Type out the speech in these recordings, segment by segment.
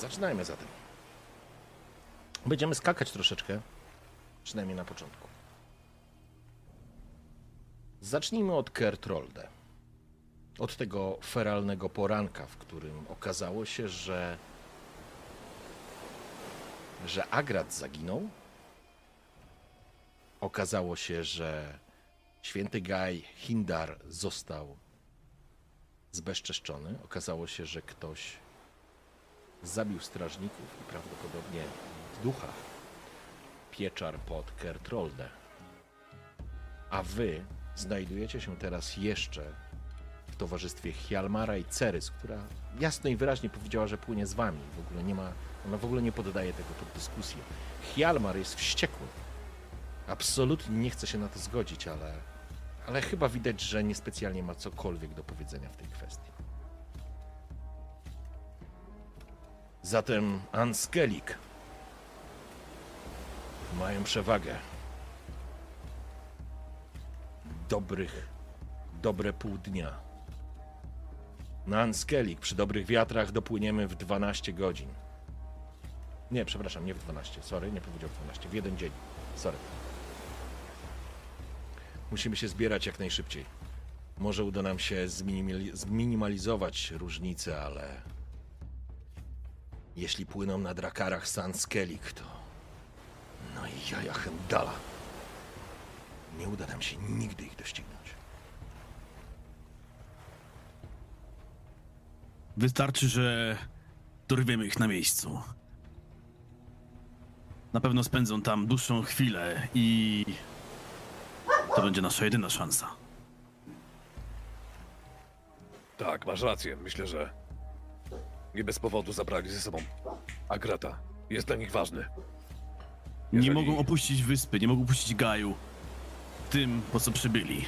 Zaczynajmy zatem. Będziemy skakać troszeczkę, przynajmniej na początku. Zacznijmy od Kertrolde. Od tego feralnego poranka, w którym okazało się, że że Agrat zaginął. Okazało się, że święty Gaj Hindar został zbezczeszczony. Okazało się, że ktoś zabił strażników i prawdopodobnie w duchach pieczar pod Kertrolde. A wy znajdujecie się teraz jeszcze w towarzystwie Hjalmara i Cerys, która jasno i wyraźnie powiedziała, że płynie z wami. W ogóle nie ma, ona w ogóle nie poddaje tego pod dyskusję. Hjalmar jest wściekły. Absolutnie nie chce się na to zgodzić, ale, ale chyba widać, że niespecjalnie ma cokolwiek do powiedzenia w tej kwestii. Zatem Anskelik mają przewagę. Dobrych, dobre pół dnia. Na Anskelik przy dobrych wiatrach dopłyniemy w 12 godzin. Nie, przepraszam, nie w 12, sorry, nie powiedział w 12, w jeden dzień. Sorry. Musimy się zbierać jak najszybciej. Może uda nam się zminimali- zminimalizować różnice, ale jeśli płyną na drakarach Sanskelik, to... No i jaja Hendala. Nie uda nam się nigdy ich doścignąć. Wystarczy, że dorwiemy ich na miejscu. Na pewno spędzą tam dłuższą chwilę i to będzie nasza jedyna szansa. Tak, masz rację. Myślę, że nie bez powodu zabrali ze sobą Agrata. Jest dla nich ważny. Nie Jeżeli- mogą opuścić wyspy, nie mogą opuścić Gaju. Tym, po co przybyli.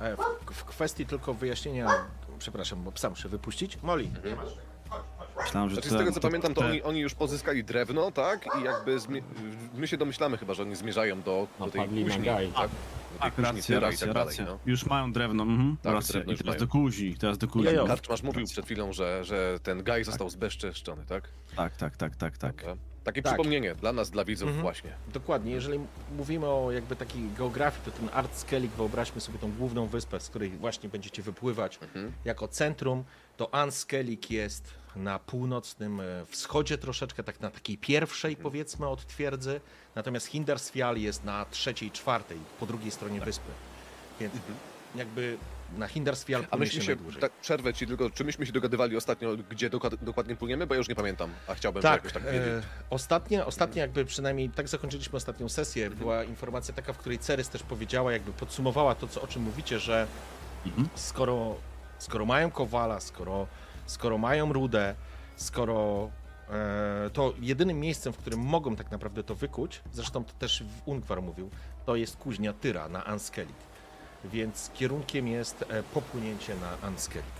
E, w, w kwestii tylko wyjaśnienia... Przepraszam, bo psa muszę wypuścić. Molly, nie masz. Myślałem, że Znaczy, z te- tego co to- pamiętam, to oni, oni już pozyskali drewno, tak? I jakby my się domyślamy chyba, że oni zmierzają do, do tej Napadli na kuźni, Gaj. tak? Tak, kuźni racja, Tyra i racja, tak dalej, racja. no. Już mają drewno, mhm, Tak, racja. drewno I już teraz mają. do kuzi, teraz do kuzi. Jojo. Karczmasz mówił przed chwilą, że, że ten Gaj został zbezczeszczony, tak? Tak, tak, tak, tak, tak. Dobra. Takie Tak. przypomnienie dla nas, dla widzów Mhm. właśnie. Dokładnie, jeżeli mówimy o jakby takiej geografii, to ten Artskelik, wyobraźmy sobie tą główną wyspę, z której właśnie będziecie wypływać Mhm. jako centrum, to Anskelik jest na północnym e, wschodzie troszeczkę, tak na takiej pierwszej Mhm. powiedzmy od twierdzy, natomiast Hindarsfjall jest na trzeciej, czwartej, po drugiej stronie wyspy. Więc jakby na Hindarsfjall Mhm. A myśmy się najdłużej. tak przerwę ci tylko, czy myśmy się dogadywali ostatnio, gdzie dokład, dokładnie płyniemy? Bo ja już nie pamiętam, a chciałbym Tak, jakoś tak e, wiedzieć. ostatnie, ostatnie jakby przynajmniej tak zakończyliśmy ostatnią sesję. Mhm. Była informacja taka, w której Cerys też powiedziała, jakby podsumowała to, co, o czym mówicie, że Mhm. skoro, skoro mają Kowala, skoro, skoro mają Rudę, skoro e, to jedynym miejscem, w którym mogą tak naprawdę to wykuć, zresztą to też w Ungwar mówił, to jest kuźnia Tyra na Anskelik. Więc kierunkiem jest e, popłynięcie na Anskelik.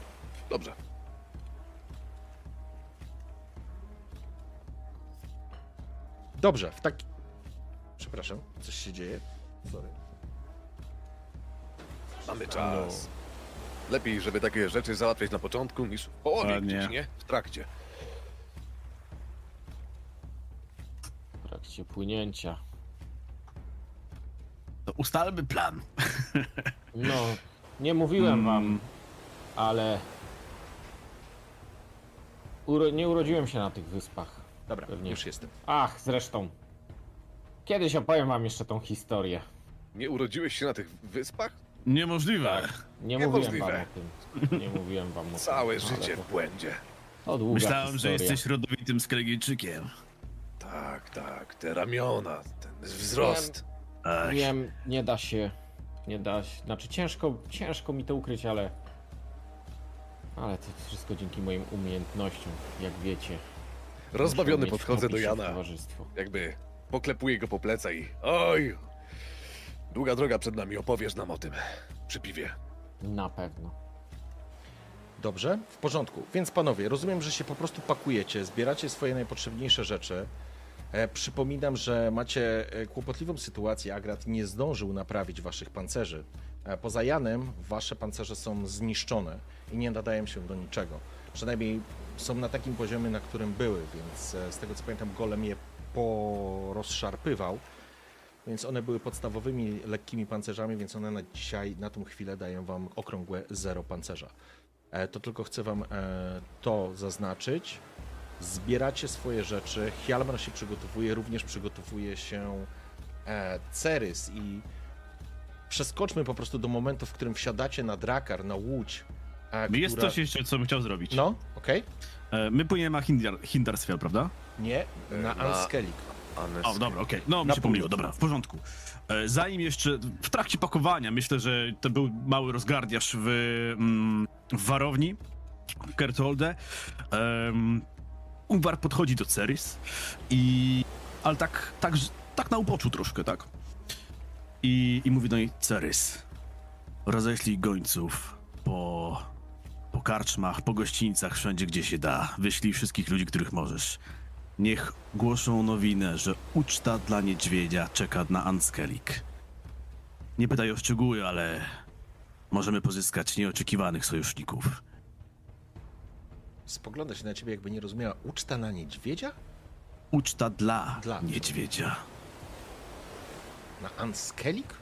Dobrze. Dobrze, w taki... Przepraszam, coś się dzieje? Sorry. Mamy czas. Lepiej, żeby takie rzeczy załatwiać na początku niż w połowie Dokładnie. gdzieś, nie? W trakcie. W trakcie płynięcia. To ustalmy plan. No, nie mówiłem Mm. wam, ale uro nie urodziłem się na tych wyspach. Dobra, Pewnie. już jestem. Ach, zresztą. Kiedyś opowiem wam jeszcze tą historię. Nie urodziłeś się na tych wyspach? Niemożliwe. Nie Niemożliwe. mówiłem wam o tym. Nie mówiłem wam o tym. Całe życie to- w błędzie. To długa Myślałem, że historia. jesteś rodowitym sklegijczykiem. Tak, tak, te ramiona, ten wzrost. Ach, Wiem, nie da się Nie da się, znaczy ciężko, ciężko mi to ukryć, ale... Ale to wszystko dzięki moim umiejętnościom, jak wiecie. Rozbawiony podchodzę do Jana. Jakby poklepuję go po plecach i... Oj! Długa droga przed nami, opowiesz nam o tym. Przy piwie. Na pewno. Dobrze, w porządku. Więc panowie, rozumiem, że się po prostu pakujecie, zbieracie swoje najpotrzebniejsze rzeczy. E, przypominam, że macie e, kłopotliwą sytuację. Agrat nie zdążył naprawić waszych pancerzy. E, poza Janem, wasze pancerze są zniszczone i nie nadają się do niczego. Przynajmniej są na takim poziomie, na którym były, więc e, z tego co pamiętam, golem je porozszarpywał. Więc one były podstawowymi, lekkimi pancerzami, więc one na dzisiaj, na tą chwilę dają wam okrągłe zero pancerza. E, To tylko chcę wam e, to zaznaczyć. Zbieracie swoje rzeczy. Hjalmar się przygotowuje, również przygotowuje się e, Cerys i przeskoczmy po prostu do momentu, w którym wsiadacie na drakar, na łódź. e, Jest która- coś jeszcze, co bym chciał zrobić. No, okej. E, My płyniemy na Hindar, Hindarsfjall, prawda? Nie, na na- Anskelik. O, dobra, okej. No, mi się pomyliło, dobra, w porządku. E, Zanim jeszcze, w trakcie pakowania, myślę, że to był mały rozgardiasz w, mm, w warowni, w Kertolde. Um, Ungwar podchodzi do Cerys i... ale tak, tak, tak na upoczu troszkę, tak? I, i mówi do niej, Cerys, roześlij gońców po, po karczmach, po gościńcach, wszędzie gdzie się da. Wyślij wszystkich ludzi, których możesz. Niech głoszą nowinę, że uczta dla niedźwiedzia czeka na Anskelik. Nie pytaj o szczegóły, ale możemy pozyskać nieoczekiwanych sojuszników. Spogląda się na ciebie, jakby nie rozumiała. Uczta na niedźwiedzia? Uczta dla, Dla. niedźwiedzia. Na Anskelik?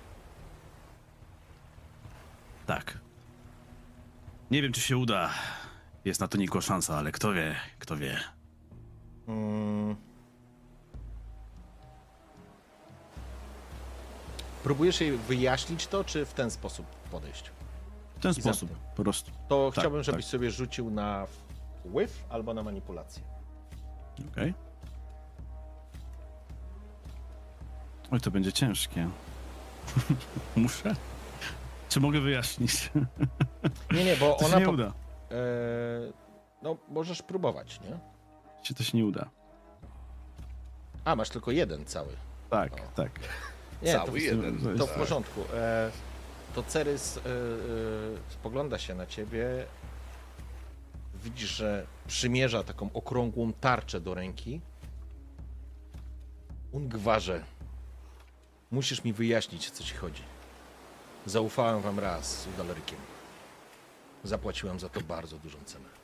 Tak. Nie wiem, czy się uda. Jest na to nikła szansa, ale kto wie, kto wie. Mm. Próbujesz jej wyjaśnić to, czy w ten sposób podejść? W ten I sposób, zamknę. po prostu. To Tak, chciałbym, tak. żebyś sobie rzucił na wpływ albo na manipulację. Okej. Oj, to będzie ciężkie. Muszę? Czy mogę wyjaśnić? Nie, nie, bo To się ona. nie Po... uda. E... No, możesz próbować, nie? Się to się nie uda. A, masz tylko jeden cały. Tak, O. tak. Nie, Cały to, jeden. to w tak. porządku. E... To Cerys e... e... spogląda się na ciebie. Widzisz, że przymierza taką okrągłą tarczę do ręki. Ungwarze, musisz mi wyjaśnić, o co ci chodzi. Zaufałem wam raz z Udalerykiem. Zapłaciłem za to bardzo dużą cenę.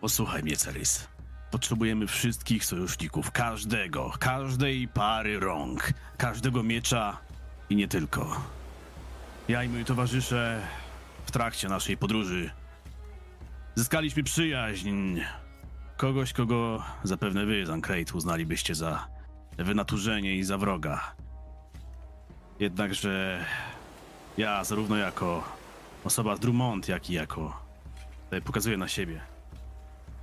Posłuchaj mnie, Cerys. Potrzebujemy wszystkich sojuszników, każdego, każdej pary rąk, każdego miecza i nie tylko. Ja i moi towarzysze w trakcie naszej podróży zyskaliśmy przyjaźń kogoś, kogo zapewne wy, Zancrate, uznalibyście za wynaturzenie i za wroga. Jednakże ja, zarówno jako osoba z Drummond, jak i jako tutaj pokazuję na siebie,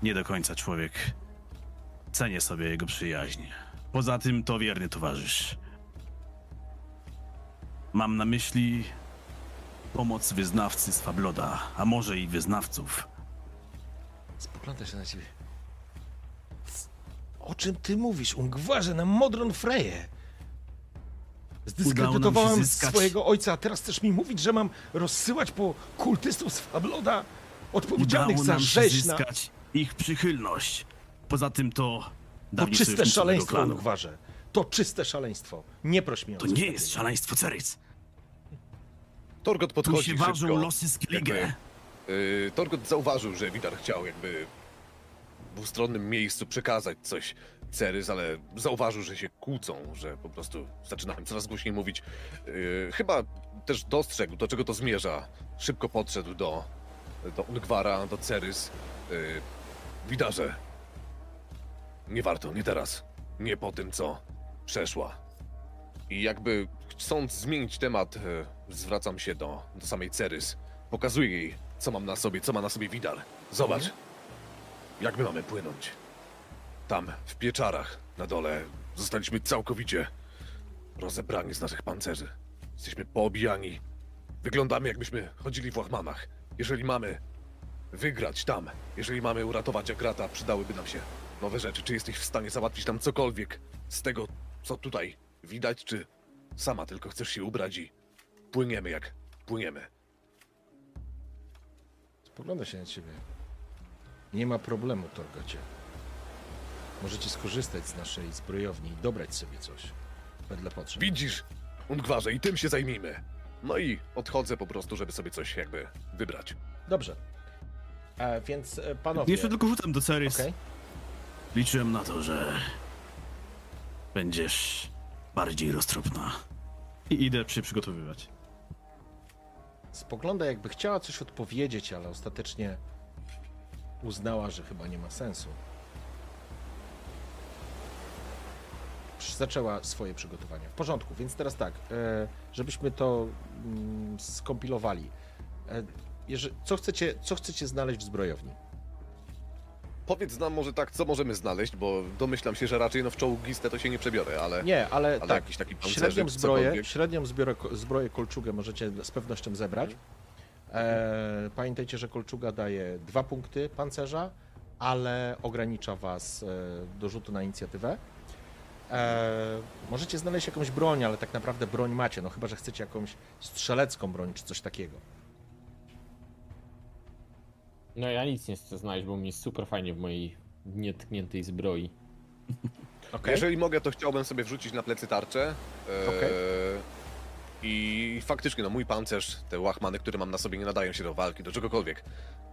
nie do końca człowiek. Cenię sobie jego przyjaźń. Poza tym to wierny towarzysz. Mam na myśli pomoc wyznawcy z Fabloda, a może i wyznawców. Spogląda się na ciebie. O czym ty mówisz, Ungwarze, na Modron Freje? Zdyskredytowałem swojego ojca, a teraz chcesz mi mówić, że mam rozsyłać po kultystów z Fabloda odpowiedzialnych Udało za rzeź na... zyskać ich przychylność. Poza tym to To czyste szaleństwo. Ungwarze. To czyste szaleństwo. Nie proś mnie o To nie jest szaleństwo, Ceryc. Torgot Tu podchodzi się ważą szybko. losy Skellige. Jakby, Yy, Torgot zauważył, że Widar chciał jakby w dwustronnym miejscu przekazać coś Cerys, ale zauważył, że się kłócą, że po prostu zaczynają coraz głośniej mówić. Yy, chyba też dostrzegł, do czego to zmierza. Szybko podszedł do, do Ungwara, do Cerys. Yy, Widarze, nie warto, nie teraz. Nie po tym, co przeszła. I jakby chcąc zmienić temat, e, zwracam się do, do samej Cerys. Pokazuję jej, co mam na sobie, co ma na sobie Widar. Zobacz, jak my mamy płynąć. Tam, w pieczarach, na dole, zostaliśmy całkowicie rozebrani z naszych pancerzy. Jesteśmy poobijani. Wyglądamy jakbyśmy chodzili w łachmanach. Jeżeli mamy wygrać tam, jeżeli mamy uratować Agrata, przydałyby nam się nowe rzeczy. Czy jesteś w stanie załatwić nam cokolwiek z tego, co tutaj widać, czy sama tylko chcesz się ubrać i płyniemy jak płyniemy? Spogląda się na ciebie. Nie ma problemu, Torgocie. Możecie skorzystać z naszej zbrojowni i dobrać sobie coś. Wedle potrzeb. Widzisz, Ungwarze, i tym się zajmijmy. No i odchodzę po prostu, żeby sobie coś jakby wybrać. Dobrze. E, więc e, panowie... Jeszcze tylko rzucam do Cerys. Okej. Liczyłem na to, że będziesz bardziej roztropna. I idę się przygotowywać. Spogląda jakby chciała coś odpowiedzieć, ale ostatecznie uznała, że chyba nie ma sensu. Zaczęła swoje przygotowania. W porządku, więc teraz tak, e, żebyśmy to mm, skompilowali. Jeżeli, co, chcecie, co chcecie znaleźć w zbrojowni? Powiedz nam może tak, co możemy znaleźć, bo domyślam się, że raczej no w czołgistę to się nie przebiorę, ale... Nie, ale, Ale tak, jakiś taki pancerzyk, średnią zbroję, średnią zbiorę, zbroję kolczugę możecie z pewnością zebrać. E, pamiętajcie, że kolczuga daje dwa punkty pancerza, ale ogranicza was e, do rzutu na inicjatywę. E, możecie znaleźć jakąś broń, ale tak naprawdę broń macie, no chyba, że chcecie jakąś strzelecką broń czy coś takiego. No ja nic nie chcę znaleźć, bo mi jest super fajnie w mojej nietkniętej zbroi. Okay? Jeżeli mogę, to chciałbym sobie wrzucić na plecy tarczę. e, Okej. I faktycznie, no mój pancerz, te łachmany, które mam na sobie, nie nadają się do walki, do czegokolwiek.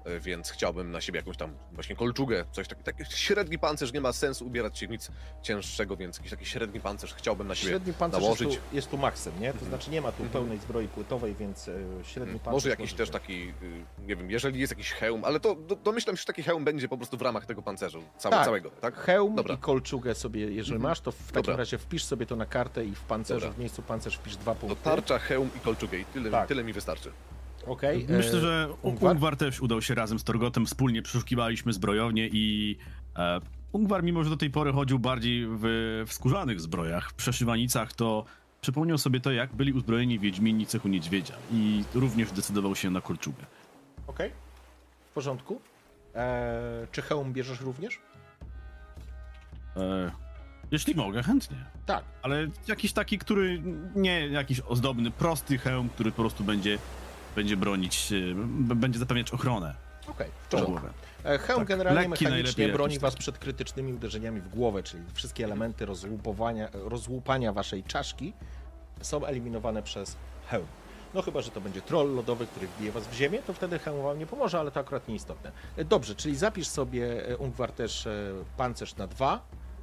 E, Więc chciałbym na siebie jakąś tam właśnie kolczugę, coś takiego. Taki średni pancerz, nie ma sensu ubierać się w nic cięższego, więc jakiś taki średni pancerz chciałbym na siebie Średni pancerz jest nałożyć. tu, jest tu maksem, nie? To znaczy nie ma tu pełnej zbroi płytowej, więc e, średni pancerz... Może jakiś też taki, y, nie wiem, jeżeli jest jakiś hełm, ale to do, domyślam się, że taki hełm będzie po prostu w ramach tego pancerzu, całe, Tak. całego, tak? Hełm Dobra. i kolczugę sobie, jeżeli Mhm. masz, to w takim Dobra. razie wpisz sobie to na kartę i w pancerzu, Dobra. w miejscu pancerz wpisz dwa punkty. Tarcza, hełm i kolczugę i tyle, Tak. tyle mi wystarczy. Okej. Myślę, e, że Ungwar? Ungwar? też udał się razem z Torgotem, wspólnie przeszukiwaliśmy zbrojownię i e, Ungwar, mimo że do tej pory chodził bardziej w, w skórzanych zbrojach, w przeszywanicach, to przypomniał sobie to, jak byli uzbrojeni Wiedźmini cechu niedźwiedzia i również zdecydował się na kolczugę. Okej. W porządku. E, czy hełm bierzesz również? E, jeśli mogę, chętnie. Tak. Ale jakiś taki, który nie jakiś ozdobny, prosty hełm, który po prostu będzie, będzie bronić, e, będzie zapewniać ochronę Okej. W na porządku. E, hełm Tak, generalnie lekki mechanicznie broni was przed krytycznymi uderzeniami w głowę, czyli wszystkie elementy rozłupowania, rozłupania waszej czaszki są eliminowane przez hełm. No chyba, że to będzie troll lodowy, który wbije was w ziemię, to wtedy hełm wam nie pomoże, ale to akurat nieistotne. E, Dobrze, czyli zapisz sobie Ungwar też pancerz na dwa,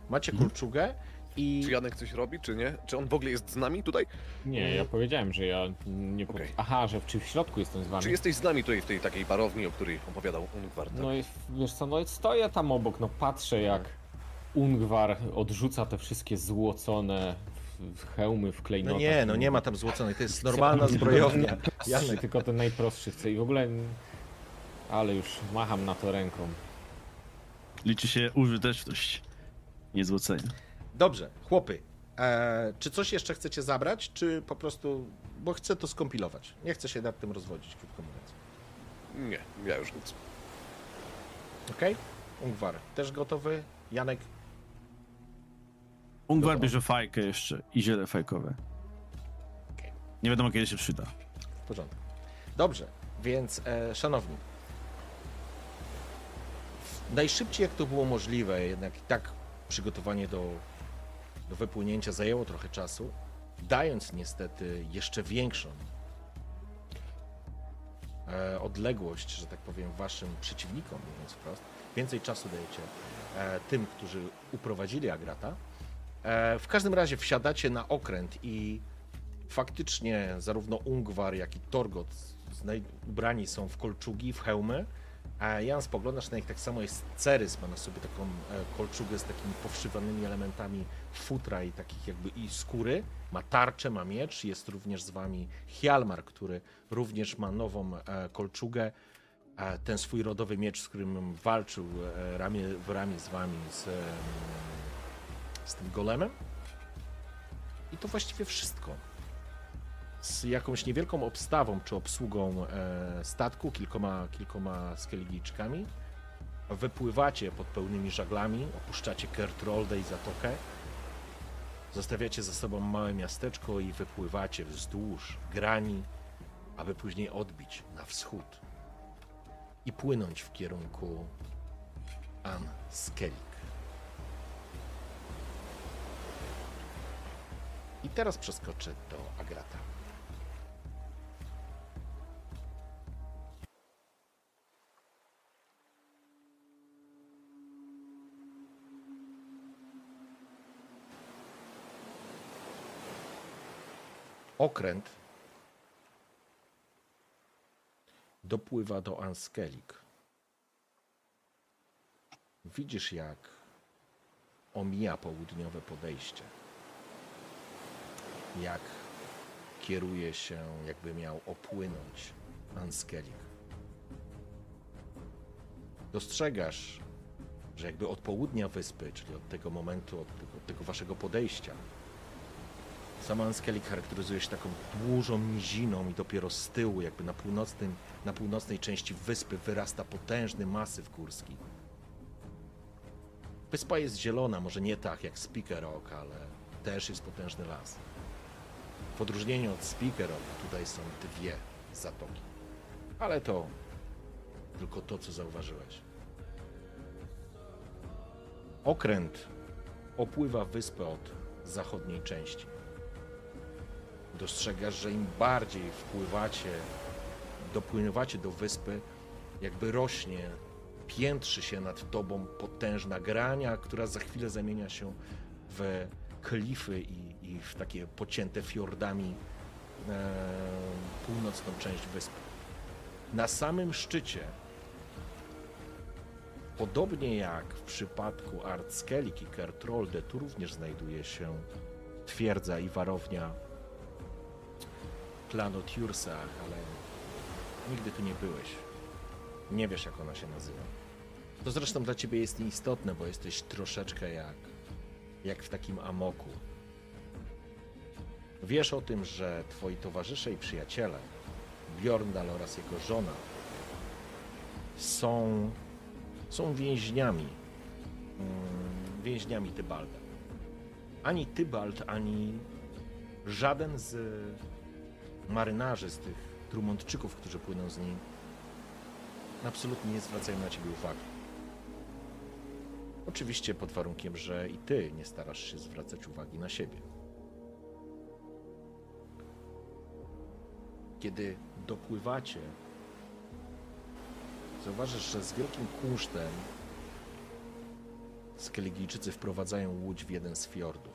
macie kolczugę i... Czy Janek coś robi, czy nie? Czy on w ogóle jest z nami tutaj? Nie, ja powiedziałem, że ja nie... Po... Okej. Aha, że czy w środku jestem z wami? Czy jesteś z nami tutaj w tej takiej barowni, o której opowiadał Ungwar? Tak? No i wiesz co, no i stoję tam obok, no patrzę jak Ungwar odrzuca te wszystkie złocone w- w hełmy, w No klejnotach. nie, no nie ma tam złoconej, to jest normalna zbrojownia. Janek, Tylko ten najprostszy chce i w ogóle... Ale już macham na to ręką. Liczy się użyteczność, nie złocenie. Dobrze, chłopy, e, czy coś jeszcze chcecie zabrać, czy po prostu, bo chcę to skompilować. Nie chcę się nad tym rozwodzić, krótko mówiąc. Nie, ja już nic. Okej? Ungwar, też gotowy? Janek? Ungwar bierze fajkę jeszcze i ziele fajkowe. Okej. Nie wiadomo kiedy się przyda. W porządku. Dobrze, więc e, szanowni, najszybciej jak to było możliwe, jednak i tak przygotowanie do, do wypłynięcia zajęło trochę czasu, dając niestety jeszcze większą e, odległość, że tak powiem, waszym przeciwnikom, mówiąc wprost, więcej czasu dajecie e, tym, którzy uprowadzili Agrata. E, w każdym razie wsiadacie na okręt i faktycznie zarówno Ungwar, jak i Torgot ubrani są w kolczugi, w hełmy, a Jan spoglądasz na nich tak samo jest Cerys, ma na sobie taką e, kolczugę z takimi powszywanymi elementami futra i takich jakby i skóry, ma tarczę, ma miecz, jest również z wami Hjalmar, który również ma nową e, kolczugę, ten swój rodowy miecz, z którym walczył e, ramię w ramię z wami, z, z tym golemem. I to właściwie wszystko. Z jakąś niewielką obstawą czy obsługą e, statku, kilkoma, kilkoma skelligiczkami, wypływacie pod pełnymi żaglami, opuszczacie Kertroldę i zatokę, zostawiacie za sobą małe miasteczko i wypływacie wzdłuż grani, aby później odbić na wschód i płynąć w kierunku An Skellig. I teraz przeskoczę do Agrata. Okręt dopływa do Anskelik. Widzisz, jak omija południowe podejście. Jak kieruje się, jakby miał opłynąć Anskelik. Dostrzegasz, że jakby od południa wyspy, czyli od tego momentu, od tego, od tego waszego podejścia, Sama Anskelik charakteryzuje się taką dużą niziną i dopiero z tyłu, jakby na, północnym, na północnej części wyspy wyrasta potężny masyw górski. Wyspa jest zielona, może nie tak jak Speaker Rock, ale też jest potężny las. W odróżnieniu od Speaker Rock tutaj są dwie zatoki. Ale to tylko to, co zauważyłeś. Okręt opływa wyspę od zachodniej części dostrzegasz, że im bardziej wpływacie, dopływacie do wyspy, jakby rośnie, piętrzy się nad tobą potężna grania, która za chwilę zamienia się w klify i, i w takie pocięte fiordami e, północną część wyspy. Na samym szczycie, podobnie jak w przypadku Artskelik i Kertrolde, tu również znajduje się twierdza i warownia klanu Tursach, ale nigdy tu nie byłeś. Nie wiesz, jak ona się nazywa. To zresztą dla ciebie jest nieistotne, bo jesteś troszeczkę jak, jak w takim amoku. Wiesz o tym, że twoi towarzysze i przyjaciele, Bjorndal oraz jego żona, są, są więźniami, mm, więźniami Tybalda. Ani Tybald, ani żaden z marynarzy, z tych Drummondczyków, którzy płyną z nim, absolutnie nie zwracają na ciebie uwagi. Oczywiście pod warunkiem, że i ty nie starasz się zwracać uwagi na siebie. Kiedy dopływacie, zauważysz, że z wielkim kunsztem Skeligijczycy wprowadzają łódź w jeden z fiordów.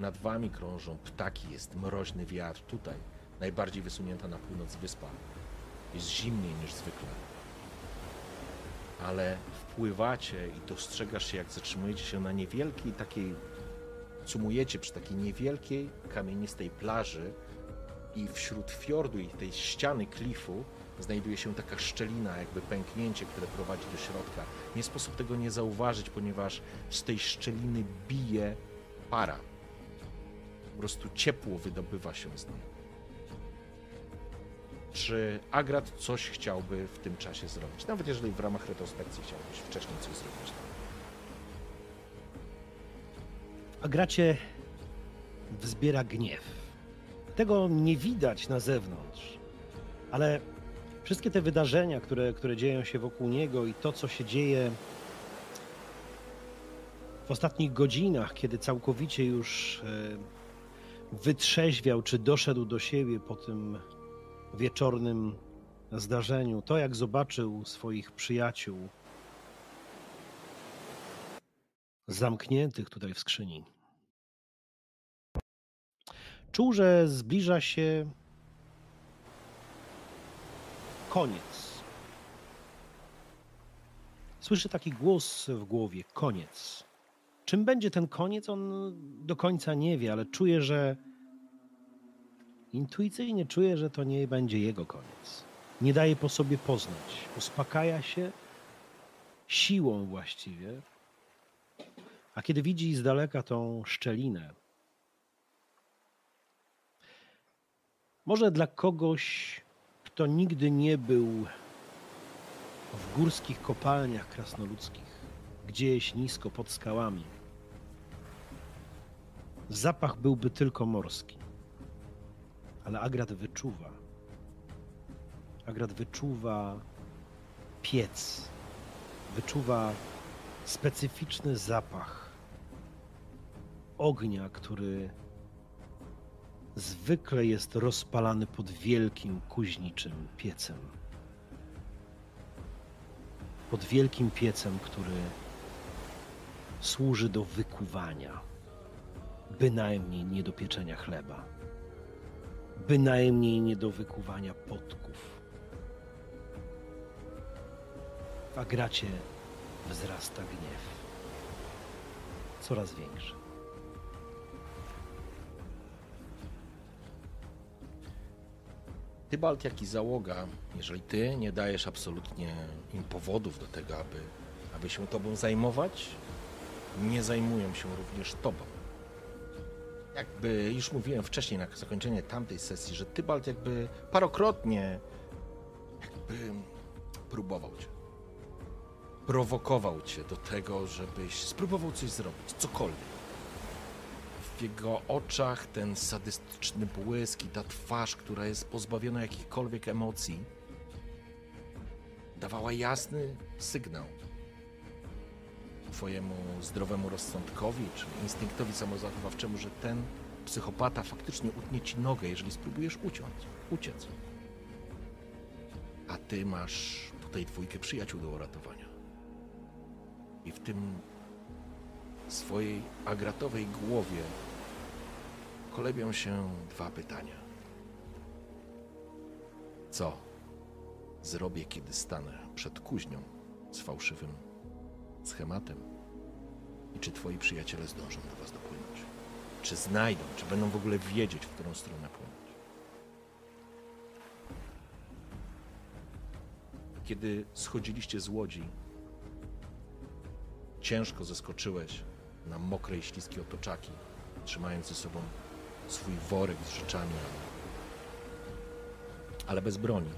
Nad wami krążą ptaki, jest mroźny wiatr. Tutaj, najbardziej wysunięta na północ wyspa, jest zimniej niż zwykle. Ale wpływacie i dostrzegasz się, jak zatrzymujecie się na niewielkiej takiej, cumujecie przy takiej niewielkiej kamienistej plaży i wśród fiordu i tej ściany klifu znajduje się taka szczelina, jakby pęknięcie, które prowadzi do środka. Nie sposób tego nie zauważyć, ponieważ z tej szczeliny bije para prostu ciepło wydobywa się z niej. Czy Agrat coś chciałby w tym czasie zrobić? Nawet jeżeli w ramach retrospekcji chciałbyś wcześniej coś zrobić. Agracie wzbiera gniew. Tego nie widać na zewnątrz, ale wszystkie te wydarzenia, które, które dzieją się wokół niego i to, co się dzieje w ostatnich godzinach, kiedy całkowicie już e, wytrzeźwiał, czy doszedł do siebie po tym wieczornym zdarzeniu, to jak zobaczył swoich przyjaciół zamkniętych tutaj w skrzyni. Czuł, że zbliża się koniec. Słyszy taki głos w głowie: koniec. Czym będzie ten koniec, on do końca nie wie, ale czuje, że intuicyjnie czuje, że to nie będzie jego koniec. Nie daje po sobie poznać. Uspokaja się siłą właściwie, A kiedy widzi z daleka tą szczelinę, może dla kogoś, kto nigdy nie był w górskich kopalniach krasnoludzkich, gdzieś nisko pod skałami, zapach byłby tylko morski. Ale Agrat wyczuwa. Agrat wyczuwa piec. Wyczuwa specyficzny zapach ognia, który zwykle jest rozpalany pod wielkim kuźniczym piecem. Pod wielkim piecem, który służy do wykuwania, bynajmniej nie do pieczenia chleba, bynajmniej nie do wykuwania potków. W Agracie wzrasta gniew. Coraz większy. Tybalt, jak i załoga, jeżeli ty nie dajesz absolutnie im powodów do tego, aby, aby się tobą zajmować, nie zajmują się również tobą. Jakby już mówiłem wcześniej na zakończenie tamtej sesji, że Tybalt jakby parokrotnie jakby próbował cię. Prowokował cię do tego, żebyś spróbował coś zrobić, cokolwiek. W jego oczach ten sadystyczny błysk i ta twarz, która jest pozbawiona jakichkolwiek emocji, dawała jasny sygnał twojemu zdrowemu rozsądkowi czy instynktowi samozachowawczemu, że ten psychopata faktycznie utnie ci nogę, jeżeli spróbujesz uciąć, uciec. A ty masz tutaj dwójkę przyjaciół do uratowania. I w tym swojej agratowej głowie kolebią się dwa pytania. Co zrobię, kiedy stanę przed kuźnią z fałszywym schematem? I czy twoi przyjaciele zdążą do was dopłynąć? Czy znajdą, czy będą w ogóle wiedzieć, w którą stronę płynąć? Kiedy schodziliście z łodzi, ciężko zeskoczyłeś na mokre i śliskie otoczaki, trzymając ze sobą swój worek z rzeczami, ale bez broni.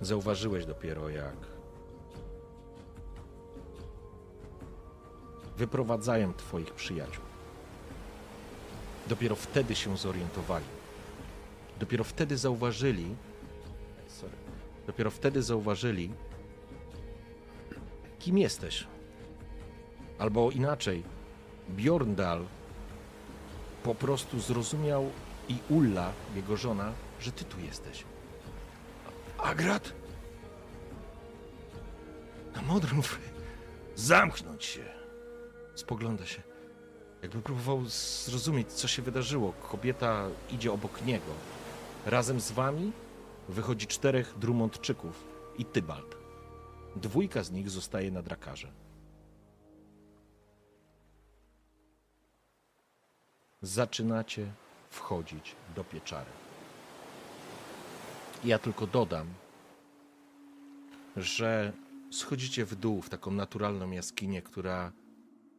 Zauważyłeś dopiero, jak wyprowadzają twoich przyjaciół. Dopiero wtedy się zorientowali. Dopiero wtedy zauważyli. Sorry. Dopiero wtedy zauważyli, kim jesteś. Albo inaczej, Bjorndal po prostu zrozumiał i Ulla, jego żona, że ty tu jesteś. Agrat? Na modrą fry. Zamknąć się. Spogląda się. Jakby próbował zrozumieć, co się wydarzyło. Kobieta idzie obok niego. Razem z wami wychodzi czterech Drummondczyków i Tybalt. Dwójka z nich zostaje na drakarze. Zaczynacie wchodzić do pieczary. Ja tylko dodam, że schodzicie w dół w taką naturalną jaskinię, która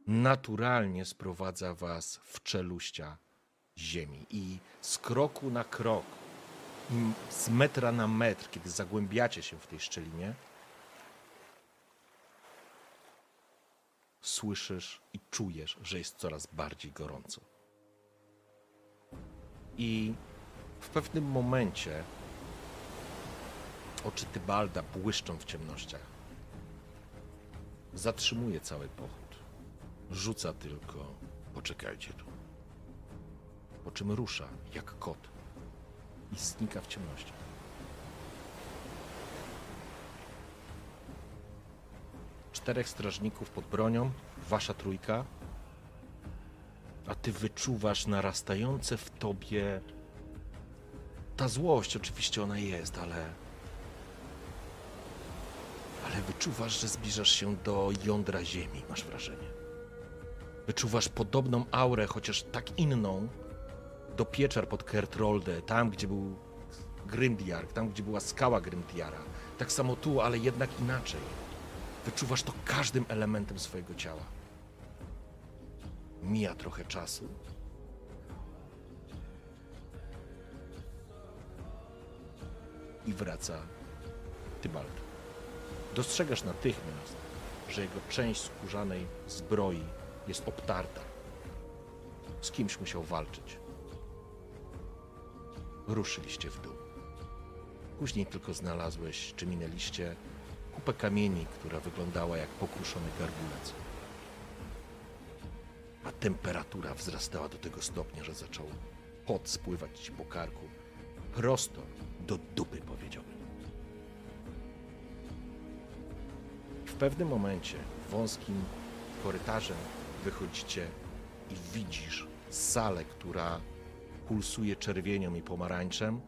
naturalnie sprowadza was w czeluścia ziemi. I z kroku na krok, z metra na metr, kiedy zagłębiacie się w tej szczelinie, słyszysz i czujesz, że jest coraz bardziej gorąco. I w pewnym momencie oczy Tybalda błyszczą w ciemnościach. Zatrzymuje cały pochód. Rzuca tylko, poczekajcie tu. Po czym rusza, jak kot, i znika w ciemnościach. Czterech strażników pod bronią, wasza trójka, a ty wyczuwasz narastające w tobie. Ta złość, oczywiście ona jest, ale. Ale wyczuwasz, że zbliżasz się do jądra ziemi, masz wrażenie. Wyczuwasz podobną aurę, chociaż tak inną, do pieczar pod Kertrolde, tam gdzie był Grimdiark, tam gdzie była skała Grimdiara. Tak samo tu, ale jednak inaczej. Wyczuwasz to każdym elementem swojego ciała. Mija trochę czasu. I wraca Tybalt. Dostrzegasz natychmiast, że jego część skórzanej zbroi jest obtarta. Z kimś musiał walczyć. Ruszyliście w dół. Później tylko znalazłeś, czy minęliście, kupę kamieni, która wyglądała jak pokruszony garbulec. A temperatura wzrastała do tego stopnia, że zaczął pot spływać ci po karku. Prosto do dupy, powiedziałbym. W pewnym momencie wąskim korytarzem wychodzicie i widzisz salę, która pulsuje czerwienią i pomarańczem,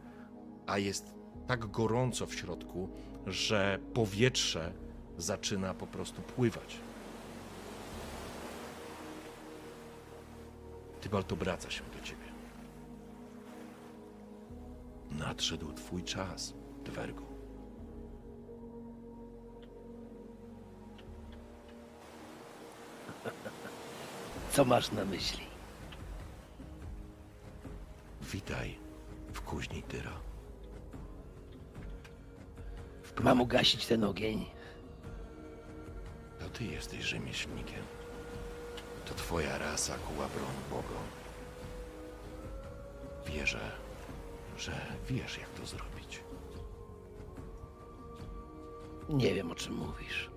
a jest tak gorąco w środku, że powietrze zaczyna po prostu pływać. Tybalt obraca się do ciebie. Nadszedł twój czas, Dwergu. Co masz na myśli? Witaj w kuźni Tyra. Mam ugasić ten ogień. To ty jesteś rzemieślnikiem. To twoja rasa kuła broń Bogom. Wierzę, że wiesz, jak to zrobić. Nie wiem, o czym mówisz.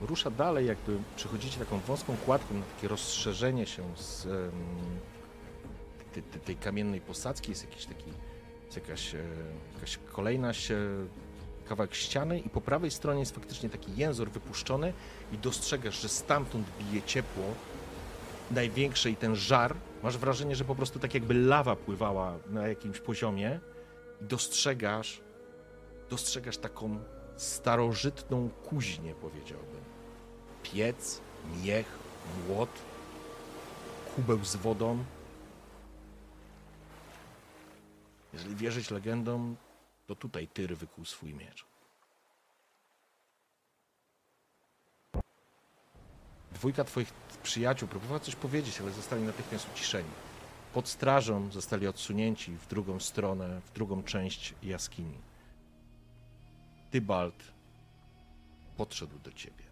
Rusza dalej, jakby przechodzicie taką wąską kładką na takie rozszerzenie się z em, te- te- tej kamiennej posadzki. Jest jakiś taki, jest jakaś, e, jakaś kolejna się, kawałek ściany i po prawej stronie jest faktycznie taki jęzor wypuszczony i dostrzegasz, że stamtąd bije ciepło największe i ten żar. Masz wrażenie, że po prostu tak jakby lawa pływała na jakimś poziomie i dostrzegasz, dostrzegasz taką starożytną kuźnię, powiedziałbym. Piec, miech, młot, kubeł z wodą. Jeżeli wierzyć legendom, to tutaj Tyr wykuł swój miecz. Dwójka twoich przyjaciół próbowała coś powiedzieć, ale zostali natychmiast uciszeni. Pod strażą zostali odsunięci w drugą stronę, w drugą część jaskini. Tybalt podszedł do ciebie.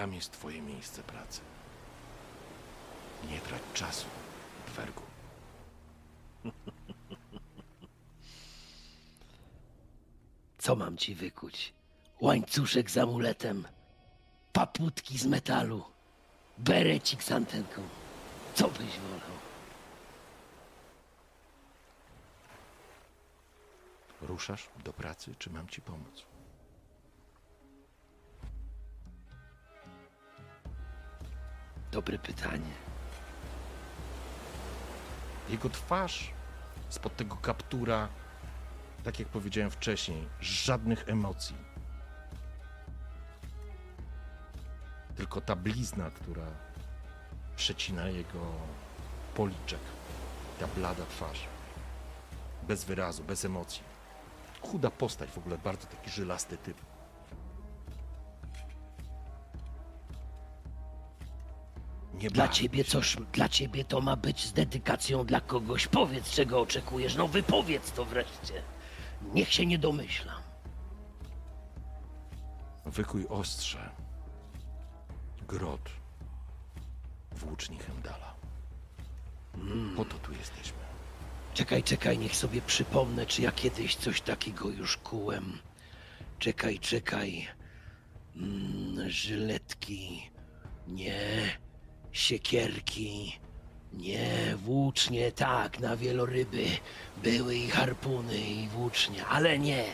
Tam jest twoje miejsce pracy. Nie trać czasu, Dwergu. Co mam ci wykuć? Łańcuszek z amuletem, paputki z metalu, berecik z antenką. Co byś wolał? Ruszasz do pracy, czy mam ci pomóc? Dobre pytanie. Jego twarz spod tego kaptura, tak jak powiedziałem wcześniej, żadnych emocji. Tylko ta blizna, która przecina jego policzek, ta blada twarz. Bez wyrazu, bez emocji. Chuda postać, w ogóle bardzo taki żylasty typ. Nie Dla ciebie coś, dla ciebie to ma być z dedykacją dla kogoś. Powiedz, czego oczekujesz. No wypowiedz to wreszcie. Niech się nie domyślam. Wykuj ostrze. Grot. Włóczni Hemdala. Po to tu jesteśmy. Czekaj, czekaj, niech sobie przypomnę, czy ja kiedyś coś takiego już kułem. Czekaj, czekaj. Mm, żyletki. Nie. Siekierki. Nie, włócznie, tak, na wieloryby. Były i harpuny, i włócznie, ale nie.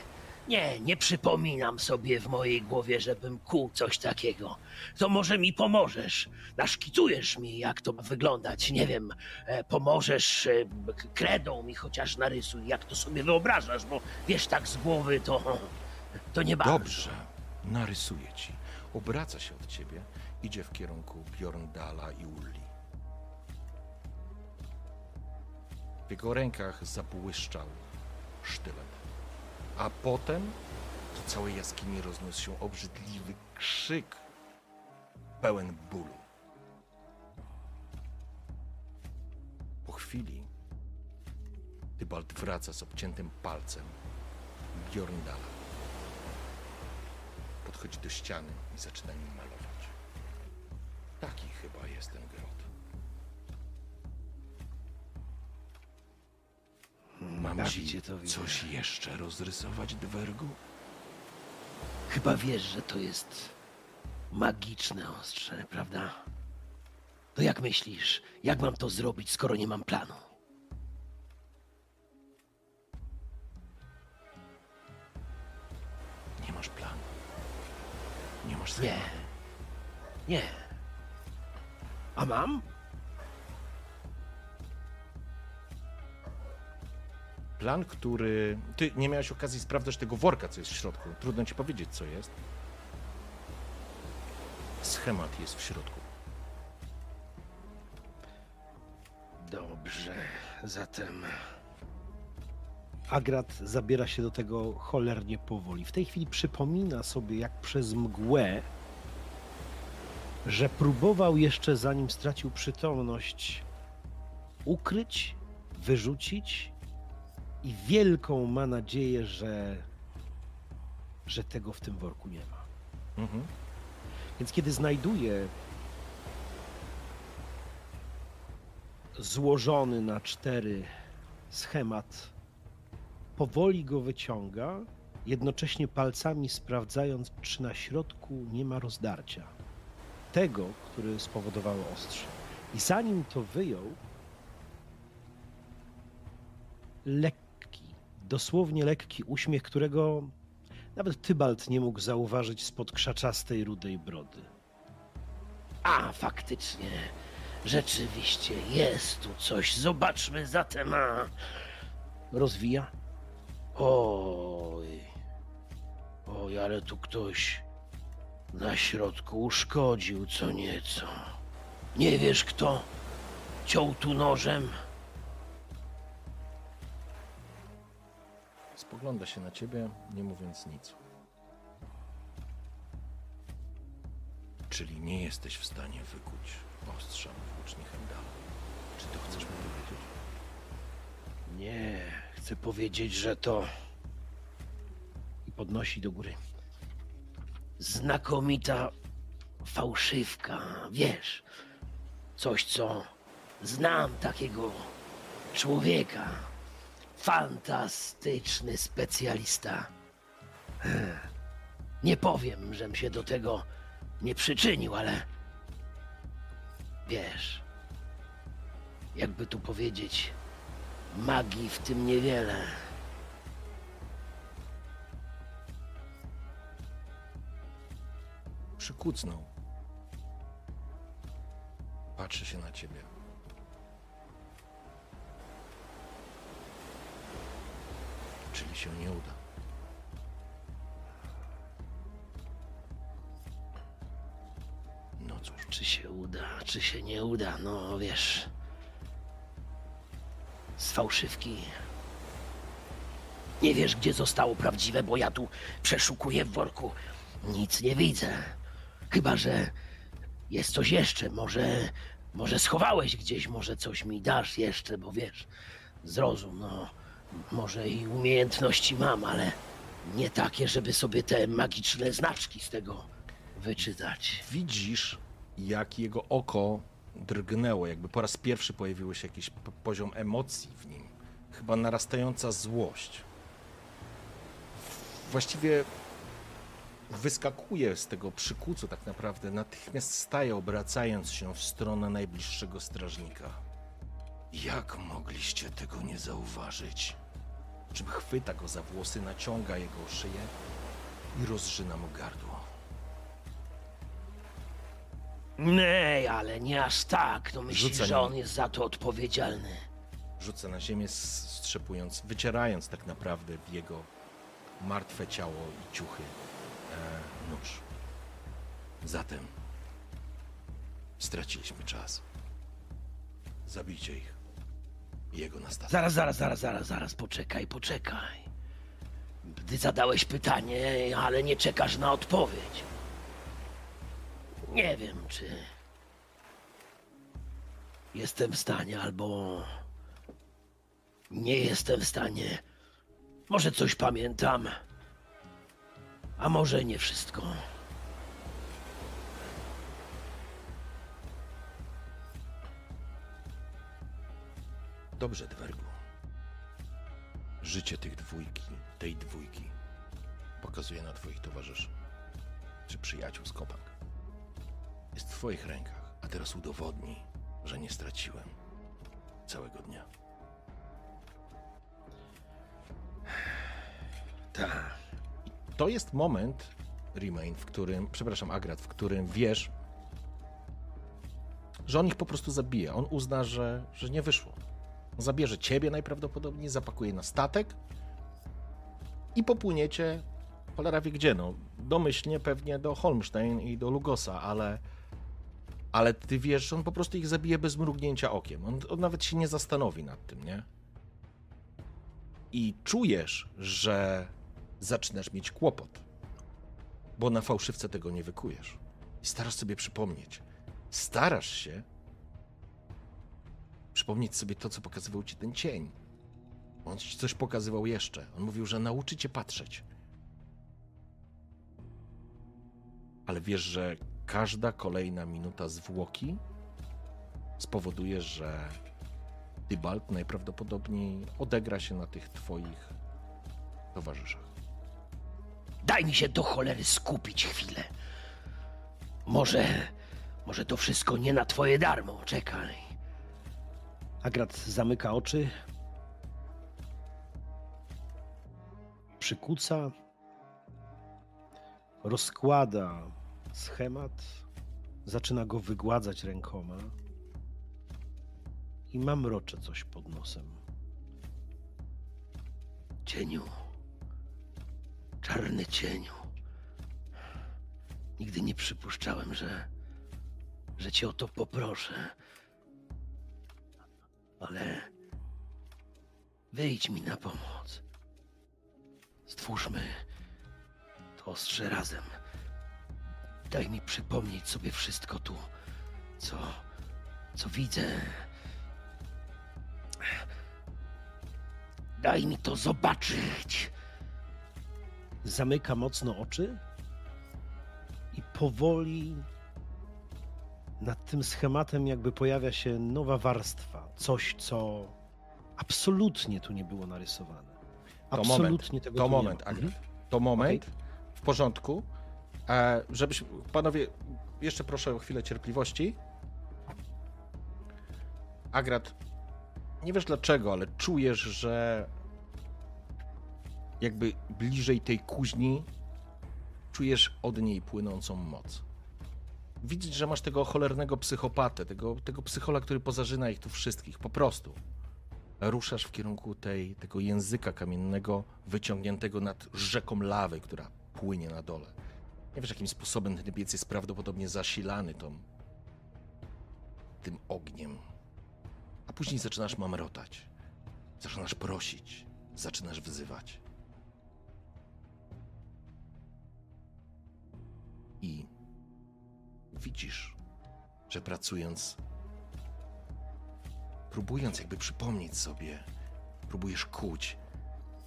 Nie, nie przypominam sobie w mojej głowie, żebym kuł coś takiego. To może mi pomożesz. Naszkicujesz mi, jak to ma wyglądać. Nie wiem, e, pomożesz e, kredą mi chociaż narysuj, jak to sobie wyobrażasz, bo wiesz, tak z głowy to, to nie bardzo. Dobrze, narysuję ci. Obraca się od ciebie, idzie w kierunku Bjorndala i Ulli. W jego rękach zabłyszczał sztylet. A potem do całej jaskini rozniósł się obrzydliwy krzyk, pełen bólu. Po chwili Tybalt wraca z obciętym palcem Bjorndala. Podchodzi do ściany i zaczyna nim Mam bawi ci to, coś jeszcze rozrysować, Dwergu? Chyba wiesz, że to jest magiczne ostrze, prawda? To jak myślisz, jak mam to zrobić, skoro nie mam planu? Nie masz planu. Nie masz Nie. Nie. A mam? Plan, który... Ty nie miałeś okazji sprawdzać tego worka, co jest w środku. Trudno ci powiedzieć, co jest. Schemat jest w środku. Dobrze, zatem Agrat zabiera się do tego cholernie powoli. W tej chwili przypomina sobie, jak przez mgłę, że próbował jeszcze zanim stracił przytomność ukryć, wyrzucić i wielką ma nadzieję, że, że tego w tym worku nie ma. Mhm. Więc kiedy znajduje złożony na cztery schemat, powoli go wyciąga, jednocześnie palcami sprawdzając, czy na środku nie ma rozdarcia. Tego, który spowodowało ostrze. I zanim to wyjął, lekki, dosłownie lekki uśmiech, którego nawet Tybalt nie mógł zauważyć spod krzaczastej rudej brody. A, faktycznie. Rzeczywiście jest tu coś. Zobaczmy zatem. A... Rozwija. Oj. Oj, ale tu ktoś na środku uszkodził co nieco. Nie wiesz kto ciął tu nożem? Spogląda się na ciebie, nie mówiąc nic. Czyli nie jesteś w stanie wykuć ostrza w włóczni Hemdala. Czy to chcesz mi powiedzieć? Nie, chcę powiedzieć, że to I podnosi do góry. znakomita fałszywka, wiesz. Coś, co znam takiego człowieka. Fantastyczny specjalista. Nie powiem, żem się do tego nie przyczynił, ale wiesz, jakby tu powiedzieć, magii w tym niewiele. Przykucnął. Patrzy się na ciebie. Czyli się nie uda. No cóż, Czy się uda, czy się nie uda, no wiesz. Z fałszywki. Nie wiesz, gdzie zostało prawdziwe, bo ja tu przeszukuję w worku. Nic nie widzę. Chyba, że jest coś jeszcze. Może, może schowałeś gdzieś, może coś mi dasz jeszcze, bo wiesz, zrozum, no. Może i umiejętności mam, ale nie takie, żeby sobie te magiczne znaczki z tego wyczytać. widzisz, jak jego oko drgnęło, jakby po raz pierwszy pojawił się jakiś poziom emocji w nim. Chyba narastająca złość. Właściwie wyskakuje z tego przykucu tak naprawdę, natychmiast staje, obracając się w stronę najbliższego strażnika. Jak mogliście tego nie zauważyć? Czym chwyta go za włosy, naciąga jego szyję i rozżyna mu gardło. Nej, ale nie aż tak. No myślisz, że on jest za to odpowiedzialny. Rzuca na ziemię, strzepując, wycierając tak naprawdę w jego martwe ciało i ciuchy e, nóż. Zatem straciliśmy czas. Zabijcie ich. Jego na statek. Zaraz, zaraz, zaraz, zaraz, zaraz, poczekaj, poczekaj. Ty zadałeś pytanie, ale nie czekasz na odpowiedź. Nie wiem, czy jestem w stanie, albo nie jestem w stanie. Może coś pamiętam, a może nie wszystko. Dobrze, Dwergu. Życie tych dwójki, tej dwójki, pokazuje na twoich towarzyszy, czy przyjaciół z kopak. Jest w twoich rękach, a teraz udowodnij, że nie straciłem całego dnia. Tak. To jest moment, Remain, w którym, przepraszam, Agrat, w którym wiesz, że on ich po prostu zabije. On uzna, że, że nie wyszło. Zabierze ciebie najprawdopodobniej, zapakuje na statek i popłyniecie cholera wie gdzie, no. Domyślnie pewnie do Holmstein i do Lugosa, ale ale ty wiesz, że on po prostu ich zabije bez mrugnięcia okiem. On, on nawet się nie zastanowi nad tym, nie? I czujesz, że zaczynasz mieć kłopot, bo na fałszywce tego nie wykujesz. I starasz sobie przypomnieć. Starasz się przypomnieć sobie to, co pokazywał ci ten cień. On ci coś pokazywał jeszcze. On mówił, że nauczy cię patrzeć. Ale wiesz, że każda kolejna minuta zwłoki spowoduje, że Tybalt najprawdopodobniej odegra się na tych twoich towarzyszach. Daj mi się do cholery skupić chwilę. Może, może to wszystko nie na twoje darmo. Czekaj. Agrat zamyka oczy. Przykuca. Rozkłada schemat. Zaczyna go wygładzać rękoma. I mamrocze coś pod nosem. Cieniu. Czarny cieniu. Nigdy nie przypuszczałem, że, że cię o to poproszę. Ale wyjdź mi na pomoc. Stwórzmy to ostrze razem. Daj mi przypomnieć sobie wszystko tu, co, co widzę. Daj mi to zobaczyć. Zamyka mocno oczy i powoli nad tym schematem jakby pojawia się nowa warstwa. Coś, co absolutnie tu nie było narysowane. To Absolutnie moment, tego to moment, nie. Mhm. To moment, w porządku. E, żebyś, panowie, jeszcze proszę o chwilę cierpliwości. Agrat, nie wiesz dlaczego, ale czujesz, że jakby bliżej tej kuźni czujesz od niej płynącą moc. Widzisz, że masz tego cholernego psychopatę, tego, tego psychola, który pozarzyna ich tu wszystkich, po prostu. Ruszasz w kierunku tej, tego języka kamiennego wyciągniętego nad rzeką lawy, która płynie na dole. Nie wiesz, jakim sposobem ten piec jest prawdopodobnie zasilany tą, tym ogniem. A później zaczynasz mamrotać. Zaczynasz prosić. Zaczynasz wzywać. I widzisz, że pracując, próbując jakby przypomnieć sobie, próbujesz kuć,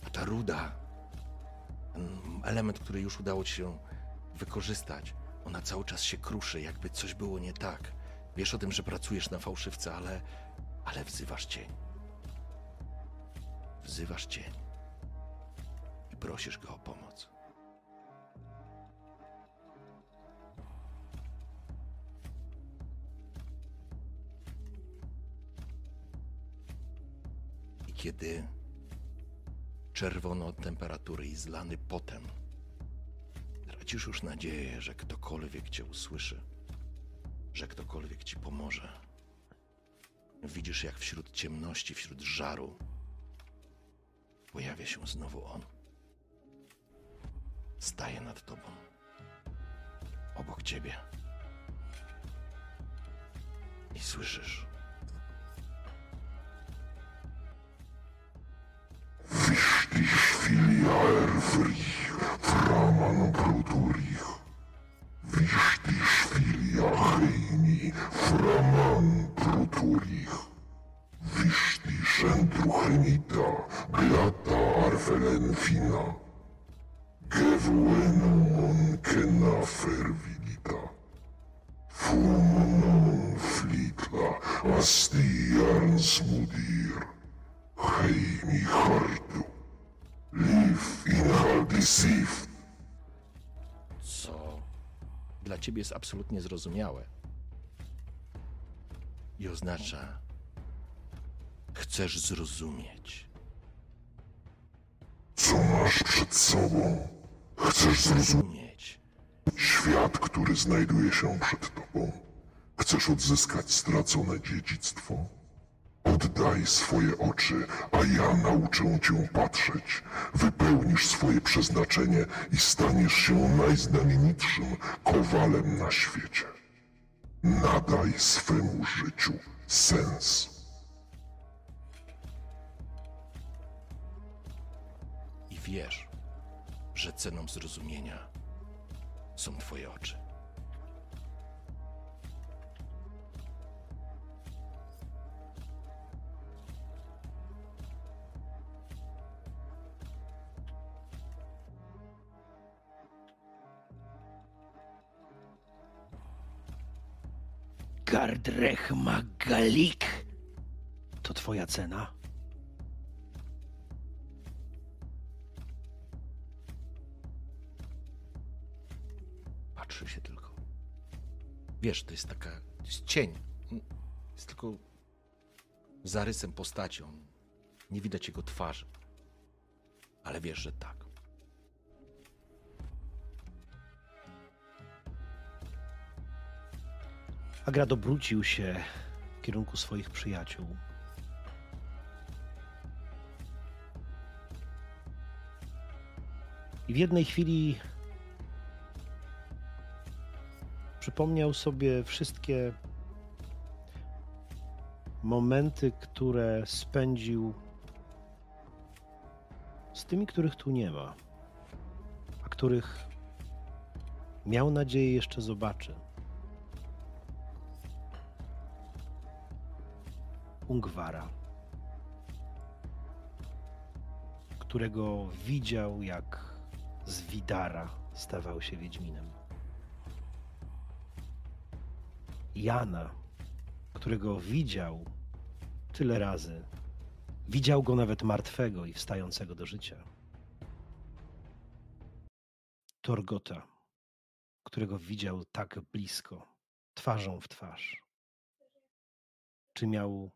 a ta ruda, ten element, który już udało ci się wykorzystać, ona cały czas się kruszy, jakby coś było nie tak. Wiesz o tym, że pracujesz na fałszywce, ale, ale wzywasz cień. Wzywasz cień i prosisz go o pomoc. Kiedy czerwono od temperatury i zlany potem, tracisz już nadzieję, że ktokolwiek cię usłyszy, że ktokolwiek ci pomoże. Widzisz, jak wśród ciemności, wśród żaru pojawia się znowu on. Staje nad tobą, obok ciebie. I słyszysz. Plichlich filiaer vrich, framan bruturich. Wichtig filia heini, framan bruturich. Wichtig entruchenita, blata arfelenfina. Gevuenum kena fervidita. Fulmunum flitla, astiarn smudir. Heini hartu. Hardu, Liv Inhaldisif, Co dla ciebie jest absolutnie zrozumiałe. I oznacza, chcesz zrozumieć. co masz przed sobą. Chcesz Zrozumieć. świat, który znajduje się przed tobą. Chcesz odzyskać stracone dziedzictwo. Oddaj swoje oczy, a ja nauczę cię patrzeć. Wypełnisz swoje przeznaczenie i staniesz się najznamienitszym kowalem na świecie. Nadaj swemu życiu sens. I wiesz, że ceną zrozumienia są twoje oczy. Gardrech Magalik. To twoja cena? Patrzy się tylko. Wiesz, to jest taka. To jest cień. Jest tylko zarysem postacią. Nie widać jego twarzy. Ale wiesz, że tak. Agrad obrócił się w kierunku swoich przyjaciół. I w jednej chwili przypomniał sobie wszystkie momenty, które spędził z tymi, których tu nie ma, a których miał nadzieję jeszcze zobaczy. Ungwara, którego widział, jak z Widara stawał się Wiedźminem. Jana, którego widział tyle razy. Widział go nawet martwego i wstającego do życia. Torgota, którego widział tak blisko, twarzą w twarz. Czy miał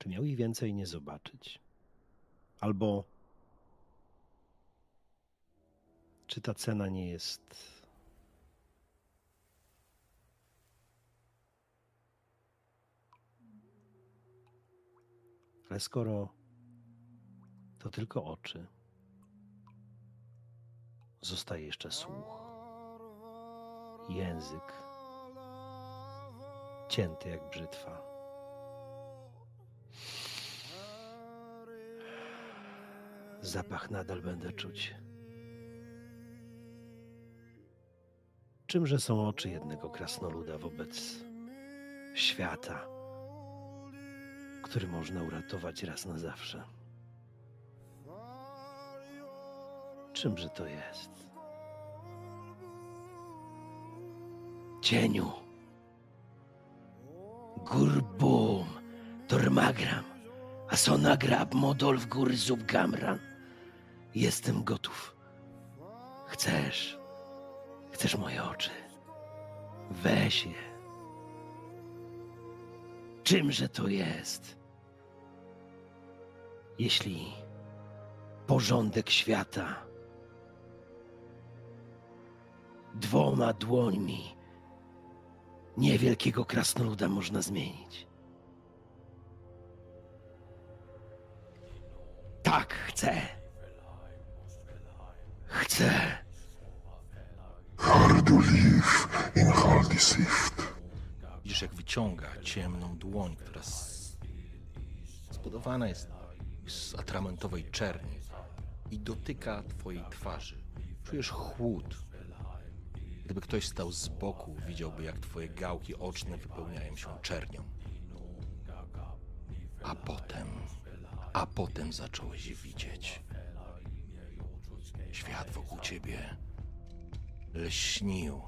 czy miał ich więcej nie zobaczyć? Albo czy ta cena nie jest Ale skoro to tylko oczy, zostaje jeszcze słuch, język, cięty jak brzytwa. Zapach nadal będę czuć. Czymże są oczy jednego krasnoluda wobec świata, który można uratować raz na zawsze? Czymże to jest? Cieniu. Gurbum. Tormagram. Asonagrab Modolf Gurzub Gamran. Jestem gotów. Chcesz. Chcesz moje oczy. Weź je. Czymże to jest? Jeśli porządek świata dwoma dłońmi niewielkiego krasnoluda można zmienić. Tak chcę. Chcę. Harduliv in Haldisift. Widzisz, jak wyciąga ciemną dłoń, która zbudowana jest z atramentowej czerni i dotyka twojej twarzy. Czujesz chłód. Gdyby ktoś stał z boku, widziałby, jak twoje gałki oczne wypełniają się czernią. A potem, a potem zacząłeś widzieć. Świat wokół ciebie lśnił,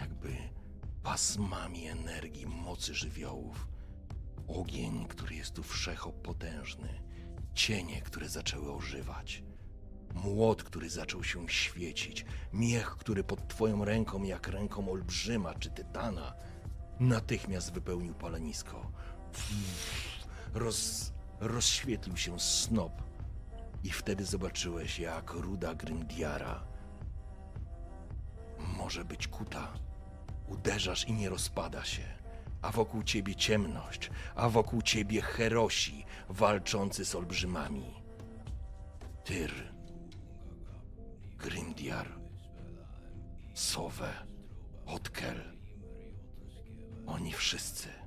jakby pasmami energii, mocy żywiołów. Ogień, który jest tu wszechopotężny, cienie, które zaczęły ożywać, młot, który zaczął się świecić, miech, który pod twoją ręką, jak ręką olbrzyma czy tytana, natychmiast wypełnił palenisko. Roz, rozświetlił się snop i wtedy zobaczyłeś, jak ruda Grimdiara może być kuta. Uderzasz i nie rozpada się, a wokół ciebie ciemność, a wokół ciebie herosi walczący z olbrzymami. Tyr, Grimdiar, Sowe, Otkel. Oni wszyscy.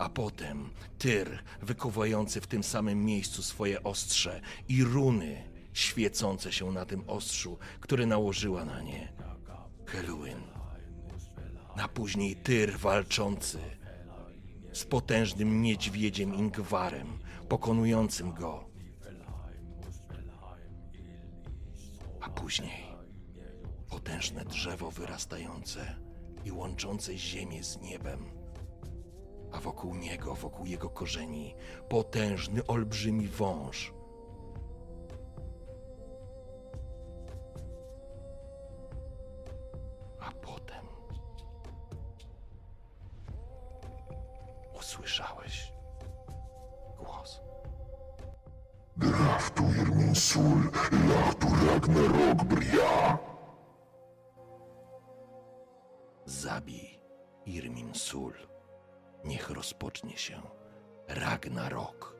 A potem Tyr, wykowujący w tym samym miejscu swoje ostrze i runy świecące się na tym ostrzu, które nałożyła na nie Helwyn. A później Tyr walczący z potężnym niedźwiedziem Ingwarem, pokonującym go. A później potężne drzewo wyrastające i łączące ziemię z niebem. A wokół niego, wokół jego korzeni, potężny, olbrzymi wąż. A potem usłyszałeś głos. Graf tu Irmin Sul, Lach tu Ragnarok Bria. Zabij Irmin Sul. Niech rozpocznie się Ragnarok.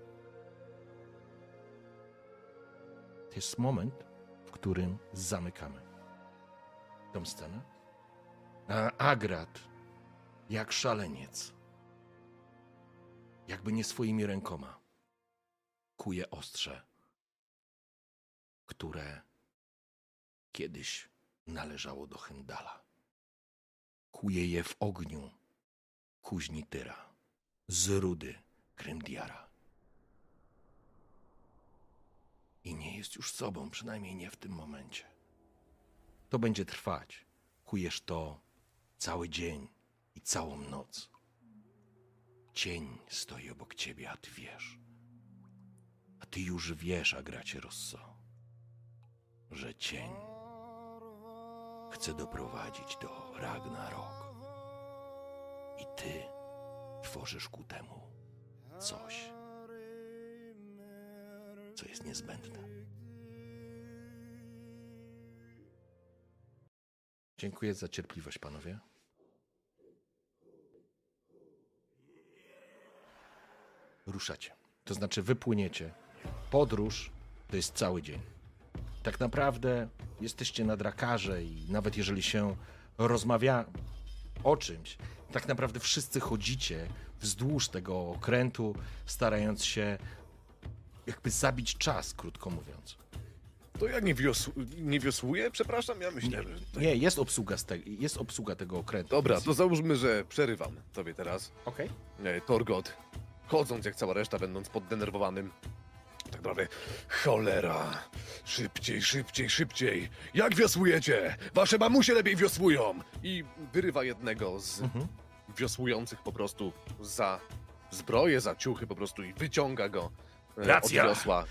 To jest moment, w którym zamykamy tą scenę. A Agrat, jak szaleniec, jakby nie swoimi rękoma, kuje ostrze, które kiedyś należało do Hendala. Kuje je w ogniu kuźni Tyra, z rudy Krymdiara. I nie jest już sobą, przynajmniej nie w tym momencie. To będzie trwać. Kujesz to cały dzień i całą noc. Cień stoi obok ciebie, a ty wiesz. A ty już wiesz, Agracie Rosso, że cień chce doprowadzić do Ragnarok. I ty tworzysz ku temu coś, co jest niezbędne. Dziękuję za cierpliwość, panowie. Ruszacie. To znaczy, wypłyniecie. Podróż to jest cały dzień. Tak naprawdę jesteście na drakarze i nawet jeżeli się rozmawia o czymś, tak naprawdę wszyscy chodzicie wzdłuż tego okrętu, starając się jakby zabić czas, krótko mówiąc. To ja nie, wiosł, nie wiosłuję? Przepraszam, ja myślę, że... tutaj- Nie, jest obsługa, te, jest obsługa tego okrętu. Dobra, więc- to załóżmy, że przerywam tobie teraz. Okej. E, Torgot, chodząc jak cała reszta, będąc poddenerwowanym. Tak naprawdę, cholera, szybciej, szybciej, szybciej. Jak wiosłujecie? Wasze mamusie lepiej wiosłują. I wyrywa jednego z wiosłujących po prostu za zbroję, za ciuchy po prostu i wyciąga go e, Racja. od wiosła.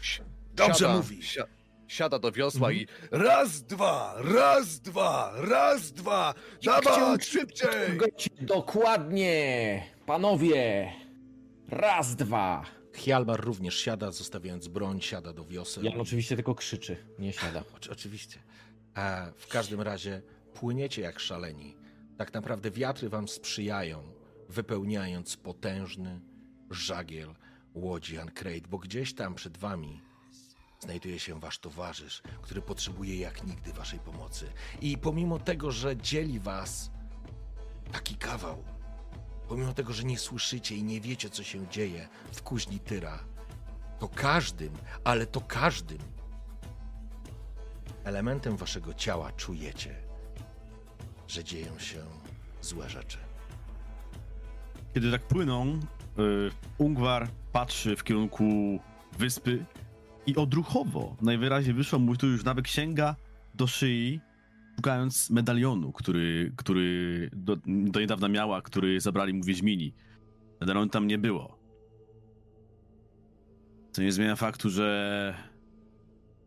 Dobrze siada, mówi. Si siada do wiosła i raz, dwa, raz, dwa, raz, dwa. Dawać, szybciej! Dokładnie! Panowie! Raz, dwa! Hjalmar również siada, zostawiając broń, siada do wioseł. Jan oczywiście tylko krzyczy, nie siada. Oczy- Oczywiście. A w każdym razie płyniecie jak szaleni. Tak naprawdę wiatry wam sprzyjają, wypełniając potężny żagiel łodzi Ancrate, bo gdzieś tam przed wami znajduje się wasz towarzysz, który potrzebuje jak nigdy waszej pomocy. I pomimo tego, że dzieli was taki kawał, pomimo tego, że nie słyszycie i nie wiecie, co się dzieje w kuźni Tyra, to każdym, ale to każdym elementem waszego ciała czujecie, że dzieją się złe rzeczy. Kiedy tak płyną, y, Ungwar patrzy w kierunku wyspy i odruchowo najwyraźniej wyszła mu tu już nawet sięga do szyi, szukając medalionu, który, który do, do niedawna miała, który zabrali mu Wiedźmini. Medalionu tam nie było. Co nie zmienia faktu, że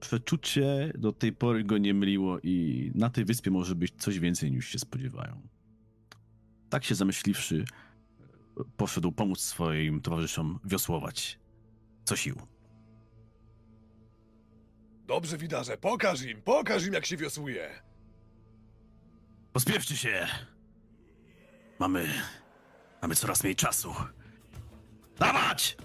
przeczucie do tej pory go nie myliło i na tej wyspie może być coś więcej niż się spodziewają. Tak się zamyśliwszy, poszedł pomóc swoim towarzyszom wiosłować co sił. Dobrze, Widarze, pokaż im, pokaż im, jak się wiosłuje. Pospieszcie się! Mamy. Mamy coraz mniej czasu. Dawać!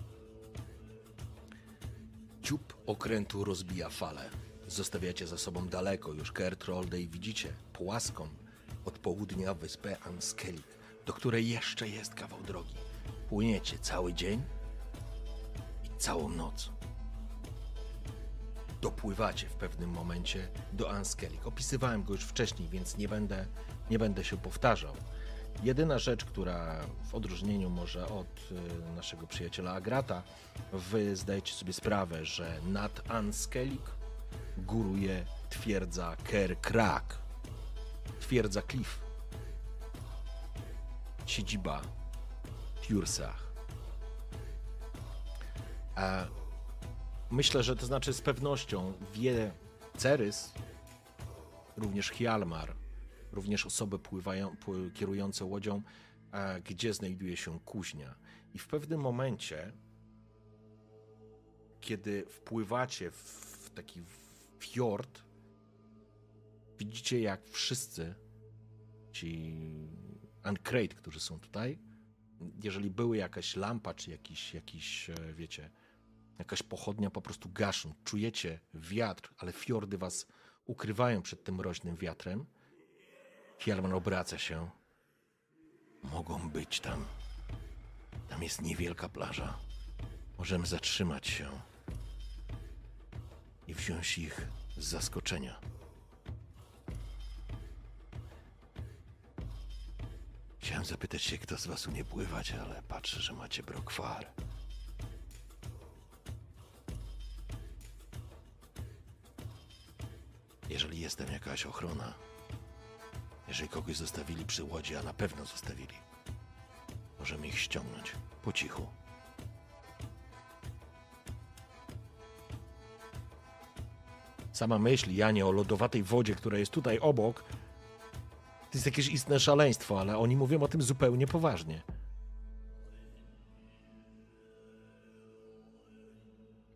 Dziób okrętu rozbija falę. Zostawiacie za sobą daleko już Kertrolde i widzicie płaską od południa wyspę Anskelik, do której jeszcze jest kawał drogi. Płyniecie cały dzień i całą noc. Dopływacie w pewnym momencie do Anskelik. Opisywałem go już wcześniej, więc nie będę, nie będę się powtarzał. Jedyna rzecz, która w odróżnieniu może od y, naszego przyjaciela Agrata, wy zdajecie sobie sprawę, że nad Anskelik góruje twierdza Ker Krak. Twierdza Cliff. Siedziba Tursach. A myślę, że to znaczy z pewnością wie Cerys, również Hjalmar, również osoby pływają, pły, kierujące łodzią, a, gdzie znajduje się kuźnia. I w pewnym momencie, kiedy wpływacie w taki fiord, widzicie jak wszyscy ci Uncrate, którzy są tutaj, jeżeli były jakaś lampa, czy jakiś, jakiś, e, wiecie, jakaś pochodnia, po prostu gaszą. Czujecie wiatr, ale fiordy was ukrywają przed tym mroźnym wiatrem. Hjalmar obraca się. Mogą być tam. Tam jest niewielka plaża. Możemy zatrzymać się i wziąć ich z zaskoczenia. Chciałem zapytać się, kto z was umie pływać, ale patrzę, że macie brokwar. Jeżeli jest tam jakaś ochrona, jeżeli kogoś zostawili przy łodzi, a na pewno zostawili, możemy ich ściągnąć po cichu. Sama myśl, Janie, o lodowatej wodzie, która jest tutaj obok, to jest jakieś istne szaleństwo, ale oni mówią o tym zupełnie poważnie.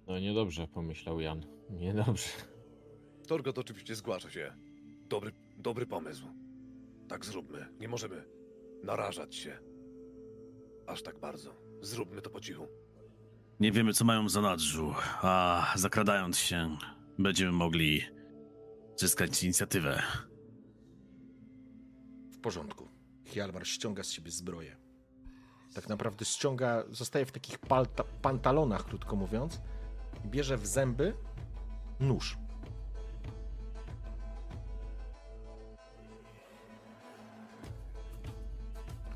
No niedobrze, pomyślał Jan. Niedobrze. Torgot oczywiście zgłasza się. Dobry, dobry pomysł. Tak zróbmy. Nie możemy narażać się. Aż tak bardzo. Zróbmy to po cichu. Nie wiemy, co mają w zanadrzu, a zakradając się, będziemy mogli zyskać inicjatywę. W porządku. Hjalmar ściąga z siebie zbroję. Tak naprawdę ściąga, zostaje w takich palta, pantalonach, krótko mówiąc. Bierze w zęby nóż.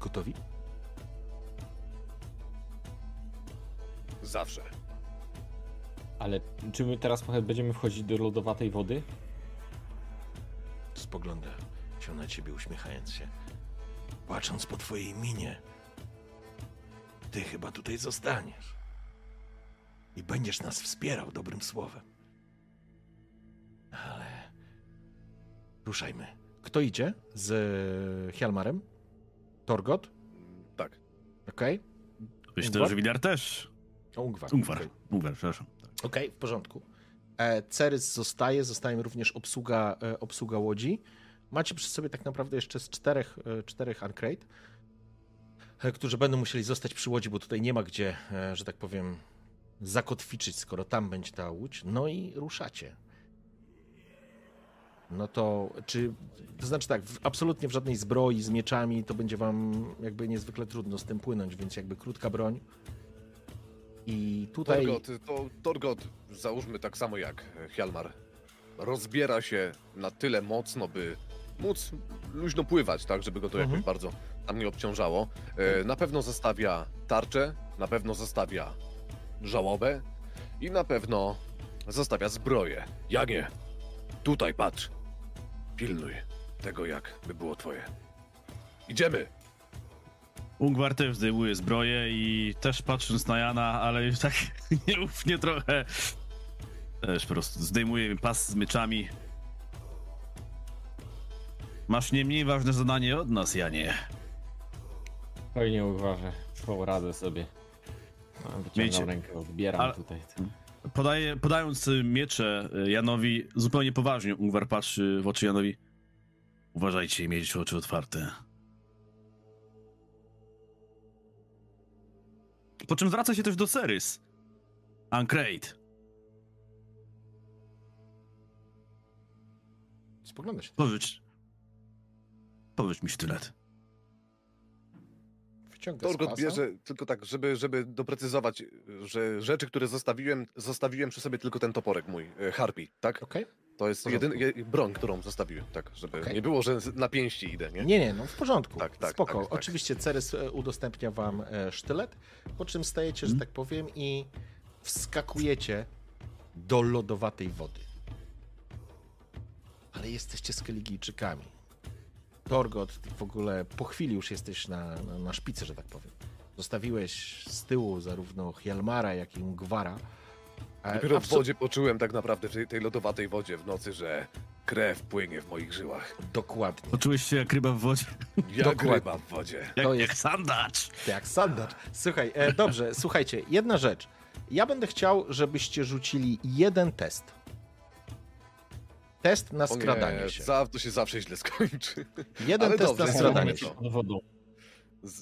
Gotowi? Zawsze. Ale czy my teraz będziemy wchodzić do lodowatej wody? Spogląda się na ciebie, uśmiechając się. Patrząc po twojej minie, ty chyba tutaj zostaniesz. I będziesz nas wspierał dobrym słowem. Ale. Ruszajmy. Kto idzie z Hjalmarem? Torgot? Tak. Okej. Myślę, Ungwar? że Widar też. Ungwar. Ungwar. Okej. Ungwar, przepraszam. Okej, w porządku. E, Cerys zostaje, zostaje również obsługa, e, obsługa łodzi. Macie przy sobie tak naprawdę jeszcze z czterech, e, czterech Uncrate, e, którzy będą musieli zostać przy łodzi, bo tutaj nie ma gdzie, e, że tak powiem, zakotwiczyć, skoro tam będzie ta łódź. No i ruszacie. No to czy, to znaczy tak, w, absolutnie w żadnej zbroi z mieczami to będzie wam jakby niezwykle trudno z tym płynąć, więc jakby krótka broń. I tutaj... Torgot, to Torgot, załóżmy tak samo jak Hjalmar, rozbiera się na tyle mocno, by móc luźno pływać, tak, żeby go to Mhm. jakoś bardzo tam nie obciążało. E, na pewno zostawia tarczę, na pewno zostawia żałobę i na pewno zostawia zbroję. Janie, tutaj patrz. Pilnuj tego, jak by było twoje. Idziemy! Ungwar też zdejmuje zbroję i też patrząc na Jana, ale już tak nieufnie trochę. Też po prostu zdejmuje pas z myczami. Masz nie mniej ważne zadanie od nas, Janie. Spokojnie uważę, poradzę sobie. No, Wyciągam Wiecie, rękę, odbieram ale- tutaj. Podaje, podając miecze y, Janowi, zupełnie poważnie Ungwar patrzy w oczy Janowi. Uważajcie i miejcie oczy otwarte. Po czym zwraca się też do Cerys. Ancrate. Spogląda się. Powiedz. Powiedz mi sztylet. Wyciąga z Torgot bierze tylko tak, żeby, żeby doprecyzować, że rzeczy, które zostawiłem, zostawiłem przy sobie tylko ten toporek mój, e, Harpy, tak? Okej. To jest W porządku. jedyny, je, broń, którą zostawiłem, tak, żeby Okej. nie było, że na pięści idę, nie? Nie, nie, no w porządku. Tak, tak, Spoko. tak, tak. Oczywiście Ceres e, udostępnia wam e, sztylet, po czym stajecie, że Mhm. tak powiem, i wskakujecie do lodowatej wody. Ale jesteście Skeligijczykami. Torgot, ty w ogóle po chwili już jesteś na, na, na szpicy, że tak powiem. Zostawiłeś z tyłu zarówno Hjalmara, jak i Ungwara. Dopiero w wodzie poczułem tak naprawdę, w tej, tej lodowatej wodzie w nocy, że krew płynie w moich żyłach. Dokładnie. Poczułeś się jak ryba w wodzie? Jak Dokładnie. ryba w wodzie. Jak, To jak jest- sandacz. Jak sandacz. Słuchaj, e, dobrze, słuchajcie, jedna rzecz. Ja będę chciał, żebyście rzucili jeden test. Test na O nie, skradanie się. za- to się zawsze źle skończy. Jeden ale test dobrze, na skradanie się.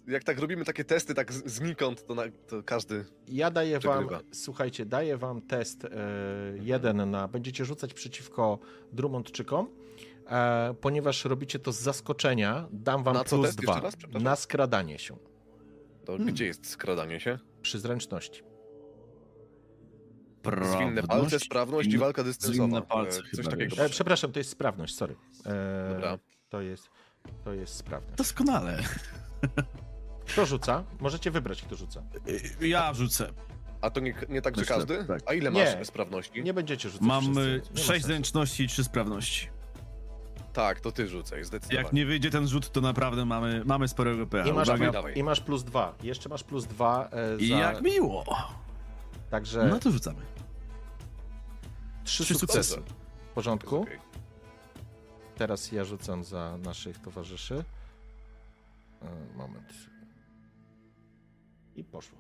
Jak tak robimy takie testy tak znikąd, to, na, to każdy... Ja daję wam, Przegrywa. słuchajcie, daję wam test e, jeden na, będziecie rzucać przeciwko Drummondczykom, e, ponieważ robicie to z zaskoczenia, dam wam Na plus dwa raz? Na skradanie się To Hmm. gdzie jest skradanie się? przy zręczności. Zwinne palce, sprawność i walka dystansowa. zwinne palce E, Coś takiego. E, przepraszam, to jest sprawność, sorry. E, Dobra. To jest, to jest sprawność. Doskonale. Kto rzuca? Możecie wybrać, kto rzuca. Y, Ja rzucę. A to nie, nie tak, że Myślę, każdy? tak. A ile Nie. masz sprawności? Nie będziecie rzucać Mam wszyscy. y, Nie ma sześć sensu. zręczności i trzy sprawności. Tak, to ty rzucaj, zdecydowanie. Jak nie wyjdzie ten rzut, to naprawdę mamy, mamy sporego pecha. I masz, Uwaga. Dawaj. I masz plus dwa. Jeszcze masz plus dwa e, za... I jak miło. Także No to rzucamy. Trzy trzy sukcesy. sukcesy. W porządku. Okej. Teraz ja rzucam za naszych towarzyszy. E, Moment. I poszło.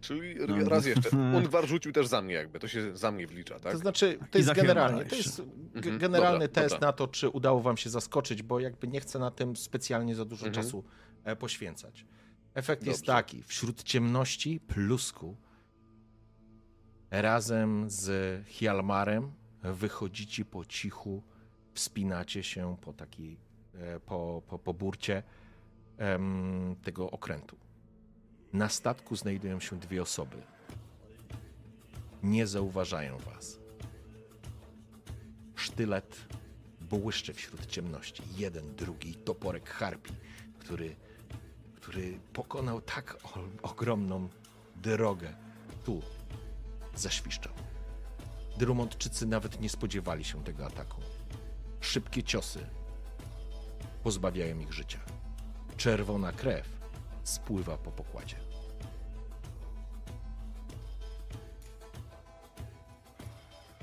Czyli No. raz jeszcze. Ungwar rzucił też za mnie jakby, to się za mnie wlicza, tak? To znaczy, to jest generalnie, to jest Mhm, generalny dobra, test dobra. na to, czy udało wam się zaskoczyć, bo jakby nie chcę na tym specjalnie za dużo Mhm. czasu e, poświęcać. Efekt jest Dobrze. taki, wśród ciemności plusku razem z Hjalmarem wychodzicie po cichu, wspinacie się po takiej, e, po, po, po burcie em, tego okrętu. Na statku znajdują się dwie osoby. Nie zauważają was. Sztylet błyszczy wśród ciemności. Jeden, drugi toporek harpi, który, który pokonał tak ogromną drogę. Tu zaświszczał. Drumondczycy nawet nie spodziewali się tego ataku. Szybkie ciosy pozbawiają ich życia. Czerwona krew spływa po pokładzie.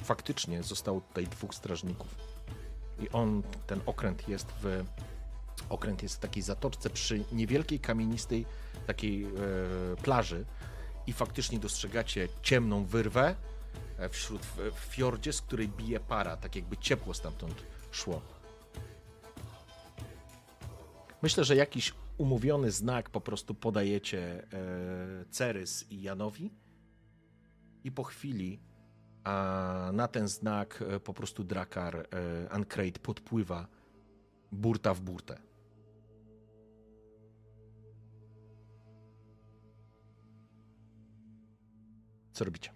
Faktycznie zostało tutaj dwóch strażników. I on, ten okręt jest w. Okręt jest w takiej zatoczce przy niewielkiej kamienistej takiej e, plaży. I faktycznie dostrzegacie ciemną wyrwę e, wśród w, fiordzie, z której bije para, tak jakby ciepło stamtąd szło. Myślę, że jakiś umówiony znak po prostu podajecie e, Cerys i Janowi. I po chwili a na ten znak e, po prostu Drakar e, Ancrate podpływa burta w burtę. Co robicie?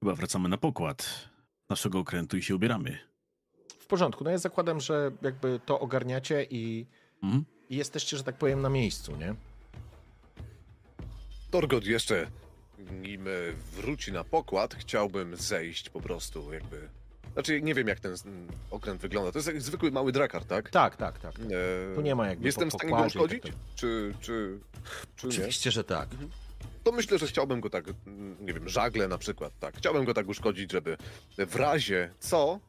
Chyba wracamy na pokład naszego okrętu i się ubieramy. W porządku, no ja zakładam, że jakby to ogarniacie i, Mhm. i jesteście, że tak powiem, na miejscu, nie? Torgot jeszcze, nim wróci na pokład, chciałbym zejść po prostu, jakby... Znaczy, nie wiem jak ten okręt wygląda. To jest jak zwykły mały drakar, tak? Tak, tak, tak. tak. E, Tu nie ma jakby Jestem po w stanie go tak uszkodzić? dalej. Czy, czy, czy nie? Oczywiście, że tak. To myślę, że chciałbym go tak, mm, nie wiem, żagle na przykład, tak. Chciałbym go tak uszkodzić, żeby w razie co,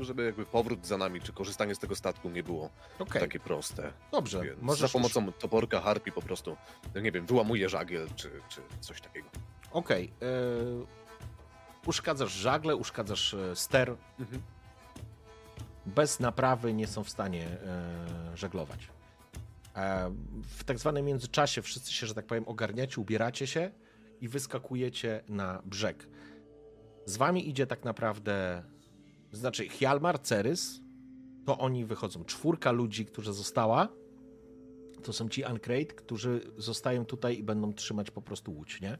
e, żeby jakby powrót za nami, czy korzystanie z tego statku nie było Okej, takie proste. dobrze. Więc Możesz za pomocą toporka harpi po prostu, nie wiem, wyłamuję żagiel, czy, czy coś takiego. Okej. y, uszkadzasz żagle, uszkadzasz e, ster. Mhm. Bez naprawy nie są w stanie e, żeglować. E, w tak zwanym międzyczasie wszyscy się, że tak powiem, ogarniacie, ubieracie się i wyskakujecie na brzeg. Z wami idzie tak naprawdę, znaczy Hjalmar, Cerys, to oni wychodzą. Czwórka ludzi, którzy została, to są ci Uncrate, którzy zostają tutaj i będą trzymać po prostu łódź, nie?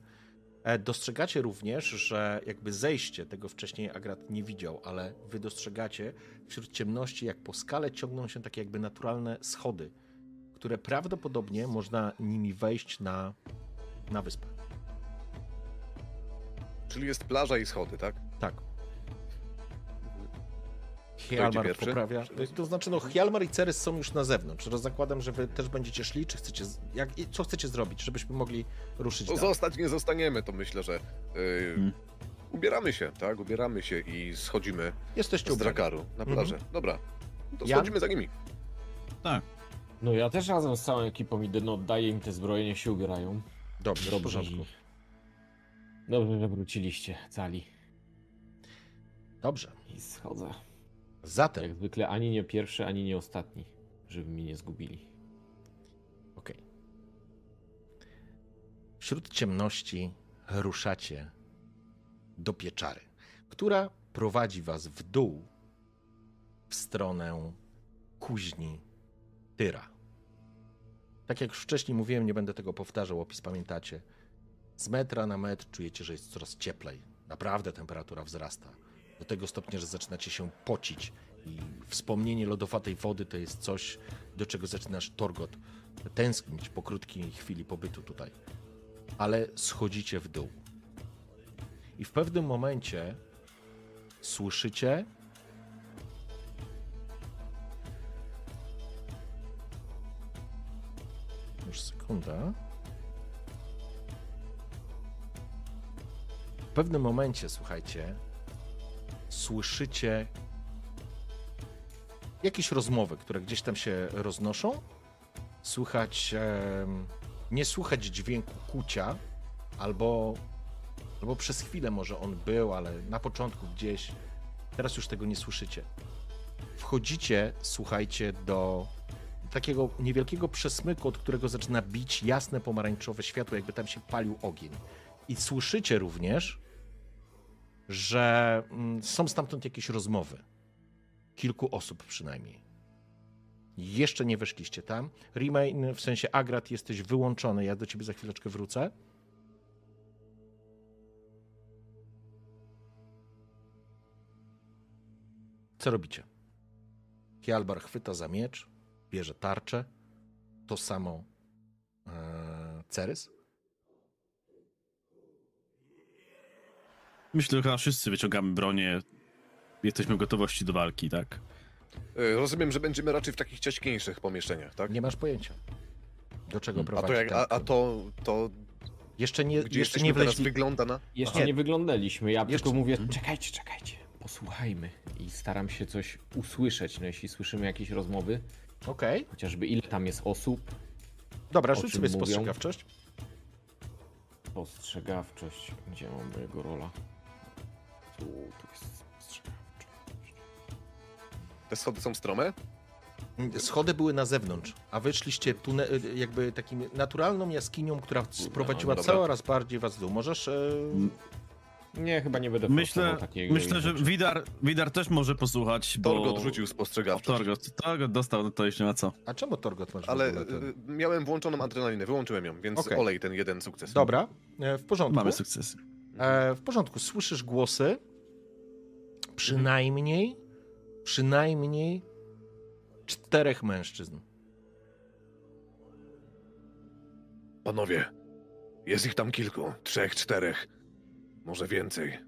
E, Dostrzegacie również, że jakby zejście, tego wcześniej Agrat nie widział, ale wy dostrzegacie wśród ciemności, jak po skale ciągną się takie jakby naturalne schody, które prawdopodobnie można nimi wejść na, na wyspę. Czyli jest plaża i schody, tak? Tak. Hjalmar pierwszy? poprawia. To znaczy, no, Hjalmar i Cerys są już na zewnątrz. Rozakładam, że wy też będziecie szli, czy chcecie. Jak, i co chcecie zrobić, żebyśmy mogli ruszyć No, dalej? zostać nie zostaniemy, to myślę, że yy, Hmm. ubieramy się, tak? Ubieramy się i schodzimy Jesteście z ubrani. Drakaru na plażę. Dobra, to Jan? schodzimy za nimi. Tak. No ja też razem z całą ekipą idę, no oddaję im te zbroje, niech się ubierają. Dobrze, w Dobrze, porządku. Dobrze, że wróciliście cali. Dobrze. I schodzę. Zatem, Jak zwykle ani nie pierwszy, ani nie ostatni, żeby mnie nie zgubili. Okej. Wśród ciemności ruszacie do pieczary, która prowadzi was w dół w stronę kuźni Tyra. Tak jak już wcześniej mówiłem, nie będę tego powtarzał, opis pamiętacie. Z metra na metr czujecie, że jest coraz cieplej. Naprawdę temperatura wzrasta. Do tego stopnia, że zaczynacie się pocić i wspomnienie lodowatej wody to jest coś, do czego zaczynasz Torgot tęsknić po krótkiej chwili pobytu tutaj. Ale schodzicie w dół. I w pewnym momencie słyszycie Już sekunda. W pewnym momencie, słuchajcie, słyszycie jakieś rozmowy, które gdzieś tam się roznoszą. Słychać, em, nie słychać dźwięku kucia, albo, albo przez chwilę może on był, ale na początku gdzieś. Teraz już tego nie słyszycie. Wchodzicie, słuchajcie, do takiego niewielkiego przesmyku, od którego zaczyna bić jasne pomarańczowe światło, jakby tam się palił ogień. I słyszycie również, że mm, są stamtąd jakieś rozmowy. Kilku osób przynajmniej. Jeszcze nie weszliście tam. Remain, w sensie Agrat, jesteś wyłączony. Ja do ciebie za chwileczkę wrócę. Co robicie? Hjalbar chwyta za miecz, bierze tarczę. To samo e, Cerys. Myślę, że chyba wszyscy wyciągamy bronię. Jesteśmy w gotowości do walki, tak? Yy, rozumiem, że będziemy raczej w takich ciaśniejszych pomieszczeniach, tak? Nie masz pojęcia, do czego A prowadzi to, jak, ten a, a to, to Jeszcze nie, gdzie jeszcze nie wleźli. wygląda na... Jeszcze Nie. nie wyglądaliśmy, ja Jeszcze- tylko mówię, czekajcie, czekajcie, posłuchajmy. I staram się coś usłyszeć, no jeśli słyszymy jakieś rozmowy, Okej, chociażby ile tam jest osób, dobra, rzuć sobie spostrzegawczość. Postrzegawczość. Gdzie mam mojego rola? Tu, tu jest. Te schody są strome? Schody były na zewnątrz, a wyszliście tune, jakby takim naturalną jaskinią, która sprowadziła no coraz bardziej was w dół. Możesz. E, Nie, chyba nie będę Myślę, takiego myślę że. Widar, Widar też może posłuchać, bo... Torgot rzucił spostrzegawczość. Torgot, Torgot dostał, no to jeszcze nie ma co. a czemu Torgot masz Ale ten... y, miałem włączoną adrenalinę, wyłączyłem ją, więc Okej. olej ten jeden sukces. Dobra, e, w porządku. Mamy sukces. E, w porządku, słyszysz głosy. Przynajmniej, przynajmniej czterech mężczyzn. Panowie, jest ich tam kilku, trzech, czterech, może więcej.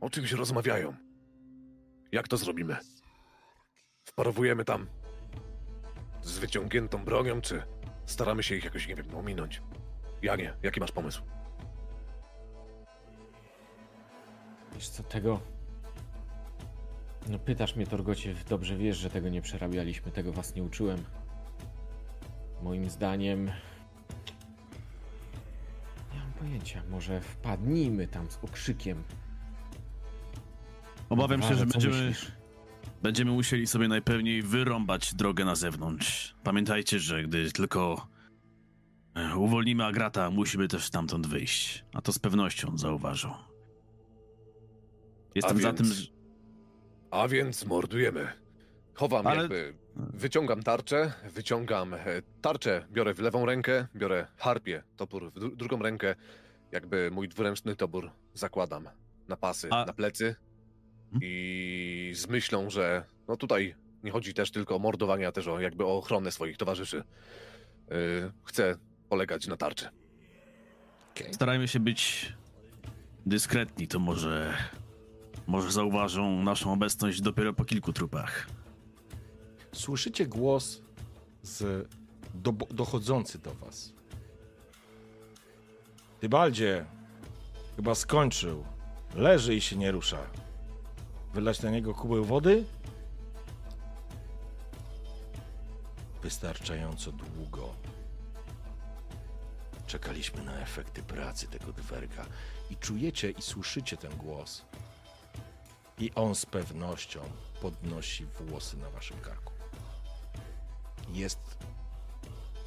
O czymś rozmawiają. Jak to zrobimy? Wparowujemy tam z wyciągniętą bronią, czy staramy się ich jakoś, nie wiem, ominąć? Janie, jaki masz pomysł? Wiesz co, tego... No pytasz mnie, Torgocie, dobrze wiesz, że tego nie przerabialiśmy, tego was nie uczyłem. Moim zdaniem... Nie mam pojęcia, może wpadnijmy tam z okrzykiem. Obawiam się, Uważaj, że będziemy, myślisz? będziemy musieli sobie najpewniej wyrąbać drogę na zewnątrz. Pamiętajcie, że gdy tylko e, uwolnimy Agrata, musimy też stamtąd wyjść. A to z pewnością zauważą. Jestem za więc- tym, że... A więc mordujemy. Chowam Ale- jakby. Wyciągam tarczę, wyciągam e, tarczę, biorę w lewą rękę, biorę harpię, topór w dru- drugą rękę, jakby mój dwuręczny topór zakładam na pasy, A- na plecy Hmm? i z myślą, że no tutaj nie chodzi też tylko o mordowanie, a też o jakby o ochronę swoich towarzyszy. Yy, chcę polegać na tarczy. Starajmy się być dyskretni, to może... Może zauważą naszą obecność dopiero po kilku trupach. Słyszycie głos z do, dochodzący do was. Tybaldzie, chyba skończył. Leży i się nie rusza. Wylać na niego kubeł wody? Wystarczająco długo. Czekaliśmy na efekty pracy tego dwerga i czujecie i słyszycie ten głos. I on z pewnością podnosi włosy na waszym karku. Jest.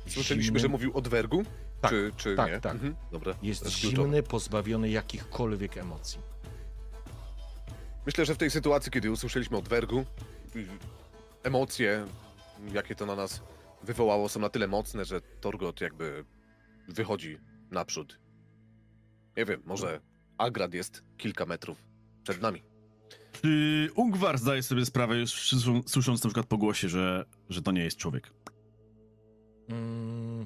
Słyszeliśmy, zimny, że mówił o dwergu? Tak, czy, czy tak, nie? tak. Mhm, dobra. Jest to kluczowe. zimny, pozbawiony jakichkolwiek emocji. Myślę, że w tej sytuacji, kiedy usłyszeliśmy o dwergu, emocje, jakie to na nas wywołało, są na tyle mocne, że Torgot jakby wychodzi naprzód. Nie wiem, może Agrad jest kilka metrów przed nami. Czy Ungwar zdaje sobie sprawę, już słysząc- na przykład po głosie, że, że to nie jest człowiek? Mm.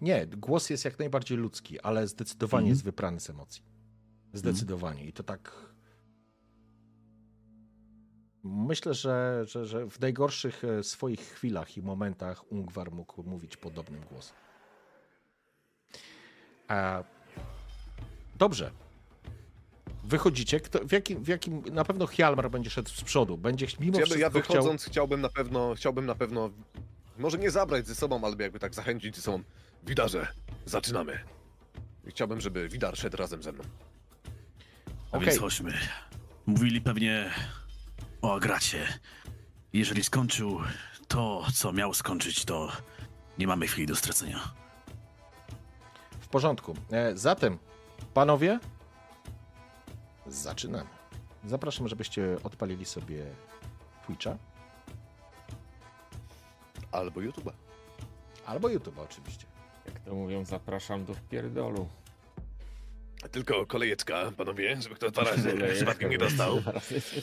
Nie, głos jest jak najbardziej ludzki, ale zdecydowanie Mhm. jest wyprany z emocji. Zdecydowanie. I to tak. Myślę, że, że, że w najgorszych e, swoich chwilach i momentach Ungwar mógł mówić podobnym głosem. A... Dobrze. Wychodzicie. Kto, w, jakim, w jakim. Na pewno Hjalmar będzie szedł z przodu. Będzie mimo Ja, wszystko ja chciał. wychodząc chciałbym na pewno, chciałbym na pewno, może nie zabrać ze sobą, ale jakby tak zachęcić ze sobą. Widarze, zaczynamy. I Chciałbym, żeby Widar szedł razem ze mną. A Okej. więc chodźmy. Mówili pewnie o Agracie. Jeżeli skończył to, co miał skończyć, to nie mamy chwili do stracenia. W porządku. E, zatem, panowie, zaczynamy. Zapraszam, żebyście odpalili sobie Twitcha Albo YouTube'a. albo YouTube oczywiście. Jak to mówią, zapraszam do wpierdolu. Tylko kolejeczka, panowie, żeby kto dwa razy przypadkiem nie dostał.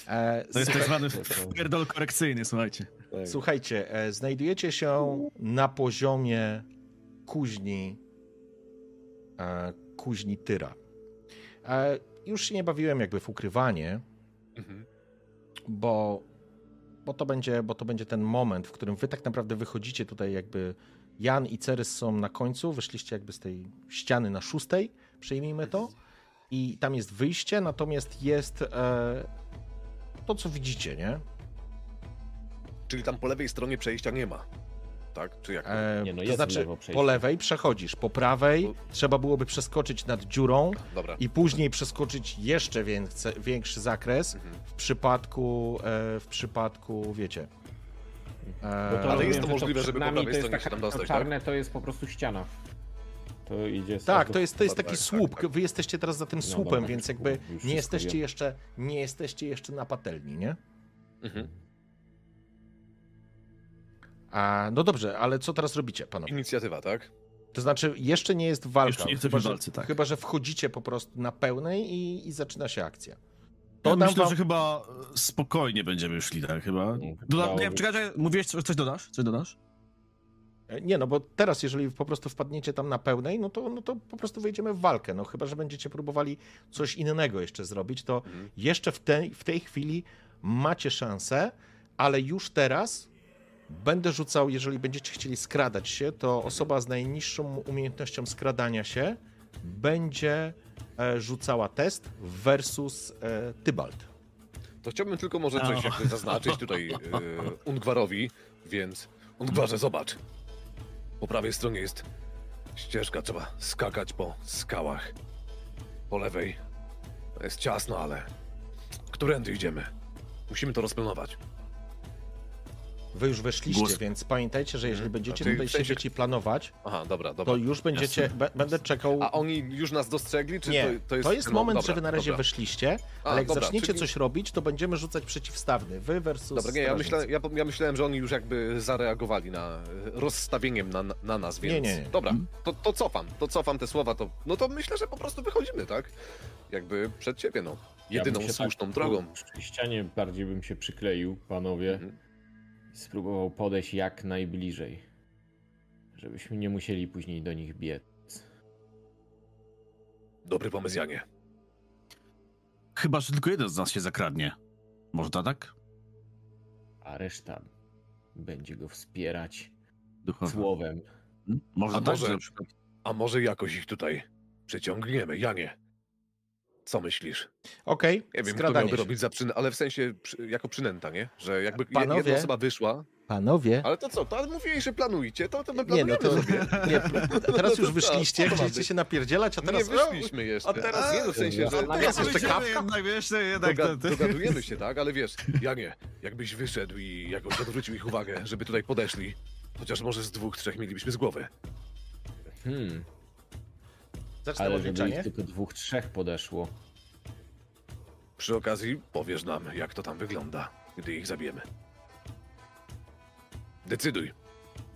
E, To jest tak zwany pierdol korekcyjny, słuchajcie. Słuchajcie, e, znajdujecie się na poziomie kuźni e, kuźni Tyra. Już się nie bawiłem jakby w ukrywanie, Mhm. bo, bo, to będzie, bo to będzie ten moment, w którym wy tak naprawdę wychodzicie tutaj jakby Jan i Cerys są na końcu, wyszliście jakby z tej ściany na szóstej, przyjmijmy to, i tam jest wyjście, natomiast jest e, to, co widzicie, nie? Czyli tam po lewej stronie przejścia nie ma. Tak? Czy jak? E, Nie, no to znaczy, po lewej przechodzisz, po prawej trzeba byłoby przeskoczyć nad dziurą Dobra. i później przeskoczyć jeszcze więkce, większy zakres Mhm. w przypadku, e, w przypadku, wiecie. E, Ale rozumiem, jest to możliwe, żeby po prawej to jest stronie się tam dostać, to Czarne to jest po prostu ściana. To idzie z tak, to jest, to jest tak, taki tak, słup. tak. Wy jesteście teraz za tym No słupem, dobra, więc jakby nie jesteście jeszcze, nie jesteście jeszcze na patelni, nie? Mhm. A, no dobrze, ale co teraz robicie, panowie? Inicjatywa, tak? To znaczy, jeszcze nie jest walka. Jeszcze nie jesteśmy chyba, w walce, że, tak. chyba, że wchodzicie po prostu na pełnej i, i zaczyna się akcja. To dam myślę, wam- że chyba e, spokojnie będziemy szli, tak chyba. Doda- nie, wydawałoby czekaj, mówiłeś, coś, coś dodasz? Coś dodasz? E, Nie, no bo teraz, jeżeli po prostu wpadniecie tam na pełnej, no to, no to po prostu wejdziemy w walkę. No chyba, że będziecie próbowali coś innego jeszcze zrobić, to Mhm. jeszcze w tej, w tej chwili macie szansę, ale już teraz będę rzucał, jeżeli będziecie chcieli skradać się, to osoba z najniższą umiejętnością skradania się będzie e, rzucała test versus e, Tybalt. To chciałbym tylko może coś jakby zaznaczyć tutaj e, Ungwarowi, więc Ungwarze, zobacz. Po prawej stronie jest ścieżka, trzeba skakać po skałach. Po lewej jest ciasno, ale którędy idziemy? Musimy to rozplanować. Wy już weszliście, Głos- więc pamiętajcie, że jeżeli będziecie Znaczy, tutaj w sensie- siedzieć planować, Aha, dobra, dobra. to już będziecie, be, będę czekał A oni już nas dostrzegli, czy Nie, to, to jest... no, moment, dobra, że wy na razie dobra. weszliście, A, ale jak dobra, zaczniecie czyli- coś robić, to będziemy rzucać przeciwstawny. Wy versus Dobra, nie, ja, ja, ja myślałem, że oni już jakby zareagowali na e, rozstawieniem na, na nas, więc... Nie, nie, nie. Dobra, to, to cofam, to cofam te słowa, to, no to myślę, że po prostu wychodzimy, tak? Jakby przed ciebie, no. Jedyną Ja słuszną tak drogą. Przy ścianie bardziej bym się przykleił, panowie. Mhm. Spróbował podejść jak najbliżej. Żebyśmy nie musieli później do nich biec. Dobry pomysł, Janie. Chyba, że tylko jeden z nas się zakradnie. Może to tak? A reszta będzie go wspierać Duchowo. słowem. Hmm? Może A tak, może- że. A może jakoś ich tutaj przyciągniemy, Janie? Co myślisz? Okej, Nie wiem, kto miałby się. robić za przyn... ale w sensie przy... jako przynęta, nie? Że jakby Panowie? jedna osoba wyszła, Panowie, ale to co, to mówiłeś, że planujcie, to, to my nie no planujemy to, sobie. nie, teraz to już wyszliście, Co to ma chcieliście się napierdzielać, a teraz... nie wyszliśmy jeszcze. a teraz- nie, no w sensie, że A teraz jeszcze kawka? Jednak, wiesz, jednak Doga- dogadujemy się, tak? Ale wiesz, Janie, jakbyś wyszedł i jakoś odwrócił ich uwagę, żeby tutaj podeszli, chociaż może z dwóch, trzech mielibyśmy z głowy. Hmm, Zacznę ale żeby odliczanie. ich tylko dwóch, trzech podeszło. Przy okazji powiesz nam, jak to tam wygląda, gdy ich zabijemy. Decyduj.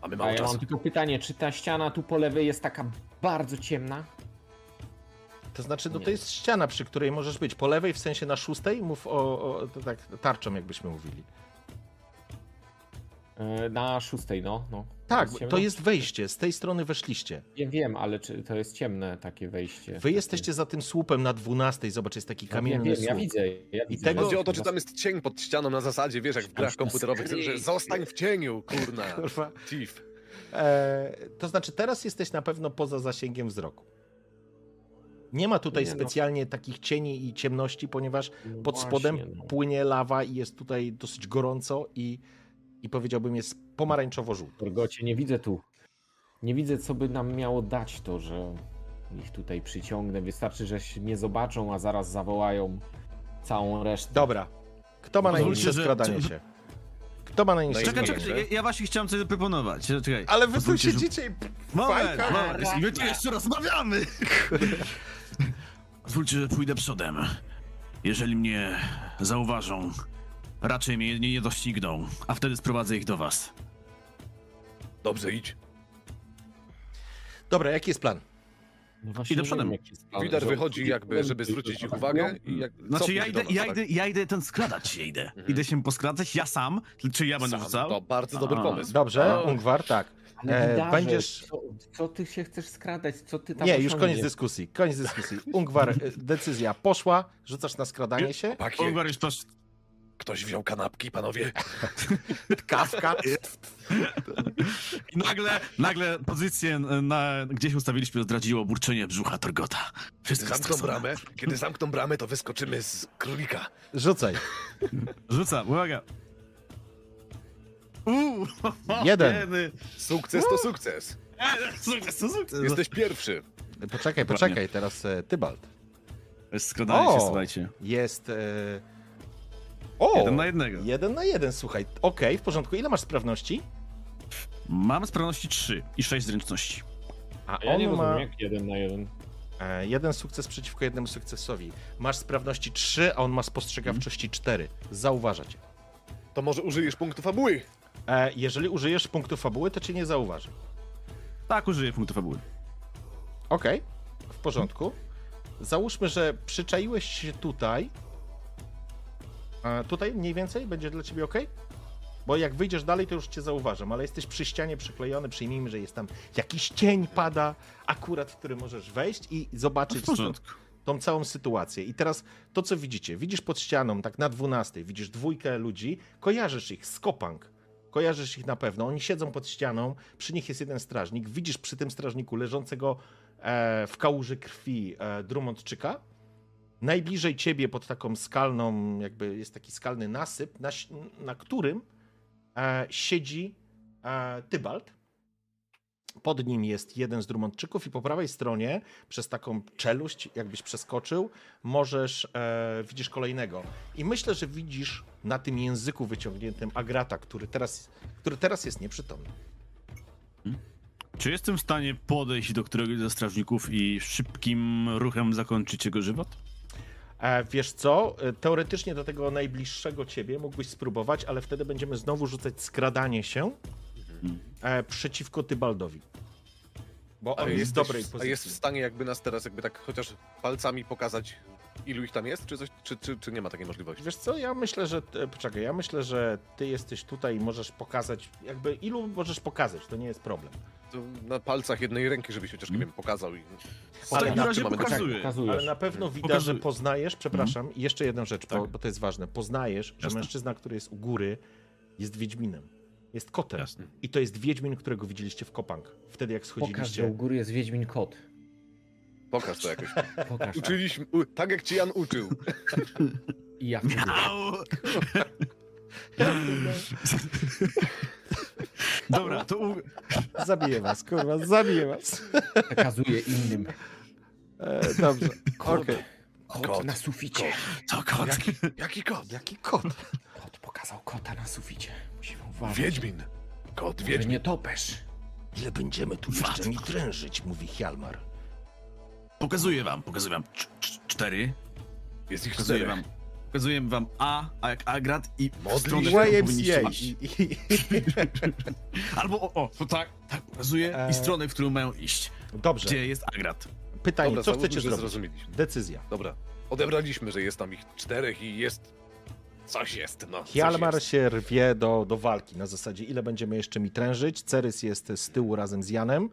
Mamy A mało ja czasu. mam tylko pytanie, czy ta ściana tu po lewej jest taka bardzo ciemna? To znaczy, no to jest ściana, przy której możesz być po lewej, w sensie na szóstej, mów o, o to tak tarczą, jakbyśmy mówili. E, Na szóstej, no. no. Tak, ciemno? to jest wejście, z tej strony weszliście. Ja wiem, ale czy to jest ciemne takie wejście? Wy jesteście za tym słupem na dwunastej, zobacz, jest taki Ja kamienny wiem, ja słup. widzę, ja widzę. tego- Chodzi o to, czy tam jest cień pod ścianą na zasadzie, wiesz, jak w grach komputerowych, że zostań w cieniu, kurna. Kurwa. Thief. E, to znaczy, teraz jesteś na pewno poza zasięgiem wzroku. Nie ma tutaj Nie no. specjalnie takich cieni i ciemności, ponieważ No pod spodem właśnie, no. płynie lawa i jest tutaj dosyć gorąco i, i powiedziałbym jest pomarańczowo-żółto. Torgocie, nie widzę tu. Nie widzę, co by nam miało dać to, że ich tutaj przyciągnę. Wystarczy, że się nie zobaczą, a zaraz zawołają całą resztę. Dobra. Kto ma najniższe że- skradanie czy- się? Kto ma najniższe Czekaj, czekaj, ja, ja właśnie chciałem coś zaproponować. Czekaj. Ale wy tu Pozwólcie, że- siedzicie i... Moment, moment, my tu jeszcze rozmawiamy. Pozwólcie, że pójdę przodem. Jeżeli mnie zauważą, raczej mnie nie, nie dościgną, a wtedy sprowadzę ich do was. Dobrze, idź. Dobra, jaki jest plan? No właśnie Idę przodem. Widar wychodzi jakby, żeby zwrócić ich uwagę i jak... Znaczy ja idę, nas, ja, tak? idę, ja idę ten skradać się idę. Idę się poskradać, ja sam, czy ja będę Sam, rzucał? To bardzo dobry A. pomysł. Dobrze, A. Ungwar, tak. Ale E, będziesz- Co, co ty się chcesz skradać? Co ty tam Nie, już koniec dyskusji. Koniec dyskusji. Ungwar, e, decyzja poszła. Rzucasz na skradanie się. Ungwar już proszę. Ktoś wziął kanapki, panowie? Kawka. I nagle, nagle pozycję na, gdzieś ustawiliśmy zdradziło burczenie brzucha Torgota. Kiedy Wszystko zamkną stracone. bramę, kiedy zamkną bramę, to wyskoczymy z królika. Rzucaj. Rzucam, uwaga. Uuu, Jeden. Sukces to sukces. Sukces, to sukces. Jesteś pierwszy. Poczekaj, poczekaj. Teraz e, Tybalt. Skradanie się, słuchajcie. Jest... E... O! Jeden na jednego. Jeden na jeden, słuchaj. Okej, w porządku. Ile masz sprawności? Mam sprawności 3 i 6 zręczności. A Ja nie on rozumiem, ma jak jeden na jeden. e, jeden sukces przeciwko jednemu sukcesowi. Masz sprawności 3, a on ma spostrzegawczości 4. Zauważa cię. To może użyjesz punktu fabuły. E, jeżeli użyjesz punktu fabuły, to cię nie zauważy. Tak, użyję punktu fabuły. Okej, w porządku. Załóżmy, że przyczaiłeś się tutaj. Tutaj mniej więcej będzie dla ciebie ok? Bo jak wyjdziesz dalej, to już cię zauważam, ale jesteś przy ścianie przyklejony, przyjmijmy, że jest tam jakiś cień pada, akurat w który możesz wejść i zobaczyć porządku. tą całą sytuację. I teraz to, co widzicie, widzisz pod ścianą, tak na 12, widzisz dwójkę ludzi, kojarzysz ich z Kopang. Kojarzysz ich na pewno. Oni siedzą pod ścianą, przy nich jest jeden strażnik. Widzisz przy tym strażniku leżącego e, w kałuży krwi e, Drummondczyka. Najbliżej ciebie pod taką skalną, jakby jest taki skalny nasyp, na, na którym e, siedzi e, Tybalt. Pod nim jest jeden z Drummondczyków i po prawej stronie, przez taką czeluść, jakbyś przeskoczył, możesz, e, widzisz kolejnego. I myślę, że widzisz na tym języku wyciągniętym Agrata, który teraz, który teraz jest nieprzytomny. Czy jestem w stanie podejść do któregoś ze strażników i szybkim ruchem zakończyć jego żywot? E, wiesz co, e, teoretycznie do tego najbliższego ciebie mógłbyś spróbować, ale wtedy będziemy znowu rzucać skradanie się e, przeciwko Tybaldowi. Bo on jest w dobrej pozycji. A jest w stanie jakby nas teraz jakby tak chociaż palcami pokazać, ilu ich tam jest, czy, coś, czy, czy, czy nie ma takiej możliwości? Wiesz co, ja myślę, że. Poczekaj, ja myślę, że ty jesteś tutaj i możesz pokazać. Jakby ilu możesz pokazać, to nie jest problem. Na palcach jednej ręki, żebyś chociaż, nie wiem, pokazał i... W takim na razie pokazuję. Pokazujesz. Ale na pewno widać, Pokazuj. że poznajesz, przepraszam, i jeszcze jedna rzecz, bo, Tak. bo to jest ważne. Poznajesz, że Jasne. mężczyzna, który jest u góry, jest Wiedźminem. Jest kotem. Jasne. I to jest Wiedźmin, którego widzieliście w Kopang. Wtedy jak Pokaż, że u schodziliście. góry jest Wiedźmin kot. Pokaż to jakoś. Pokaż. Uczyliśmy, u, tak jak ci Jan uczył. I ja wtedy Au! Dobra, to u... Zabiję was, kurwa, zabiję was. przekazuję innym. E, dobrze, okej. Kot, Kot. na suficie. To kot. Jaki, jaki kot? Jaki kot? Kot pokazał kota na suficie. Musimy uważać. Wiedźmin. Kot Że Wiedźmin. nie topesz. Ile będziemy tu jeszcze mi drężyć, mówi Hjalmar. Pokazuję wam, pokazuję wam cz- cztery. Jest ich Pokazuję wam. Pokazuję wam A, a jak Agrat i w Modlisz stronę, którą powinniście iść. Albo o, o, to tak, tak, pokazuję Eee. i stronę, w którą mają iść. Dobrze, Gdzie jest Agrat? pytanie, Dobra, co chcecie zrobić? zrozumieliśmy. Decyzja. Dobra. Odebraliśmy, że jest tam ich czterech i jest... Coś jest, no. Hjalmar jest. się rwie do, do walki na zasadzie, ile będziemy jeszcze mi trężyć. Cerys jest z tyłu razem z Janem,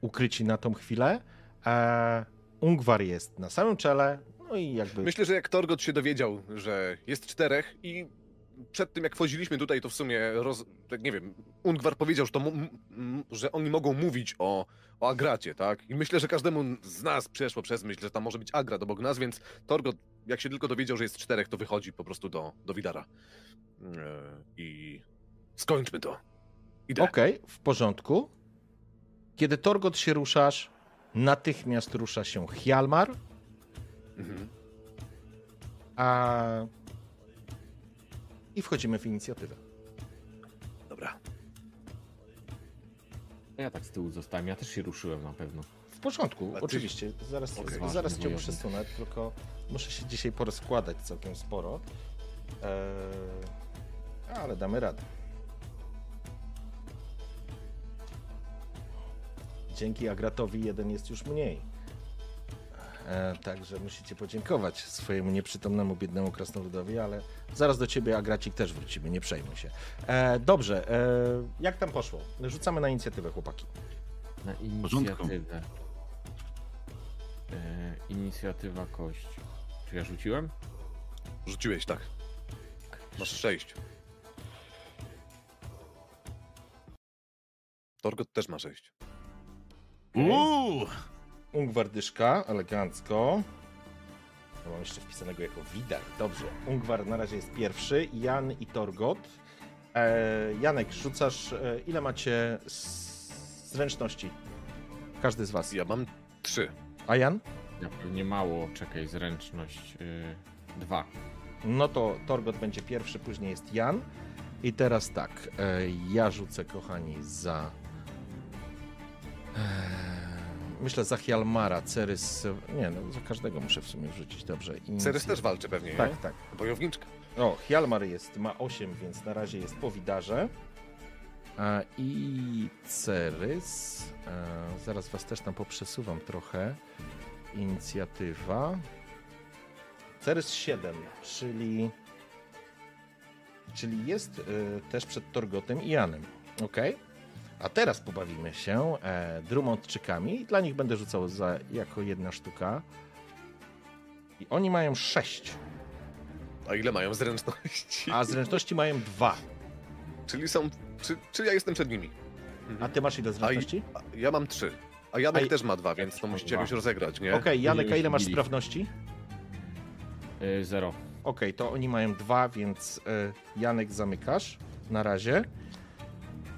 ukryci na tą chwilę. E, Ungwar jest na samym czele, no i jakby... Myślę, że jak Torgot się dowiedział, że jest czterech i przed tym jak wchodziliśmy tutaj, to w sumie, roz... tak nie wiem, Ungwar powiedział, że, to że oni mogą mówić o, o Agracie, tak? I myślę, że każdemu z nas przeszło przez myśl, że tam może być Agrat obok nas, więc Torgot, jak się tylko dowiedział, że jest czterech, to wychodzi po prostu do, do Widara. Eee, I skończmy to. Okej, w porządku. Kiedy Torgot się ruszasz, natychmiast rusza się Hjalmar, Mhm. a... i wchodzimy w inicjatywę. Dobra. Ja tak z tyłu zostałem. Ja też się ruszyłem na pewno. W porządku, ty- oczywiście. Zaraz, Okej. zaraz cię Ważny przesunę, tylko muszę się dzisiaj porozkładać całkiem sporo. Eee, ale damy radę. Dzięki Agratowi jeden jest już mniej. E, także musicie podziękować swojemu nieprzytomnemu, biednemu krasnoludowi, ale zaraz do ciebie, Agracik, też wrócimy, nie przejmuj się. E, dobrze, e, jak tam poszło? Rzucamy na inicjatywę, chłopaki. Na porządku. inicjatywę. E, inicjatywa kość. Czy ja rzuciłem? Rzuciłeś, tak. Masz sześć. Torgot też ma sześć. Uuu! Ungwar dyszka, elegancko. Ja mam jeszcze wpisanego jako Widar. Dobrze. Ungwar na razie jest pierwszy. Jan i Torgot. E, Janek, rzucasz. E, ile macie zręczności? Każdy z was. Ja mam trzy. A Jan? Ja pewnie mało. Czekaj, zręczność. Y, dwa. No to Torgot będzie pierwszy, później jest Jan. I teraz tak. E, ja rzucę, kochani, za. E, myślę za Hjalmara, Cerys. Nie, no za każdego muszę w sumie wrzucić. Dobrze. Ceres też walczy pewnie, nie? Tak, tak. Bojowniczka. O, Hjalmar jest, ma 8, więc na razie jest po widarze. E, I Cerys. E, zaraz was też tam poprzesuwam trochę. Inicjatywa. Cerys 7, czyli. Czyli jest e, też przed Torgotem i Janem. Ok? A teraz pobawimy się e, Drummondczykami. i Dla nich będę rzucał za, jako jedna sztuka. I oni mają 6, A ile mają zręczności? a zręczności mają 2. Czyli są. Czy, czy ja jestem przed nimi? A ty masz ile zręczności? A ja mam trzy. A Janek A też ma dwa, więc to musicie dwa. jakoś rozegrać, nie? Okej, Janek, a ile masz sprawności? Yy, zero. Okej, to oni mają dwa, więc e, Janek zamykasz na razie.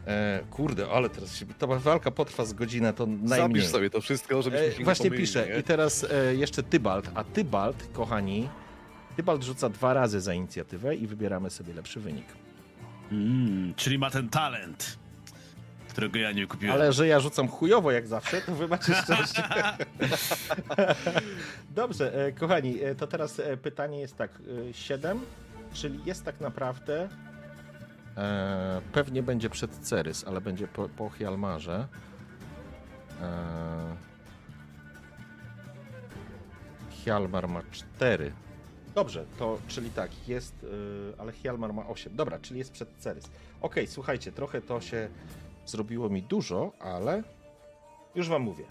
E, kurde, ale teraz się, ta walka potrwa z godzinę, to najmniej. Zapisz sobie to wszystko, żebyśmy się E, nie właśnie pomylili, piszę. nie? I teraz e, jeszcze Tybalt. A Tybalt, kochani, Tybalt rzuca dwa razy za inicjatywę i wybieramy sobie lepszy wynik. Mm, czyli ma ten talent, którego ja nie kupiłem. Ale że ja rzucam chujowo jak zawsze, to wybaczcie szczęście. Dobrze, e, kochani, e, to teraz e, pytanie jest tak. 7, czyli jest tak naprawdę. E, pewnie będzie przed Cerys, ale będzie po, po Hjalmarze. E, Hjalmar ma 4. Dobrze, to czyli tak, jest, y, ale Hjalmar ma 8. Dobra, czyli jest przed Cerys. Okej, słuchajcie, trochę to się zrobiło mi dużo, ale już wam mówię.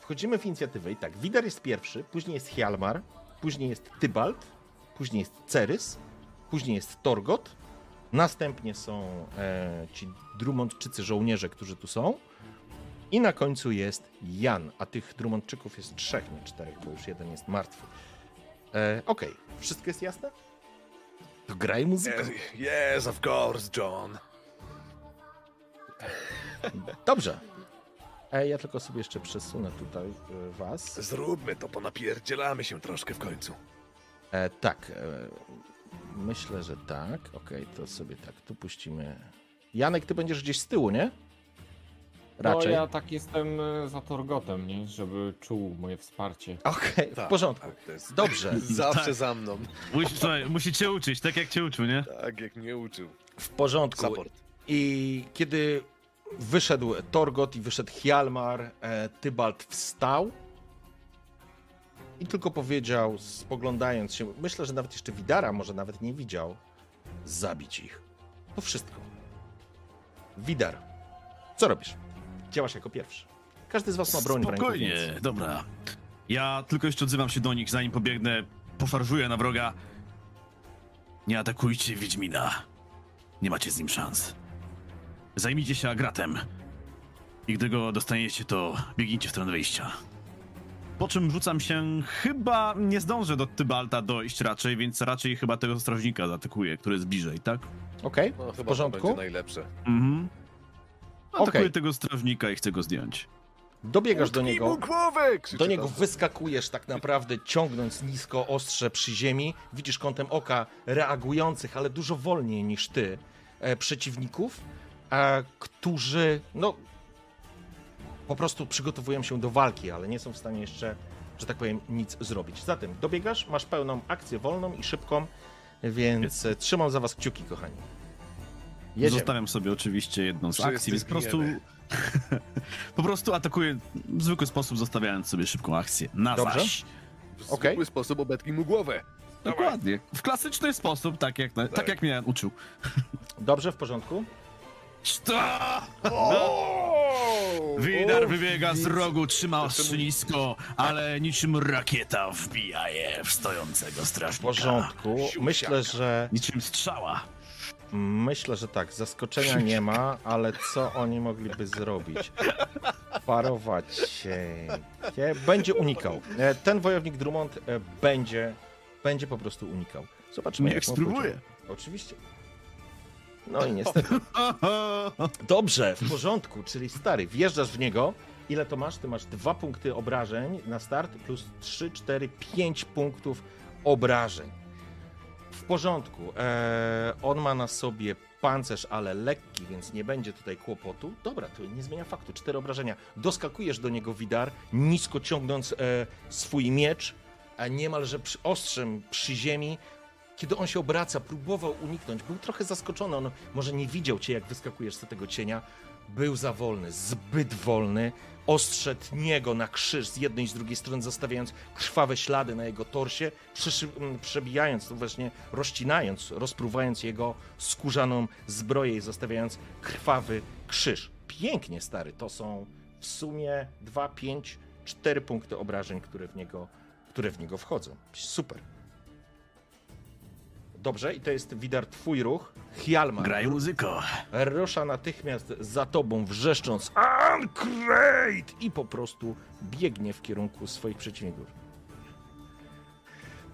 Wchodzimy w inicjatywę i tak, Widar jest pierwszy, później jest Hjalmar, później jest Tybalt, później jest Cerys, później jest Torgot, następnie są e, ci Drummondczycy, żołnierze, którzy tu są i na końcu jest Jan, a tych Drummondczyków jest trzech, nie czterech, bo już jeden jest martwy. E, Okej, wszystko jest jasne? To graj muzykę. Yes, yes, of course, John. Dobrze. E, ja tylko sobie jeszcze przesunę tutaj e, was. Zróbmy to, ponapierdzielamy się troszkę w końcu. E, tak, e, myślę, że tak. Okej, to sobie tak, tu puścimy. Janek, ty będziesz gdzieś z tyłu, nie? Raczej. No ja tak jestem e, za Torgotem, nie? Żeby czuł moje wsparcie. Okej, w Tak, porządku. Tak, jest Dobrze, zawsze Tak. za mną. Musi, słuchaj, musi cię uczyć, tak jak cię uczył, nie? Tak, jak mnie uczył. w porządku. Support. I kiedy wyszedł Torgot i wyszedł Hjalmar, e, Tybalt wstał i tylko powiedział, spoglądając się, myślę, że nawet jeszcze Widara może nawet nie widział, zabić ich. To wszystko. Widar, co robisz? Działasz jako pierwszy. Każdy z was ma broń w ręku, Spokojnie, więc... dobra. Ja tylko jeszcze odzywam się do nich, zanim pobiegnę, poszarżuję na wroga. Nie atakujcie Wiedźmina. Nie macie z nim szans. Zajmijcie się Agratem. I gdy go dostaniecie, to biegnijcie w stronę wyjścia. Po czym rzucam się, chyba nie zdążę do Tybalta dojść raczej, więc raczej chyba tego strażnika zaatakuję, który jest bliżej, tak? Okej, No, w chyba to porządku. będzie najlepsze. Mhm. Atakuję Okej. tego strażnika i chcę go zdjąć. Dobiegasz do niego. Do niego wyskakujesz tak naprawdę, ciągnąc nisko ostrze przy ziemi. Widzisz kątem oka reagujących, ale dużo wolniej niż ty, e, przeciwników, e, którzy no po prostu przygotowują się do walki, ale nie są w stanie jeszcze, że tak powiem, nic zrobić. Zatem dobiegasz, masz pełną akcję wolną i szybką, więc e, trzymam za was kciuki, kochani. Jedziemy. Zostawiam sobie oczywiście jedną z Wszyscy akcji, więc po prostu. po prostu atakuję w zwykły sposób, zostawiając sobie szybką akcję. Na Dobrze. zaś. W zwykły sposób obetnij mu głowę. Dokładnie. W klasyczny sposób, tak jak, tak. Tak. jak mnie uczył. Dobrze, w porządku? Szta! Widar wybiega z rogu, trzyma ostrze nisko, ale niczym rakieta wbija je w stojącego W strażnika. porządku. Myślę, że Niczym strzała. Myślę, że tak. Zaskoczenia nie ma, ale co oni mogliby zrobić? Parować się. Będzie unikał. E, Ten wojownik Drummond e, będzie, będzie po prostu unikał. Zobaczymy, Niech jak mu spróbuje. Oczywiście. No i niestety. Dobrze, w porządku, czyli stary, wjeżdżasz w niego. Ile to masz? Ty masz dwa punkty obrażeń na start, plus 3, 4, 5 punktów obrażeń. W porządku. Eee, on ma na sobie pancerz, ale lekki, więc nie będzie tutaj kłopotu. Dobra, to nie zmienia faktu. Cztery obrażenia. Doskakujesz do niego, Widar, nisko ciągnąc e, swój miecz, a niemalże przy, ostrzem przy ziemi. Kiedy on się obraca, próbował uniknąć, był trochę zaskoczony. On może nie widział cię, jak wyskakujesz z tego cienia. Był za wolny, zbyt wolny. Ostrze tnie go na krzyż z jednej i z drugiej strony, zostawiając krwawe ślady na jego torsie, przyszy, m, przebijając, no właśnie rozcinając, rozpruwając jego skórzaną zbroję i zostawiając krwawy krzyż. Pięknie, stary. To są w sumie 2, 5, 4 punkty obrażeń, które w niego, które w niego wchodzą. Super. Dobrze, i to jest Widar twój ruch. Hjalmar Graj muzyko. rusza natychmiast za tobą, wrzeszcząc Uncrate! I po prostu biegnie w kierunku swoich przeciwników.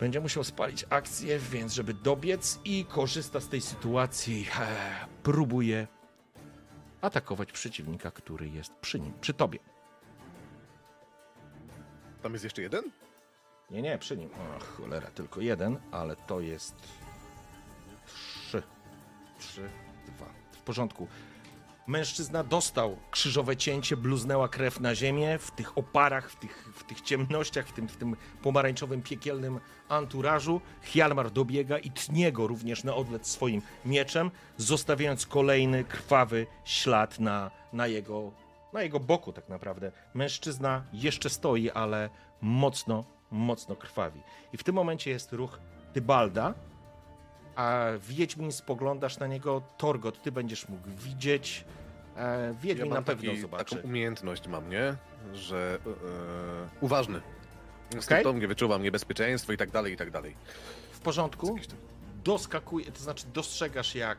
Będzie musiał spalić akcję, więc żeby dobiec i korzysta z tej sytuacji, e, próbuje atakować przeciwnika, który jest przy nim, przy tobie. Tam jest jeszcze jeden? Nie, nie, przy nim. O, cholera, tylko jeden, ale to jest 3, 2. W porządku. Mężczyzna dostał krzyżowe cięcie, bluznęła krew na ziemię w tych oparach, w tych, w tych ciemnościach, w tym, w tym pomarańczowym, piekielnym anturażu. Hjalmar dobiega i tnie go również na odwet swoim mieczem, zostawiając kolejny krwawy ślad na, na, jego, na jego boku tak naprawdę. Mężczyzna jeszcze stoi, ale mocno, mocno krwawi. I w tym momencie jest ruch Tybalda, a Wiedźmin spoglądasz na niego, Torgot, ty będziesz mógł widzieć. E, Wiedźmin ja na pewno taki, zobaczy. taką umiejętność mam, nie? Że e, uważny. Instynktownie wyczuwam niebezpieczeństwo i tak dalej, i tak dalej. W porządku? Doskakuje, to znaczy dostrzegasz jak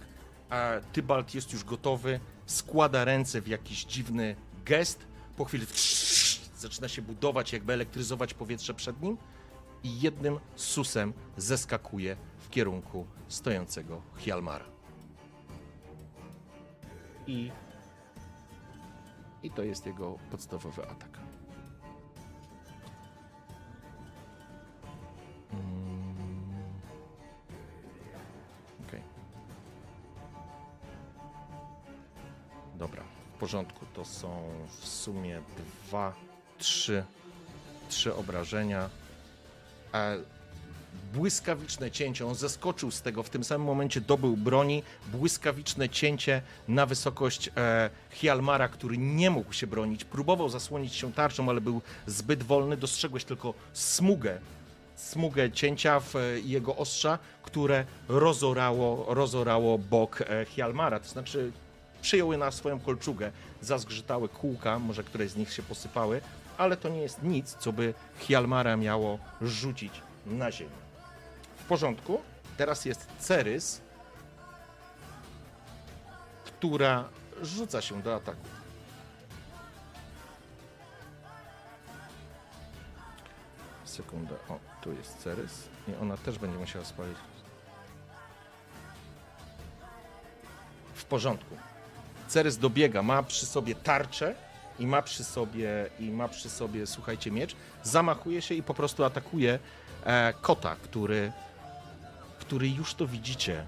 e, Tybalt jest już gotowy, składa ręce w jakiś dziwny gest, po chwili zaczyna się budować, jakby elektryzować powietrze przed nim i jednym susem zeskakuje kierunku stojącego Hjalmara. I, I to jest jego podstawowy atak. Mm. Dobra, w porządku. To są w sumie dwa, trzy, trzy obrażenia. Błyskawiczne cięcie. On zeskoczył z tego, w tym samym momencie dobył broni. Błyskawiczne cięcie na wysokość e, Hjalmara, który nie mógł się bronić. Próbował zasłonić się tarczą, ale był zbyt wolny. Dostrzegłeś tylko smugę smugę cięcia w e, jego ostrza, które rozorało, rozorało bok e, Hjalmara. To znaczy przyjąły na swoją kolczugę, zazgrzytały kółka, może któreś z nich się posypały, ale to nie jest nic, co by Hjalmara miało rzucić na ziemię. W porządku. Teraz jest Cerys, która rzuca się do ataku. Sekundę. O, tu jest Cerys. I ona też będzie musiała spalić. W porządku. Cerys dobiega, ma przy sobie tarczę i ma przy sobie, i ma przy sobie, słuchajcie, miecz. Zamachuje się i po prostu atakuje e, kota, który, który już to widzicie.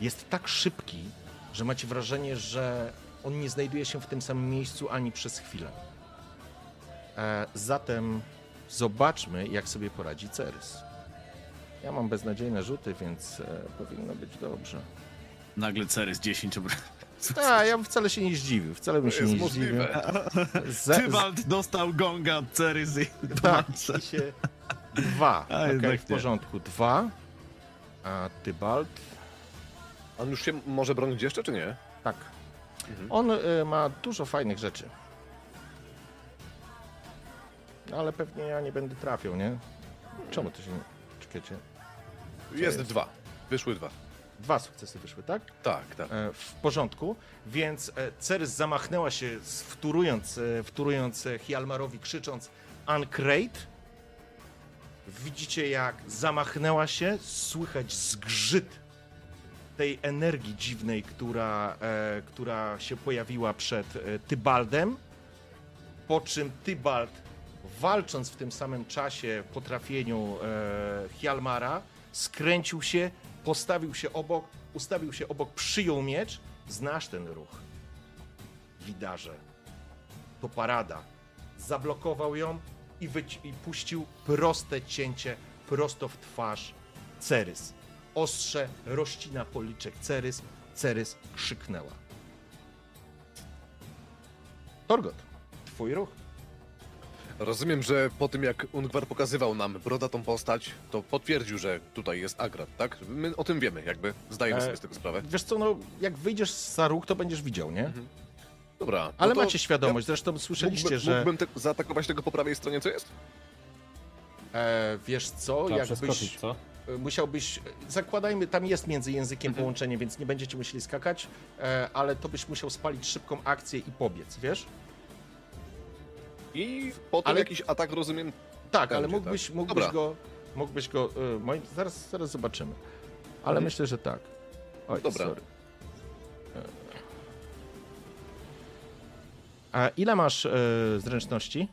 Jest tak szybki, że macie wrażenie, że on nie znajduje się w tym samym miejscu ani przez chwilę. E, zatem zobaczmy, jak sobie poradzi Cerys. Ja mam beznadziejne rzuty, więc e, powinno być dobrze. Nagle Cerys 10 obra... A, ja bym wcale się nie zdziwił, wcale bym się nie zdziwił. możliwe. Ze- Tybalt dostał gonga od Cerys i Tak, się dwa. A, jednak w porządku. Dwa. A Tybalt. On już się może bronić jeszcze, czy nie? Tak. Mhm. On y, ma dużo fajnych rzeczy. Ale pewnie ja nie będę trafiał, nie? Czemu to się nie... Czekajcie. Jest jest? dwa. Wyszły dwa. Dwa sukcesy wyszły, tak? Tak, tak. E, w porządku, więc e, Cerys zamachnęła się, wtórując, e, wtórując e, Hjalmarowi, krzycząc Uncrate. Widzicie, jak zamachnęła się, słychać zgrzyt tej energii dziwnej, która, e, która się pojawiła przed e, Tybaldem. Po czym Tybald, walcząc w tym samym czasie po trafieniu e, Hjalmara, skręcił się, postawił się obok, ustawił się obok, przyjął miecz. Znasz ten ruch. Widarze. To parada. Zablokował ją i, wyci- i puścił proste cięcie prosto w twarz Cerys. ostrze rościna policzek Cerys. Cerys krzyknęła. Torgot, twój ruch. Rozumiem, że po tym jak Ungwar pokazywał nam brodatą postać, to potwierdził, że tutaj jest Agrat, tak? My o tym wiemy, jakby zdajemy E, sobie z tego sprawę. Wiesz co, no jak wyjdziesz za róg, to będziesz widział, nie? Dobra. no Ale to macie świadomość, zresztą słyszeliście, mógłbym, że... Mógłbym te, zaatakować tego po prawej stronie, co jest? E, wiesz co, Trzeba jakbyś... co? e, Musiałbyś, zakładajmy, tam jest między językiem Mhm. połączenie, więc nie będziecie musieli skakać, e, ale to byś musiał spalić szybką akcję i pobiec, wiesz? I potem Ale- jakiś atak, rozumiem, Tak, ale Będzie, mógłbyś, tak. mógłbyś Dobra. go, mógłbyś go, moim, zaraz, zaraz zobaczymy. Ale Mhm. myślę, że tak. Oj, Dobra. sorry. A ile masz e, zręczności?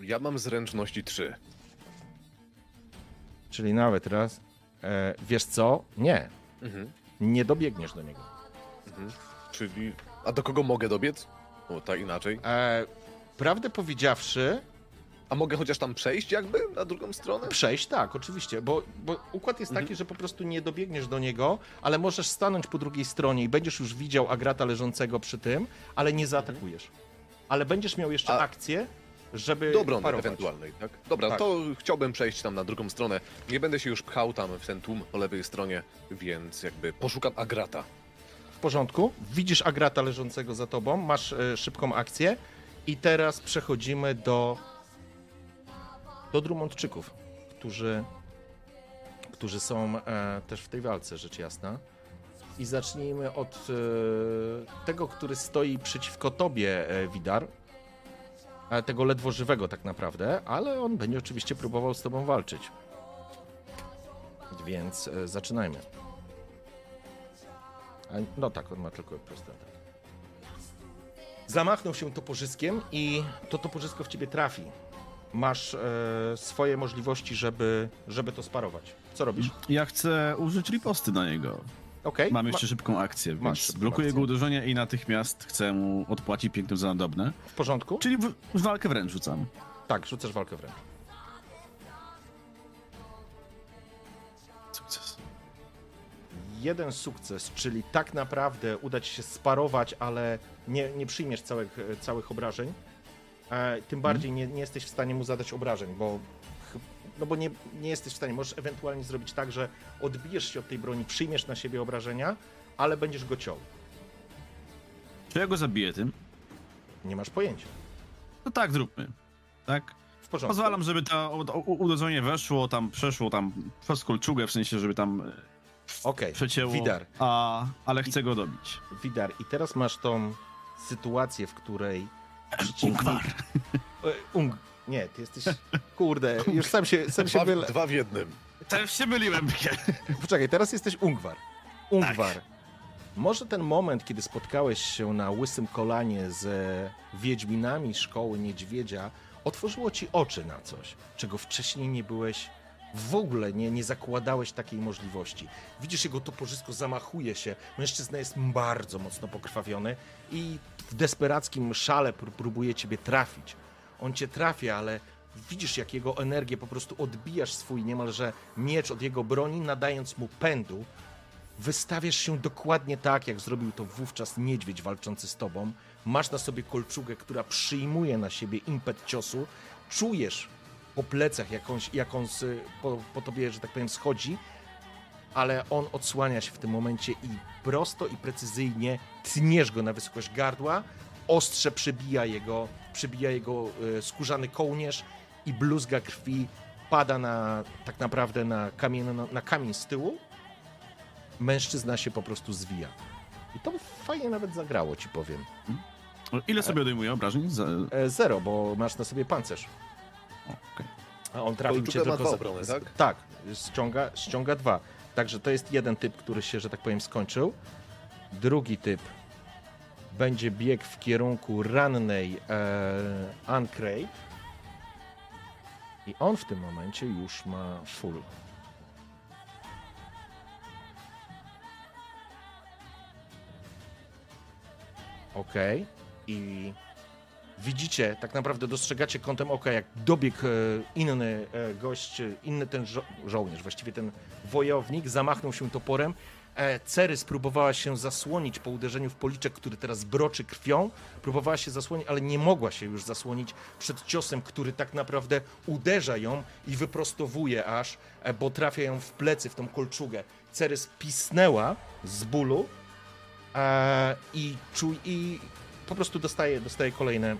ja mam zręczności 3. Czyli nawet raz. E, wiesz co? Nie. Mhm. Nie dobiegniesz do niego. Czyli... A do kogo mogę dobiec? O, tak inaczej. E, prawdę powiedziawszy, A mogę chociaż tam przejść jakby na drugą stronę? przejść tak, oczywiście, bo, bo układ jest taki, że po prostu nie dobiegniesz do niego, ale możesz stanąć po drugiej stronie i będziesz już widział Agrata leżącego przy tym, ale nie zaatakujesz. Ale będziesz miał jeszcze A- akcję, żeby Do obrony parować. ewentualnej, tak? Dobra, Tak. to chciałbym przejść tam na drugą stronę. Nie będę się już pchał tam w ten tłum po lewej stronie, więc jakby poszukam Agrata. W porządku. Widzisz Agrata leżącego za tobą, masz e, szybką akcję i teraz przechodzimy do do Drummondczyków, którzy którzy są e, też w tej walce, rzecz jasna. I zacznijmy od e, tego, który stoi przeciwko tobie, e, Widar. E, tego ledwo żywego tak naprawdę, ale on będzie oczywiście próbował z tobą walczyć. Więc zaczynajmy. No tak, on ma tylko prosty atak. Zamachnął się toporzyskiem i to toporzysko w ciebie trafi. Masz e, swoje możliwości, żeby, żeby to sparować. Co robisz? Ja chcę użyć riposty na niego. Okej. Mam ma- jeszcze szybką akcję, masz więc blokuję akcję. jego uderzenie i natychmiast chcę mu odpłacić pięknym za nadobne. W porządku? Czyli w, w walkę wręcz rzucam. Tak, rzucasz walkę wręcz. Sukces. Jeden sukces, czyli tak naprawdę uda ci się sparować, ale nie, nie przyjmiesz całych, całych obrażeń. E, tym bardziej nie, nie jesteś w stanie mu zadać obrażeń, bo, no bo nie, nie jesteś w stanie. Możesz ewentualnie zrobić tak, że odbijesz się od tej broni, przyjmiesz na siebie obrażenia, ale będziesz go ciął. Czy ja go zabiję tym? Nie masz pojęcia. No tak, zróbmy. Tak? W porządku. Pozwalam, żeby to uderzenie weszło, tam przeszło tam przez kolczugę, w sensie, żeby tam e, Okej, przecięło. Widar. A, ale chcę go dobić. Widar. I teraz masz tą sytuację, w której przeciwnik... Ungwar. E, Ung... Nie, ty jesteś... Kurde, już sam się, sam się Dwa, wyle... dwa w jednym. Też się myliłem. Poczekaj, teraz jesteś Ungwar. Ungwar. Może ten moment, kiedy spotkałeś się na łysym kolanie z wiedźminami szkoły niedźwiedzia, otworzyło ci oczy na coś, czego wcześniej nie byłeś w ogóle, nie, nie zakładałeś takiej możliwości. Widzisz, jego toporzysko zamachuje się, mężczyzna jest bardzo mocno pokrwawiony i w desperackim szale pró- próbuje ciebie trafić. On cię trafia, ale widzisz, jak jego energię po prostu odbijasz swój niemalże miecz od jego broni, nadając mu pędu. Wystawiasz się dokładnie tak, jak zrobił to wówczas niedźwiedź walczący z tobą. Masz na sobie kolczugę, która przyjmuje na siebie impet ciosu. Czujesz po plecach, jakąś, jak on z, po, po tobie, że tak powiem, schodzi, ale on odsłania się w tym momencie i prosto i precyzyjnie tniesz go na wysokość gardła. Ostrze przebija jego, przebija jego e, skórzany kołnierz i bluzga krwi pada na, tak naprawdę na kamień, na, na kamień z tyłu. Mężczyzna się po prostu zwija. I to fajnie nawet zagrało, ci powiem. Ile sobie odejmuję obrażeń? E, zero, bo masz na sobie pancerz. O, okej. A on trafił cię tylko dwa za... obrony, tak? Tak, ściąga, ściąga dwa. Także to jest jeden typ, który się, że tak powiem, skończył. Drugi typ będzie biegł w kierunku rannej e, Ancrate. I on w tym momencie już ma full. Ok. I widzicie, tak naprawdę dostrzegacie kątem oka, jak dobiegł e, inny e, gość, inny ten żo- żołnierz, właściwie ten wojownik, zamachnął się toporem. E, Cery spróbowała się zasłonić po uderzeniu w policzek, który teraz broczy krwią. Próbowała się zasłonić, ale nie mogła się już zasłonić przed ciosem, który tak naprawdę uderza ją i wyprostowuje aż, e, bo trafia ją w plecy, w tą kolczugę. Cerys pisnęła z bólu e, i, czuj, i po prostu dostaje, dostaje kolejne,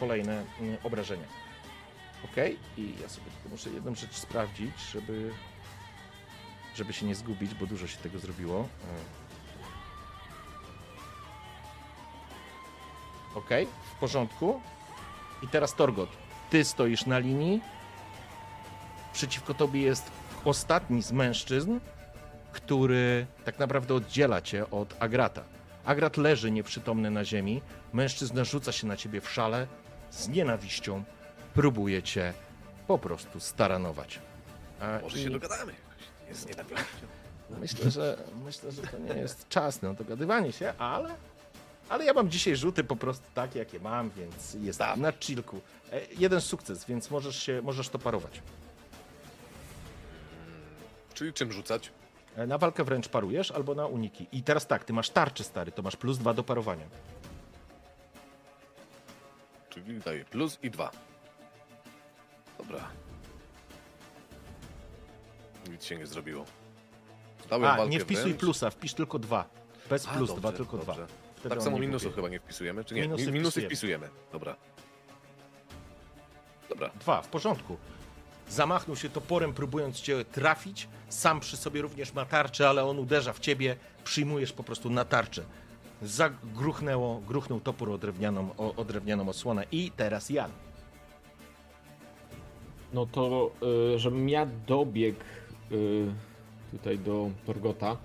kolejne obrażenia. Ok? I ja sobie tylko muszę jedną rzecz sprawdzić, żeby, żeby się nie zgubić, bo dużo się tego zrobiło. Ok, w porządku. I teraz Torgot, ty stoisz na linii. Przeciwko tobie jest ostatni z mężczyzn, który tak naprawdę oddziela cię od Agrata. Agrat leży nieprzytomny na ziemi. Mężczyzna rzuca się na ciebie w szale z nienawiścią. Próbuje cię po prostu staranować. A Może i się dogadamy. Jest nienawiścią. Myślę, że myślę, że to nie jest czas na dogadywanie się, ale. Ale ja mam dzisiaj rzuty po prostu takie, jakie mam, więc jest Dawaj. na chillku. E, Jeden sukces, więc możesz, się, możesz to parować. Czyli czym rzucać? E, Na walkę wręcz parujesz albo na uniki. I teraz tak, ty masz tarczy stary, to masz plus dwa do parowania. Czyli daję plus i dwa. Dobra. Nic się nie zrobiło. Dałem A, walkę nie wpisuj wręcz. plusa, wpisz tylko dwa. Bez A, plus dobrze, dwa, tylko dobrze. dwa. Wtedy Tak samo minusów chyba nie wpisujemy, czy nie? Minusy Minusy, minusy wpisujemy. wpisujemy. Dobra. Dobra. Dwa, w porządku. Zamachnął się toporem, próbując cię trafić. Sam przy sobie również ma tarczę, ale on uderza w ciebie. Przyjmujesz po prostu na tarczę. Zagruchnęło, gruchnął topór o drewnianą, o, o drewnianą osłonę. I teraz Jan. No to, y, żebym ja dobiegł tutaj do Torgota,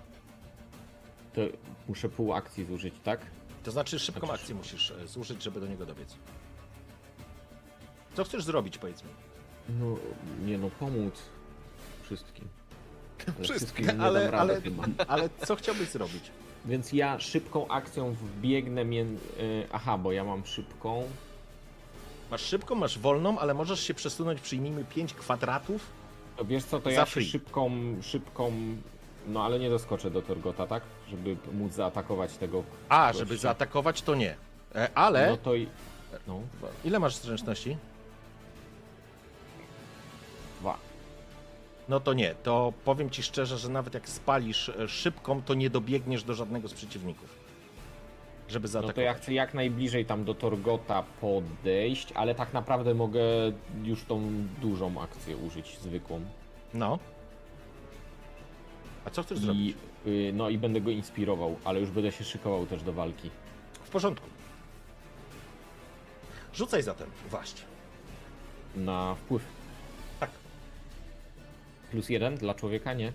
to muszę pół akcji zużyć, tak? To znaczy szybką Znaczy- akcję musisz e, zużyć, żeby do niego dobiec. Co chcesz zrobić, powiedz mi? No, nie no, pomóc wszystkim. Ale Wszystkim, nie ale- ale-. Ale co chciałbyś zrobić? Więc ja szybką akcją wbiegnę między... Aha, bo ja mam szybką. Masz szybką, masz wolną, ale możesz się przesunąć, przyjmijmy 5 kwadratów. To wiesz co, to ja free. szybką, szybką... No ale nie doskoczę do Torgota, tak? Żeby móc zaatakować tego A, gościa. żeby zaatakować, to nie. E, Ale No to i... No, ile masz zręczności? dwa. No to nie, to powiem ci szczerze, że nawet jak spalisz e, szybką, to nie dobiegniesz do żadnego z przeciwników. Żeby No zaatakować. to ja chcę jak najbliżej tam do Torgota podejść, ale tak naprawdę mogę już tą dużą akcję użyć, zwykłą. No. A co chcesz zrobić? I, y, no i będę go inspirował, ale już będę się szykował też do walki. W porządku. Rzucaj zatem, właśnie. Na wpływ. Tak. Plus jeden dla człowieka, nie?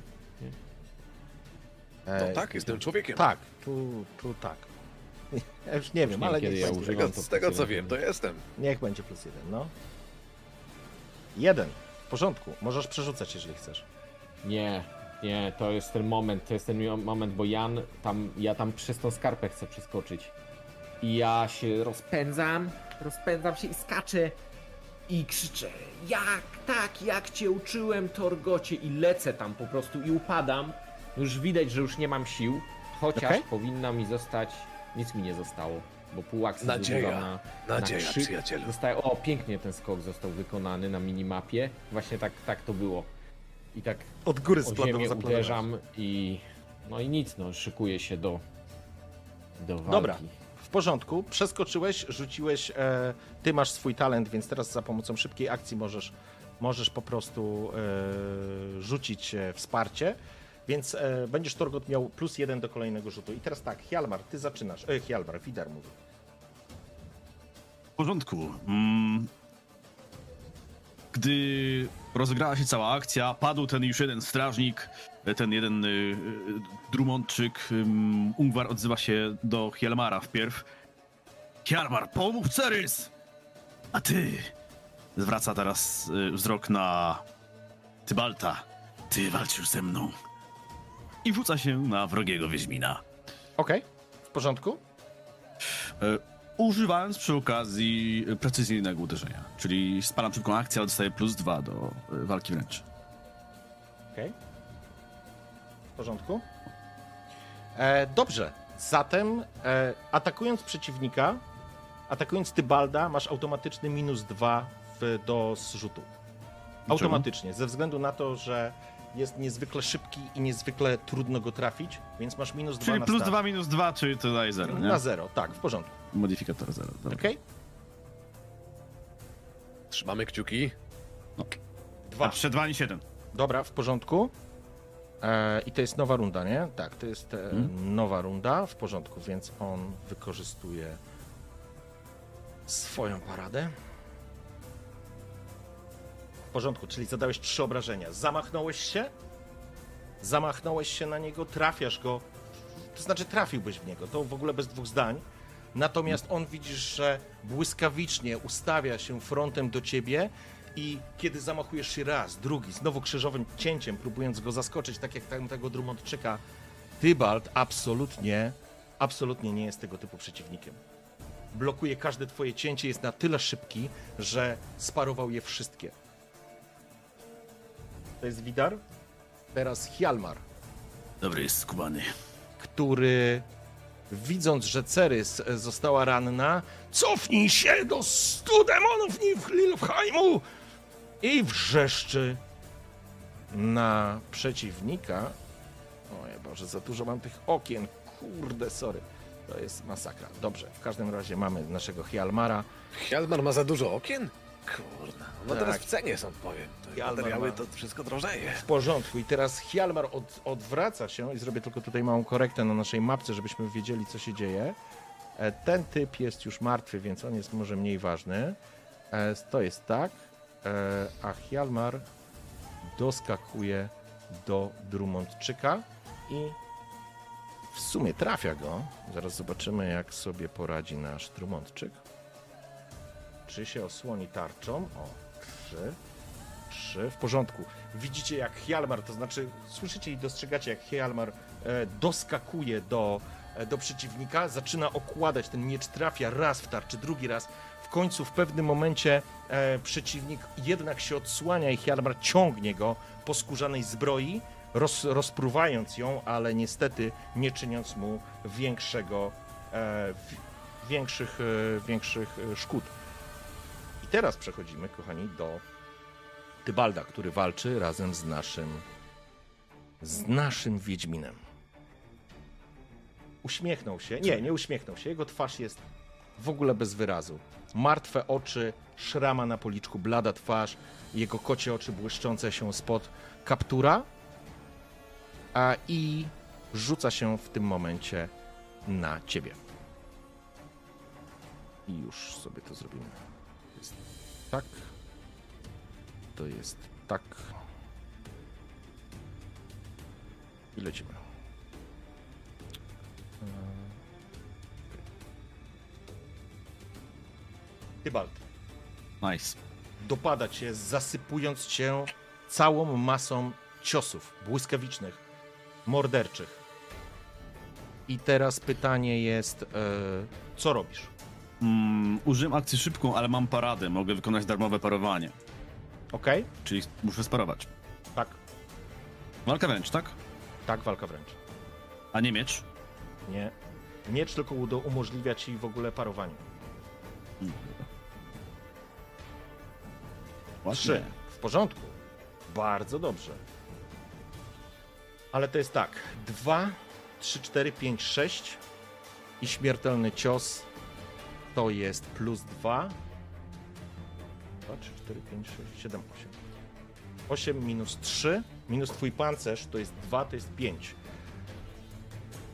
No E, tak, jestem człowiekiem. Tak, tu, tu tak. Ja już nie wiem, nie ale niech, ja będzie, tego, z tego co wiem, to jestem. niech będzie plus jeden, no. Jeden. W porządku. Możesz przerzucać, jeżeli chcesz. Nie, nie, to jest ten moment, to jest ten moment, bo Jan tam, ja tam przez tą skarpę chcę przeskoczyć. I ja się rozpędzam, rozpędzam się i skaczę i krzyczę, jak, tak, jak cię uczyłem, Torgocie, i lecę tam po prostu i upadam. Już widać, że już nie mam sił, chociaż Okej. powinna mi zostać, nic mi nie zostało, bo pół akcji Nadzieja, na, nadzieja, na krzyk. przyjacielu. Zostaje, o, pięknie ten skok został wykonany na minimapie, właśnie tak, tak to było. I tak Od góry splaną ziemię uderzam i no i nic, no szykuję się do do walki. Dobra. W porządku, przeskoczyłeś, rzuciłeś, e, ty masz swój talent, więc teraz za pomocą szybkiej akcji możesz, możesz po prostu e, rzucić e, wsparcie, więc e, będziesz Torgot miał plus jeden do kolejnego rzutu. I teraz tak, Hjalmar, ty zaczynasz, e, Hjalmar, Widar mówi. W porządku. Mm. Gdy rozegrała się cała akcja, padł ten już jeden strażnik, ten jeden y, y, Drummondczyk. ym, Ungwar odzywa się do Hjalmara wpierw. Hjalmar, pomów Cerys! A ty... Zwraca teraz y, wzrok na Tybalta. Ty walczysz ze mną. I rzuca się na wrogiego Wiedźmina. Okej, w porządku? E, używając przy okazji precyzyjnego uderzenia. Czyli spalam szybką akcję, ale dostaję plus dwa do y, walki wręcz. Okej. W porządku. E, dobrze. Zatem e, atakując przeciwnika, atakując Tybalda, masz automatyczny minus dwa w, do zrzutu. Automatycznie, ze względu na to, że jest niezwykle szybki i niezwykle trudno go trafić, więc masz minus dwa Czyli na plus start. dwa minus dwa, czyli to daje zero, nie? Na zero, tak, w porządku. Modyfikator zero. Dobra. Okej? Trzymamy kciuki. Dwa. A przed dwa ani siedem. Dobra, w porządku. E, I to jest nowa runda, nie? Tak, to jest e, nowa runda, w porządku, więc on wykorzystuje swoją paradę. W porządku, czyli zadałeś trzy obrażenia. Zamachnąłeś się, zamachnąłeś się na niego, trafiasz go, to znaczy trafiłbyś w niego, to w ogóle bez dwóch zdań. Natomiast on widzisz, że błyskawicznie ustawia się frontem do ciebie i kiedy zamachujesz się raz, drugi, znowu krzyżowym cięciem, próbując go zaskoczyć, tak jak tam tego Drummondczyka, Tybalt absolutnie, absolutnie nie jest tego typu przeciwnikiem. Blokuje każde twoje cięcie, jest na tyle szybki, że sparował je wszystkie. To jest Widar. Teraz Hjalmar Dobry jest skubany. który widząc, że Cerys została ranna, cofnij się do stu demonów Niflheimу i wrzeszczy na przeciwnika. O Boże, za dużo mam tych okien. Kurde, sorry. To jest masakra. Dobrze, w każdym razie mamy naszego Hjalmara. Hjalmar ma za dużo okien? Kurna, no Tak. teraz w cenie są, powiem. To Hjalmar materiały ma- to wszystko drożeje. W porządku. I teraz Hjalmar od, odwraca się i zrobię tylko tutaj małą korektę na naszej mapce, żebyśmy wiedzieli, co się dzieje. E, Ten typ jest już martwy, więc on jest może mniej ważny. E, To jest tak. E, A Hjalmar doskakuje do Drummondczyka i w sumie trafia go. Zaraz zobaczymy, jak sobie poradzi nasz Drummondczyk. Czy się osłoni tarczą? O, trzy. Trzy, w porządku. Widzicie jak Hjalmar, to znaczy słyszycie i dostrzegacie jak Hjalmar e, doskakuje do, e, do przeciwnika, zaczyna okładać, ten miecz trafia raz w tarczy, drugi raz. W końcu w pewnym momencie e, przeciwnik jednak się odsłania i Hjalmar ciągnie go po skórzanej zbroi, roz, rozpruwając ją, ale niestety nie czyniąc mu większego, większych, większych szkód. Teraz przechodzimy, kochani, do Tybalda, który walczy razem z naszym z naszym Wiedźminem. Uśmiechnął się. Nie, nie uśmiechnął się. Jego twarz jest w ogóle bez wyrazu. Martwe oczy, szrama na policzku, blada twarz, jego kocie oczy błyszczące się spod kaptura. A i rzuca się w tym momencie na ciebie. I już sobie to zrobimy. Tak. To jest tak. I lecimy. Tybalt Nice. dopada cię, zasypując cię całą masą ciosów błyskawicznych, morderczych. I teraz pytanie jest, e, co robisz? Mm, użyłem akcji szybką, ale mam paradę. Mogę wykonać darmowe parowanie. Ok? Czyli muszę sparować. Tak, Walka wręcz, tak? tak, walka wręcz. A nie miecz? Nie. Miecz tylko umożliwia ci w ogóle parowanie. Ładnie. Trzy. W porządku. Bardzo dobrze. Ale to jest tak. Dwa, trzy, cztery, pięć, sześć i śmiertelny cios to jest plus dwa. Dwa, trzy, cztery, pięć, sześć, siedem, osiem. Osiem minus trzy, minus twój pancerz to jest dwa, to jest pięć.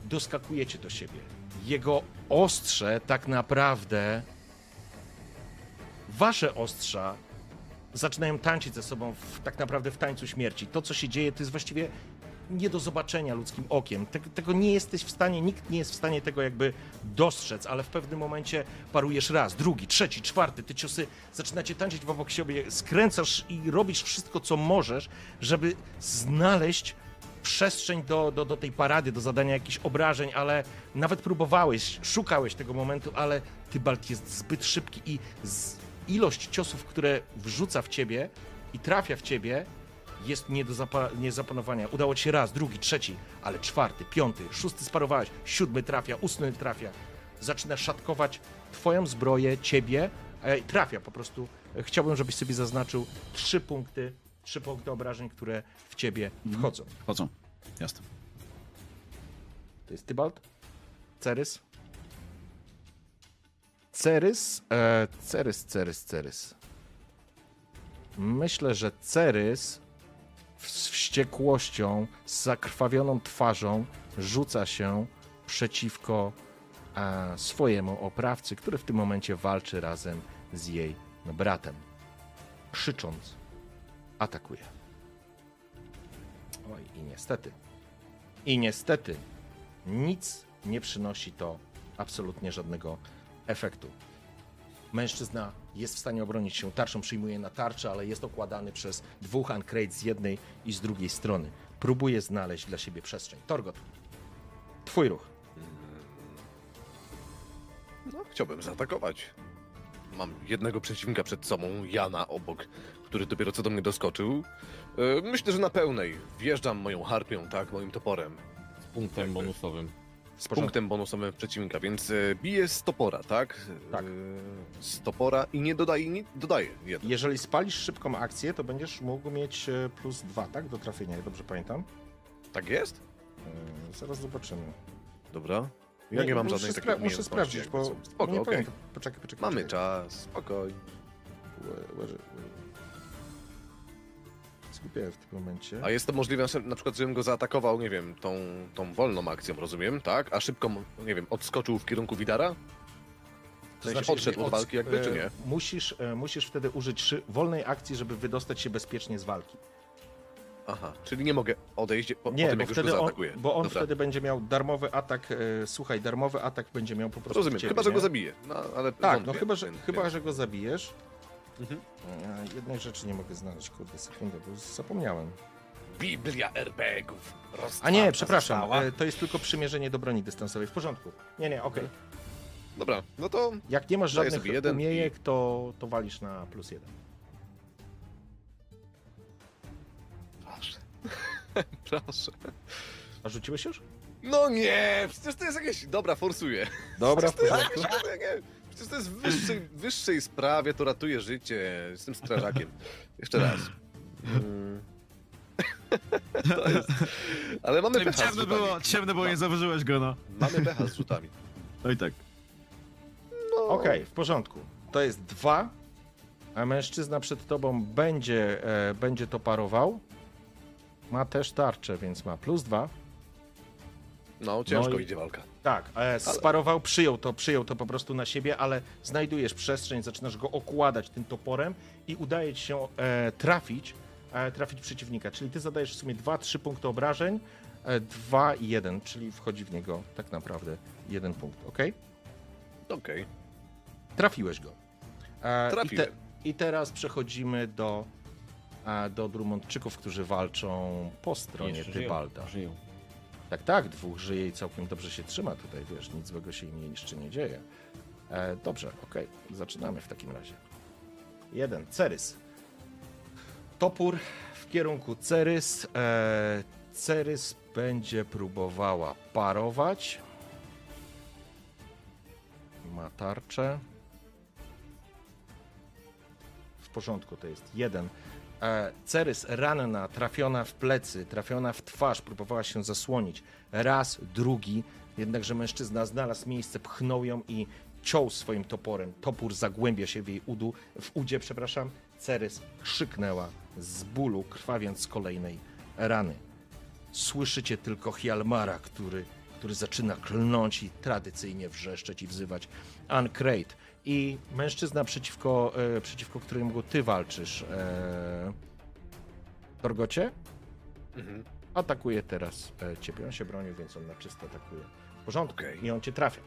Doskakujecie do siebie. Jego ostrze tak naprawdę... Wasze ostrza zaczynają tańczyć ze sobą w, tak naprawdę w tańcu śmierci. To, co się dzieje, to jest właściwie nie do zobaczenia ludzkim okiem. Tego, nie jesteś w stanie, nikt nie jest w stanie tego jakby dostrzec, ale w pewnym momencie parujesz raz, drugi, trzeci, czwarty, te ciosy zaczynacie tańczyć obok siebie, skręcasz i robisz wszystko, co możesz, żeby znaleźć przestrzeń do, do, do tej parady, do zadania jakichś obrażeń, ale nawet próbowałeś, szukałeś tego momentu, ale Tybalt jest zbyt szybki i ilość ciosów, które wrzuca w ciebie i trafia w ciebie, jest nie do, zapa- nie zapanowania. Udało ci się raz, drugi, trzeci, ale czwarty, piąty, szósty sparowałeś, siódmy trafia, ósmy trafia. Zaczyna szatkować twoją zbroję, ciebie, e, trafia po prostu. Chciałbym, żebyś sobie zaznaczył trzy punkty, trzy punkty obrażeń, które w ciebie wchodzą. Wchodzą. Jasne. To jest Tybalt, Cerys. Cerys, e, Cerys, Cerys, Cerys. Myślę, że Cerys z wściekłością, z zakrwawioną twarzą rzuca się przeciwko e, swojemu oprawcy, który w tym momencie walczy razem z jej bratem. Krzycząc, atakuje. Oj, i niestety. I niestety nic nie przynosi to absolutnie żadnego efektu. Mężczyzna jest w stanie obronić się tarczą, przyjmuje na tarczę, ale jest okładany przez dwóch Ancrate z jednej i z drugiej strony. Próbuje znaleźć dla siebie przestrzeń. Torgot, twój ruch. No, chciałbym zaatakować. Mam jednego przeciwnika przed sobą, Jana obok, który dopiero co do mnie doskoczył. E, Myślę, że na pełnej. Wjeżdżam moją harpią, tak, moim toporem. Z punktem Jakby. bonusowym. Z punktem bonusowym przeciwnika, więc e, biję z topora, tak? Tak. E, Z topora i nie dodaję, nie dodaję jeden. Jeżeli spalisz szybką akcję, to będziesz mógł mieć e, plus dwa, tak? Do trafienia, dobrze pamiętam. Tak jest? E, Zaraz zobaczymy. Dobra. Ja nie, mam muszę żadnej takiej Muszę sprawdzić, bo. Spoko, nie okej. pamiętam. Poczekaj, poczekaj. Mamy poczekaj. czas, spokojnie. Zgubiłem w tym momencie. A jest to możliwe, na przykład, żebym go zaatakował, nie wiem, tą, tą wolną akcją, rozumiem, tak? A szybko, nie wiem, odskoczył w kierunku Widara? W sensie odszedł jeżeli od walki jakby, czy e, nie? Musisz, e, musisz wtedy użyć szy- wolnej akcji, żeby wydostać się bezpiecznie z walki. Aha, czyli nie mogę odejść po, po tym, bo jak już go on, zaatakuję. bo on Dobra. wtedy będzie miał darmowy atak. E, słuchaj, darmowy atak będzie miał po prostu. Rozumiem, ciebie, chyba, że nie? go zabiję. No, ale Tak, wątpię, no chyba, że, więc- chyba, że go zabijesz. Mhm. Ja jednej rzeczy nie mogę znaleźć, kurde, sekundę, bo zapomniałem. Biblia RPG-ów. A nie, przepraszam, została. e, to jest tylko przymierzenie do broni dystansowej. W porządku. Nie, nie, okej. Dobra, no to Jak nie masz żadnych jeden umiejek, to, to walisz na plus jeden. proszę. proszę. A rzuciłeś już? No nie, przecież to jest jakieś... Dobra, forsuję. Dobra, w porządku. Przecież to jest w wyższej, wyższej sprawie, to ratuje życie. Jestem strażakiem. Jeszcze raz. Mm. To jest... Ale mamy pecha z Ciemno rzutami. było, ciemno było, nie zauważyłeś go, no. Mamy pecha z rzutami. No i tak. No. Okej, w porządku. To jest dwa, a mężczyzna przed tobą będzie, e, będzie to parował. Ma też tarczę, więc ma plus dwa. No, ciężko No i- idzie walka. Tak, e, sparował, przyjął to, przyjął to po prostu na siebie, ale znajdujesz przestrzeń, zaczynasz go okładać tym toporem i udaje ci się e, trafić, e, trafić przeciwnika. Czyli ty zadajesz w sumie 2-3 punkty obrażeń, 2 i 1, czyli wchodzi w niego tak naprawdę jeden punkt, ok? Okej. Trafiłeś go. E, Trafiłem. I, te, I teraz przechodzimy do, e, do Drummondczyków, którzy walczą po stronie Jeszcze żyją, Tybalda. Żyją. Tak, tak, dwóch żyje i całkiem dobrze się trzyma tutaj, wiesz, nic złego się im jeszcze nie dzieje. E, dobrze, okej, zaczynamy w takim razie. Jeden, Cerys. Topór w kierunku Cerys. E, Cerys będzie próbowała parować. Ma tarczę. W porządku, to jest jeden. E, Cerys ranna, trafiona w plecy, trafiona w twarz, próbowała się zasłonić. Raz, drugi, jednakże mężczyzna znalazł miejsce, pchnął ją i ciął swoim toporem. Topór zagłębia się w jej udu, w udzie, przepraszam. Cerys krzyknęła z bólu, krwawiąc z kolejnej rany. Słyszycie tylko Hjalmara, który, który zaczyna klnąć i tradycyjnie wrzeszczeć i wzywać Ancrate. I mężczyzna, przeciwko, e, przeciwko któremu ty walczysz, e, Torgocie, Mhm. atakuje teraz e, ciebie. On się bronił, więc on na czysto atakuje. W porządku. Okej. I on cię trafia.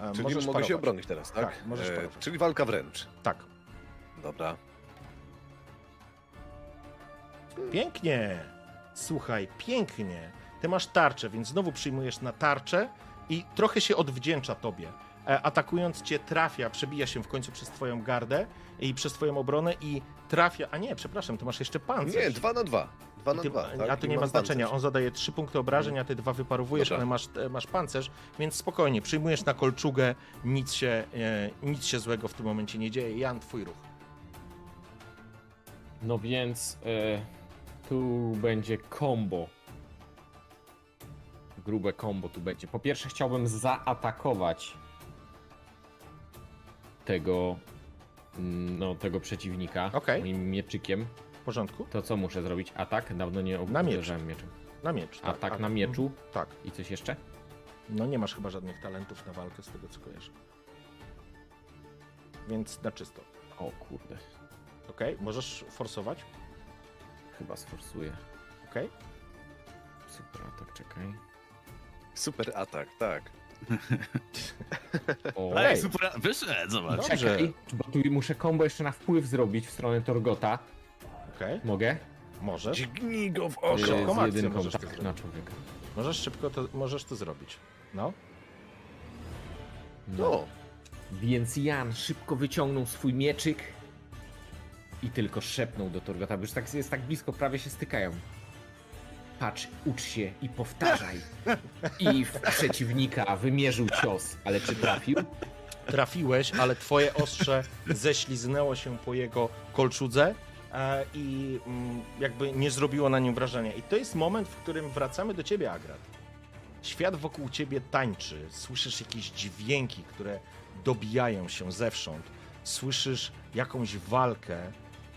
E, Czyli możesz mogę się parować. obronić teraz, tak? Tak, możesz parować. Czyli walka wręcz. Tak. Dobra. Pięknie. Słuchaj, pięknie. Ty masz tarczę, więc znowu przyjmujesz na tarczę i trochę się odwdzięcza tobie. E, atakując cię trafia, przebija się w końcu przez twoją gardę i przez twoją obronę i trafia. A nie, przepraszam, ty masz jeszcze pancerz. Nie, dwa na dwa. Dwa na Ty, dwa. Tak? a to nie ma znaczenia. pancerz. On zadaje trzy punkty obrażeń, a ty dwa wyparowujesz, Dobra. ale masz, e, masz pancerz, więc spokojnie, przyjmujesz na kolczugę, nic się, e, nic się złego w tym momencie nie dzieje. Jan, twój ruch. No więc e, tu będzie combo. Grube combo tu będzie. Po pierwsze chciałbym zaatakować tego mm, no tego przeciwnika Okej. moim mieczykiem. W porządku? To co muszę zrobić? Atak? Dawno nie Na miecz. uderzałem mieczem. Na miecz. Tak, Atak a- na mieczu Tak. i coś jeszcze? No nie masz chyba żadnych talentów na walkę z tego co kojarzę. Więc na czysto. O kurde, Okej, możesz forsować. chyba sforsuję. Okej. Super atak, czekaj. Super atak, tak. Ej, super, wyszedł, zobacz. Dobrze. czekaj, bo tu muszę combo jeszcze na wpływ zrobić w stronę Torgota. Okej, Mogę? możesz. Dźgnij go w oko. szybką z akcją jedynką, możesz to tak, zrobić. na człowieka. Możesz szybko to, możesz to zrobić. No. No, Więc Jan szybko wyciągnął swój mieczyk i tylko szepnął do Torgota, bo już tak jest tak blisko, prawie się stykają. Patrz, ucz się i powtarzaj. I w przeciwnika wymierzył cios, ale czy trafił? Trafiłeś, ale twoje ostrze ześliznęło się po jego kolczudze e, i mm, jakby nie zrobiło na nim wrażenia. I to jest moment, w którym wracamy do ciebie, Agrat. Świat wokół ciebie tańczy, słyszysz jakieś dźwięki, które dobijają się zewsząd. Słyszysz jakąś walkę,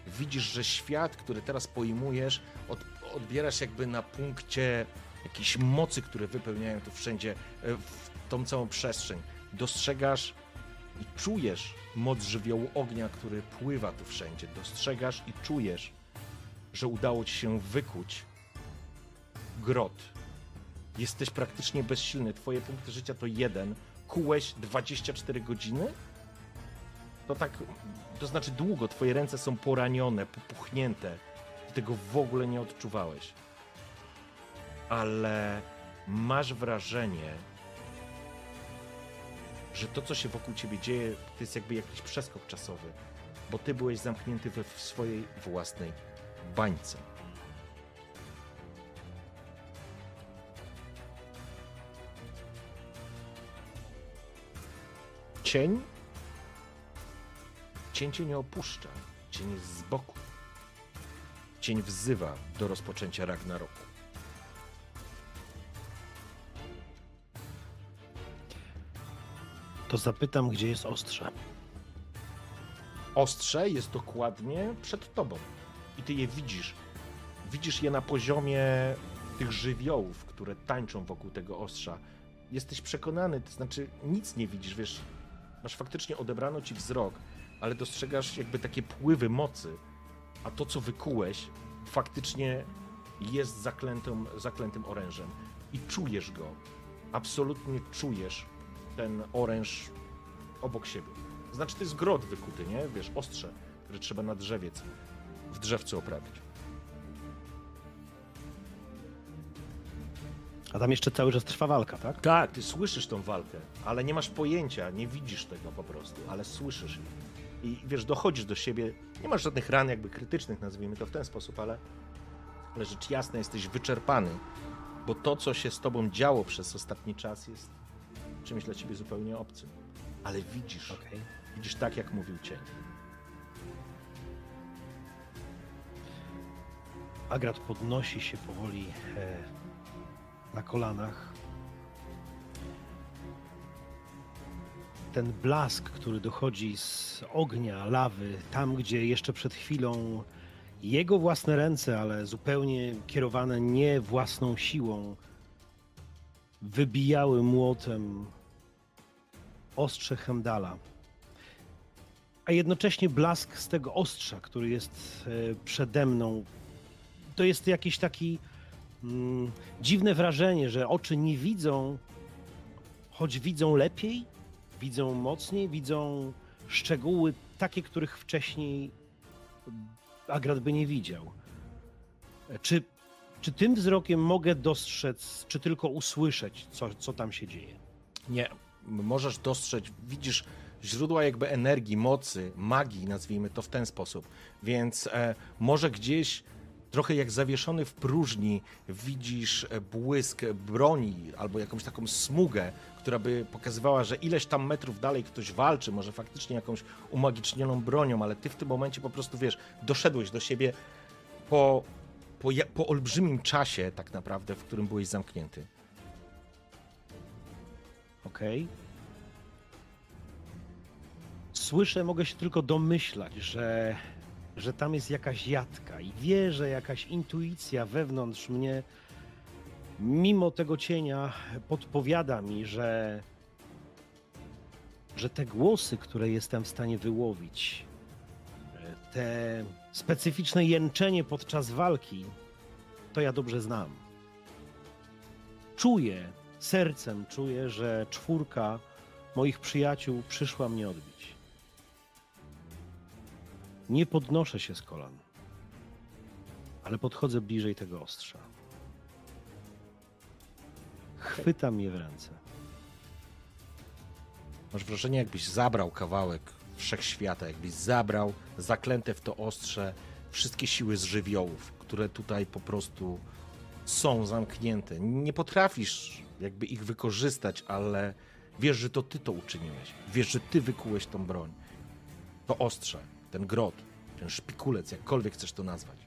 widzisz, że świat, który teraz pojmujesz, od, odbierasz jakby na punkcie jakiejś mocy, które wypełniają tu wszędzie, e, w tą całą przestrzeń. Dostrzegasz i czujesz moc żywiołu ognia, który pływa tu wszędzie. Dostrzegasz i czujesz, że udało ci się wykuć grot. Jesteś praktycznie bezsilny. Twoje punkty życia to jeden. Kułeś 24 godziny? To tak, to znaczy długo. Twoje ręce są poranione, popuchnięte. Tego w ogóle nie odczuwałeś. Ale masz wrażenie, że to, co się wokół ciebie dzieje, to jest jakby jakiś przeskok czasowy, bo ty byłeś zamknięty we w swojej własnej bańce. Cień? Cień cię nie opuszcza. Cień jest z boku. Cień wzywa do rozpoczęcia Ragnaroku. To zapytam, gdzie jest ostrze. Ostrze jest dokładnie przed tobą. I ty je widzisz. Widzisz je na poziomie tych żywiołów, które tańczą wokół tego ostrza. Jesteś przekonany, to znaczy nic nie widzisz, wiesz, masz faktycznie odebrano ci wzrok, ale dostrzegasz jakby takie pływy mocy, a to, co wykułeś, faktycznie jest zaklętym, zaklętym orężem. I czujesz go. Absolutnie czujesz ten oręż obok siebie. Znaczy, to jest grot wykuty, nie? Wiesz, ostrze, które trzeba na drzewiec w drzewcu oprawić. A tam jeszcze cały czas trwa walka, tak? Tak, ty słyszysz tą walkę, ale nie masz pojęcia, nie widzisz tego po prostu, ale słyszysz. I wiesz, dochodzisz do siebie, nie masz żadnych ran jakby krytycznych, nazwijmy to w ten sposób, ale, ale rzecz jasna, jesteś wyczerpany, bo to, co się z tobą działo przez ostatni czas jest czymś dla ciebie zupełnie obcym. Ale widzisz, Okej. widzisz tak, jak mówił cień. Agrat podnosi się powoli e, na kolanach. Ten blask, który dochodzi z ognia, lawy, tam gdzie jeszcze przed chwilą jego własne ręce, ale zupełnie kierowane nie własną siłą, wybijały młotem ostrze Hemdala. A jednocześnie blask z tego ostrza, który jest e, przede mną, to jest jakieś taki mm, dziwne wrażenie, że oczy nie widzą, choć widzą lepiej, widzą mocniej, widzą szczegóły takie, których wcześniej Agrat by nie widział. Czy, Czy tym wzrokiem mogę dostrzec, czy tylko usłyszeć, co, co tam się dzieje? Nie, możesz dostrzec, widzisz źródła jakby energii, mocy, magii, nazwijmy to w ten sposób. Więc e, może gdzieś trochę jak zawieszony w próżni widzisz e, błysk broni albo jakąś taką smugę, która by pokazywała, że ileś tam metrów dalej ktoś walczy, może faktycznie jakąś umagicznioną bronią, ale ty w tym momencie po prostu wiesz, doszedłeś do siebie po, po, po olbrzymim czasie tak naprawdę, w którym byłeś zamknięty. Okej. Słyszę, mogę się tylko domyślać, że, że tam jest jakaś jadka i wierzę, jakaś intuicja wewnątrz mnie, mimo tego cienia, podpowiada mi, że, że te głosy, które jestem w stanie wyłowić, te specyficzne jęczenie podczas walki, to ja dobrze znam. Czuję, sercem czuję, że czwórka moich przyjaciół przyszła mnie odbić. Nie podnoszę się z kolan, ale podchodzę bliżej tego ostrza. Chwytam je w ręce. Masz wrażenie, jakbyś zabrał kawałek wszechświata, jakbyś zabrał zaklęte w to ostrze wszystkie siły z żywiołów, które tutaj po prostu są zamknięte. Nie potrafisz jakby ich wykorzystać, ale wiesz, że to ty to uczyniłeś. Wiesz, że ty wykułeś tą broń. To ostrze, ten grot, ten szpikulec, jakkolwiek chcesz to nazwać.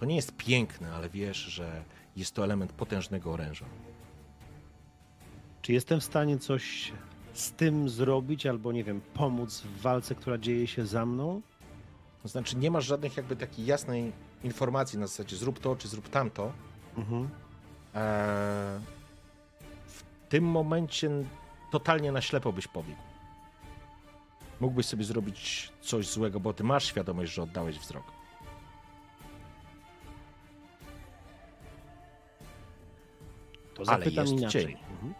To nie jest piękne, ale wiesz, że jest to element potężnego oręża. Czy jestem w stanie coś z tym zrobić, albo nie wiem, pomóc w walce, która dzieje się za mną? To znaczy nie masz żadnych jakby takiej jasnej informacji na zasadzie zrób to, czy zrób tamto. Mhm. Eee, w tym momencie totalnie na ślepo byś pobiegł. Mógłbyś sobie zrobić coś złego, bo ty masz świadomość, że oddałeś wzrok. To Ale zapytam jest inaczej. cień. Mhm.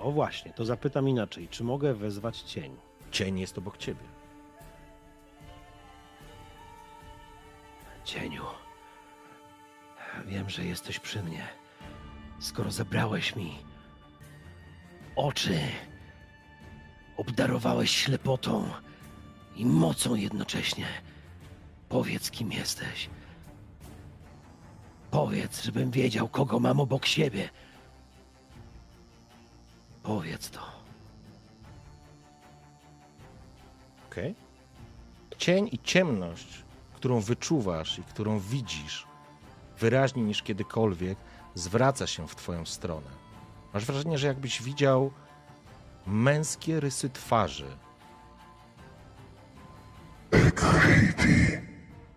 O właśnie, to zapytam inaczej. Czy mogę wezwać cień? Cień jest obok ciebie. Cieniu, wiem, że jesteś przy mnie. Skoro zabrałeś mi oczy, obdarowałeś ślepotą i mocą jednocześnie, powiedz, kim jesteś. Powiedz, żebym wiedział, kogo mam obok siebie. Powiedz to. Okej? Cień i ciemność, którą wyczuwasz i którą widzisz wyraźniej niż kiedykolwiek, zwraca się w twoją stronę. Masz wrażenie, że jakbyś widział męskie rysy twarzy. Ekriti,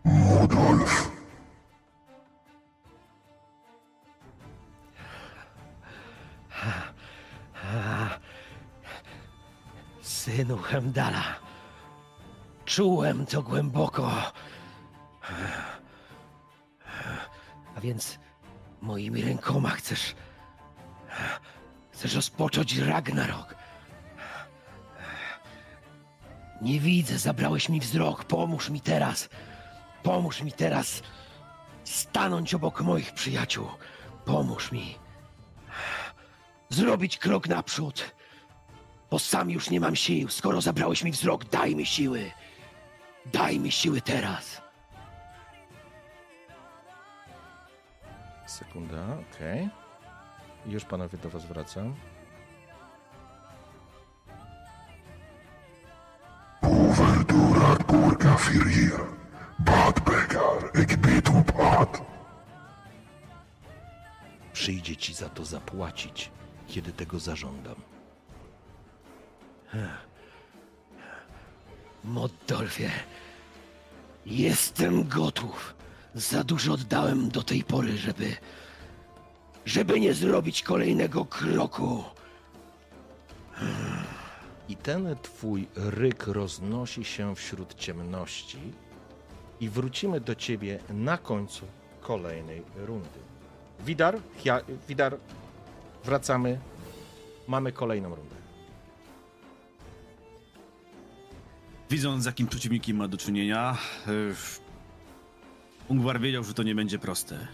Mudolf, Synu Hemdala, czułem to głęboko. A więc moimi rękoma chcesz. Chcesz rozpocząć Ragnarok. Nie widzę, zabrałeś mi wzrok. Pomóż mi teraz. Pomóż mi teraz stanąć obok moich przyjaciół. Pomóż mi zrobić krok naprzód. Bo sam już nie mam sił. Skoro zabrałeś mi wzrok, daj mi siły. Daj mi siły teraz. Sekunda, okej. I Już panowie do was wracam. Overdurat Burga Firir, Bad Begar, Ekbitu Bad. Przyjdzie ci za to zapłacić, kiedy tego zażądam. Moddolfie, jestem gotów. Za dużo oddałem do tej pory, żeby. żeby nie zrobić kolejnego kroku. I ten twój ryk roznosi się wśród ciemności i wrócimy do ciebie na końcu kolejnej rundy. Widar, ja, Widar, wracamy. Mamy kolejną rundę. Widząc, z jakim przeciwnikiem ma do czynienia, yy, Ungwar wiedział, że to nie będzie proste.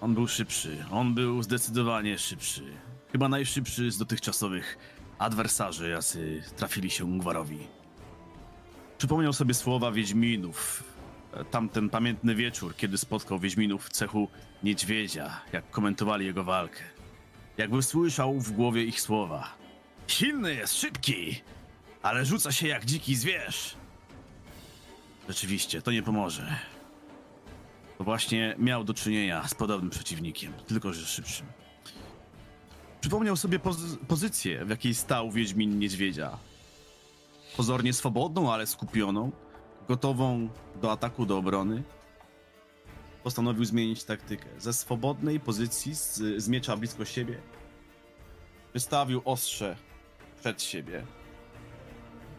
On był szybszy. On był zdecydowanie szybszy. Chyba najszybszy z dotychczasowych adwersarzy, jacy trafili się Ungwarowi. Przypomniał sobie słowa Wiedźminów. Tamten pamiętny wieczór, kiedy spotkał Wiedźminów w cechu niedźwiedzia, jak komentowali jego walkę. Jakby słyszał w głowie ich słowa. Silny jest, szybki, ale rzuca się jak dziki zwierz. Rzeczywiście, to nie pomoże. To właśnie miał do czynienia z podobnym przeciwnikiem, tylko że szybszym. Przypomniał sobie pozy- pozycję, w jakiej stał Wiedźmin Niedźwiedzia. Pozornie swobodną, ale skupioną, gotową do ataku, do obrony. Postanowił zmienić taktykę. Ze swobodnej pozycji, z, z miecza blisko siebie, wystawił ostrze przed siebie.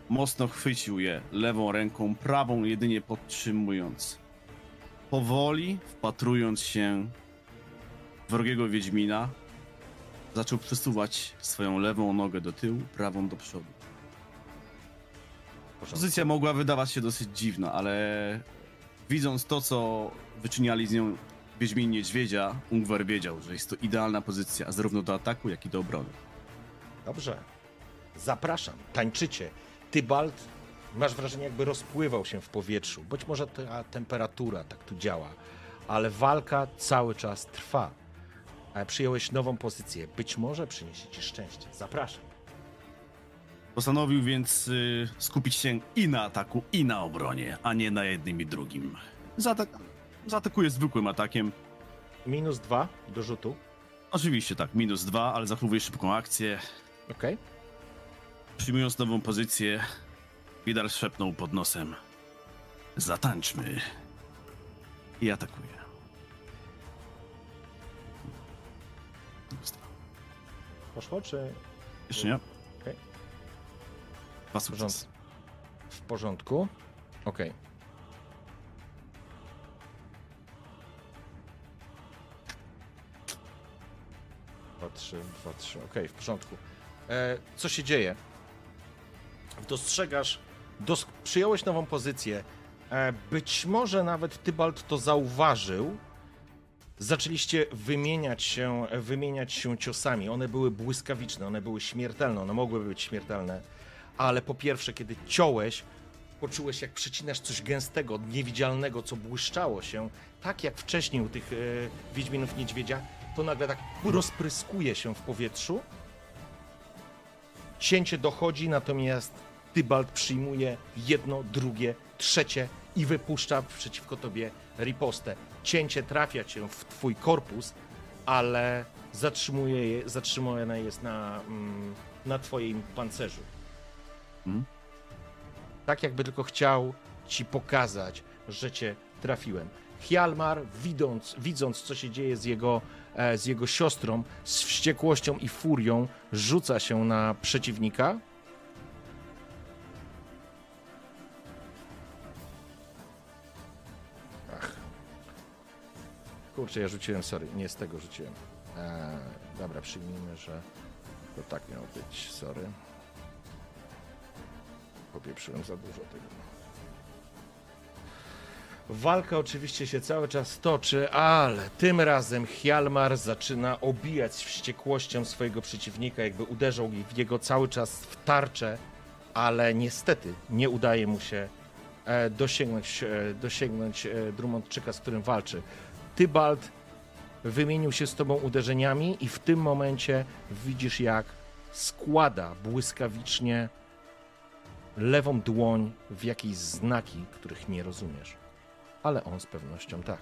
Mocno chwycił je lewą ręką, prawą jedynie podtrzymując powoli wpatrując się w wrogiego Wiedźmina, zaczął przesuwać swoją lewą nogę do tyłu, prawą do przodu. Pozycja mogła wydawać się dosyć dziwna, ale widząc to, co wyczyniali z nią Wiedźmin Niedźwiedzia, Ungwer wiedział, że jest to idealna pozycja zarówno do ataku, jak i do obrony. Dobrze. Zapraszam. Tańczycie. Tybalt, masz wrażenie, jakby rozpływał się w powietrzu. Być może ta temperatura tak tu działa, ale walka cały czas trwa. Przyjąłeś nową pozycję. Być może przyniesie ci szczęście. Zapraszam. Postanowił więc y, skupić się i na ataku, i na obronie, a nie na jednym i drugim. Zaatak- zaatakuje zwykłym atakiem. Minus dwa do rzutu. Oczywiście tak, minus dwa, ale zachowuje szybką akcję. Okej. Przyjmując nową pozycję, Widar szepnął pod nosem. Zatańczmy. I atakuje. Poszło, czy Jeszcze nie? Dwa sukcesy. w porządku? Okej. Dwa, trzy, dwa, trzy. Okej, w porządku. E, co się dzieje? Dostrzegasz, dos przyjąłeś nową pozycję. E, być może nawet Tybalt to zauważył. Zaczęliście wymieniać się, wymieniać się ciosami. One były błyskawiczne, one były śmiertelne, one mogły być śmiertelne. Ale po pierwsze, kiedy ciąłeś, poczułeś jak przecinasz coś gęstego, niewidzialnego, co błyszczało się, tak jak wcześniej u tych e, Wiedźminów Niedźwiedzia, to nagle tak rozpryskuje się w powietrzu. Cięcie dochodzi, natomiast Tybalt przyjmuje jedno, drugie, trzecie i wypuszcza przeciwko tobie ripostę. Cięcie trafia cię w twój korpus, ale zatrzymuje je, zatrzymane jest na, mm, na twoim pancerzu. Mhm. Tak jakby tylko chciał ci pokazać, że cię trafiłem. Hjalmar, widząc, widząc co się dzieje z jego, e, z jego siostrą, z wściekłością i furią rzuca się na przeciwnika. Kurczę, ja rzuciłem, sorry, nie z tego rzuciłem. E, dobra, przyjmijmy, że to tak miało być, sorry. Popieprzyłem za dużo tego. Walka oczywiście się cały czas toczy, ale tym razem Hjalmar zaczyna obijać wściekłością swojego przeciwnika, jakby uderzał w jego cały czas w tarczę, ale niestety nie udaje mu się e, dosięgnąć, e, dosięgnąć e, Drummondczyka, z którym walczy. Tybalt wymienił się z tobą uderzeniami i w tym momencie widzisz jak składa błyskawicznie lewą dłoń w jakieś znaki, których nie rozumiesz. Ale on z pewnością tak.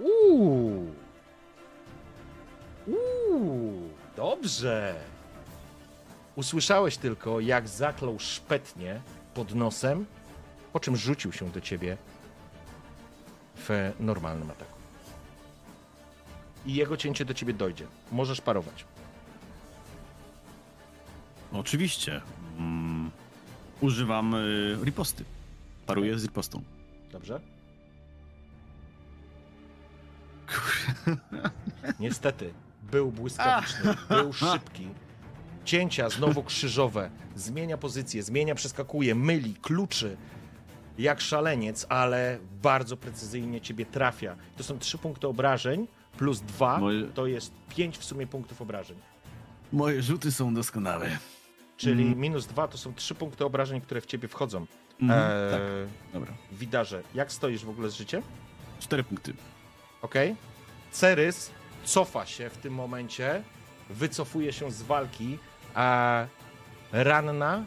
Uuu. Uuu. Dobrze. Usłyszałeś tylko, jak zaklął szpetnie pod nosem, po czym rzucił się do ciebie w normalnym ataku. I jego cięcie do ciebie dojdzie. Możesz parować. Oczywiście. Mm, używam y, riposty. Paruję z ripostą. Dobrze? Niestety, był błyskawiczny, był szybki. Cięcia znowu krzyżowe, zmienia pozycję, zmienia, przeskakuje, myli, kluczy. Jak szaleniec, ale bardzo precyzyjnie ciebie trafia. To są trzy punkty obrażeń plus dwa, Moje- to jest pięć w sumie punktów obrażeń. Moje rzuty są doskonałe. Czyli Mhm. minus dwa to są trzy punkty obrażeń, które w ciebie wchodzą. Mhm, Eee, tak, dobra. Widarze, jak stoisz w ogóle z życiem? Cztery punkty. ok? Cerys cofa się w tym momencie, wycofuje się z walki, a ranna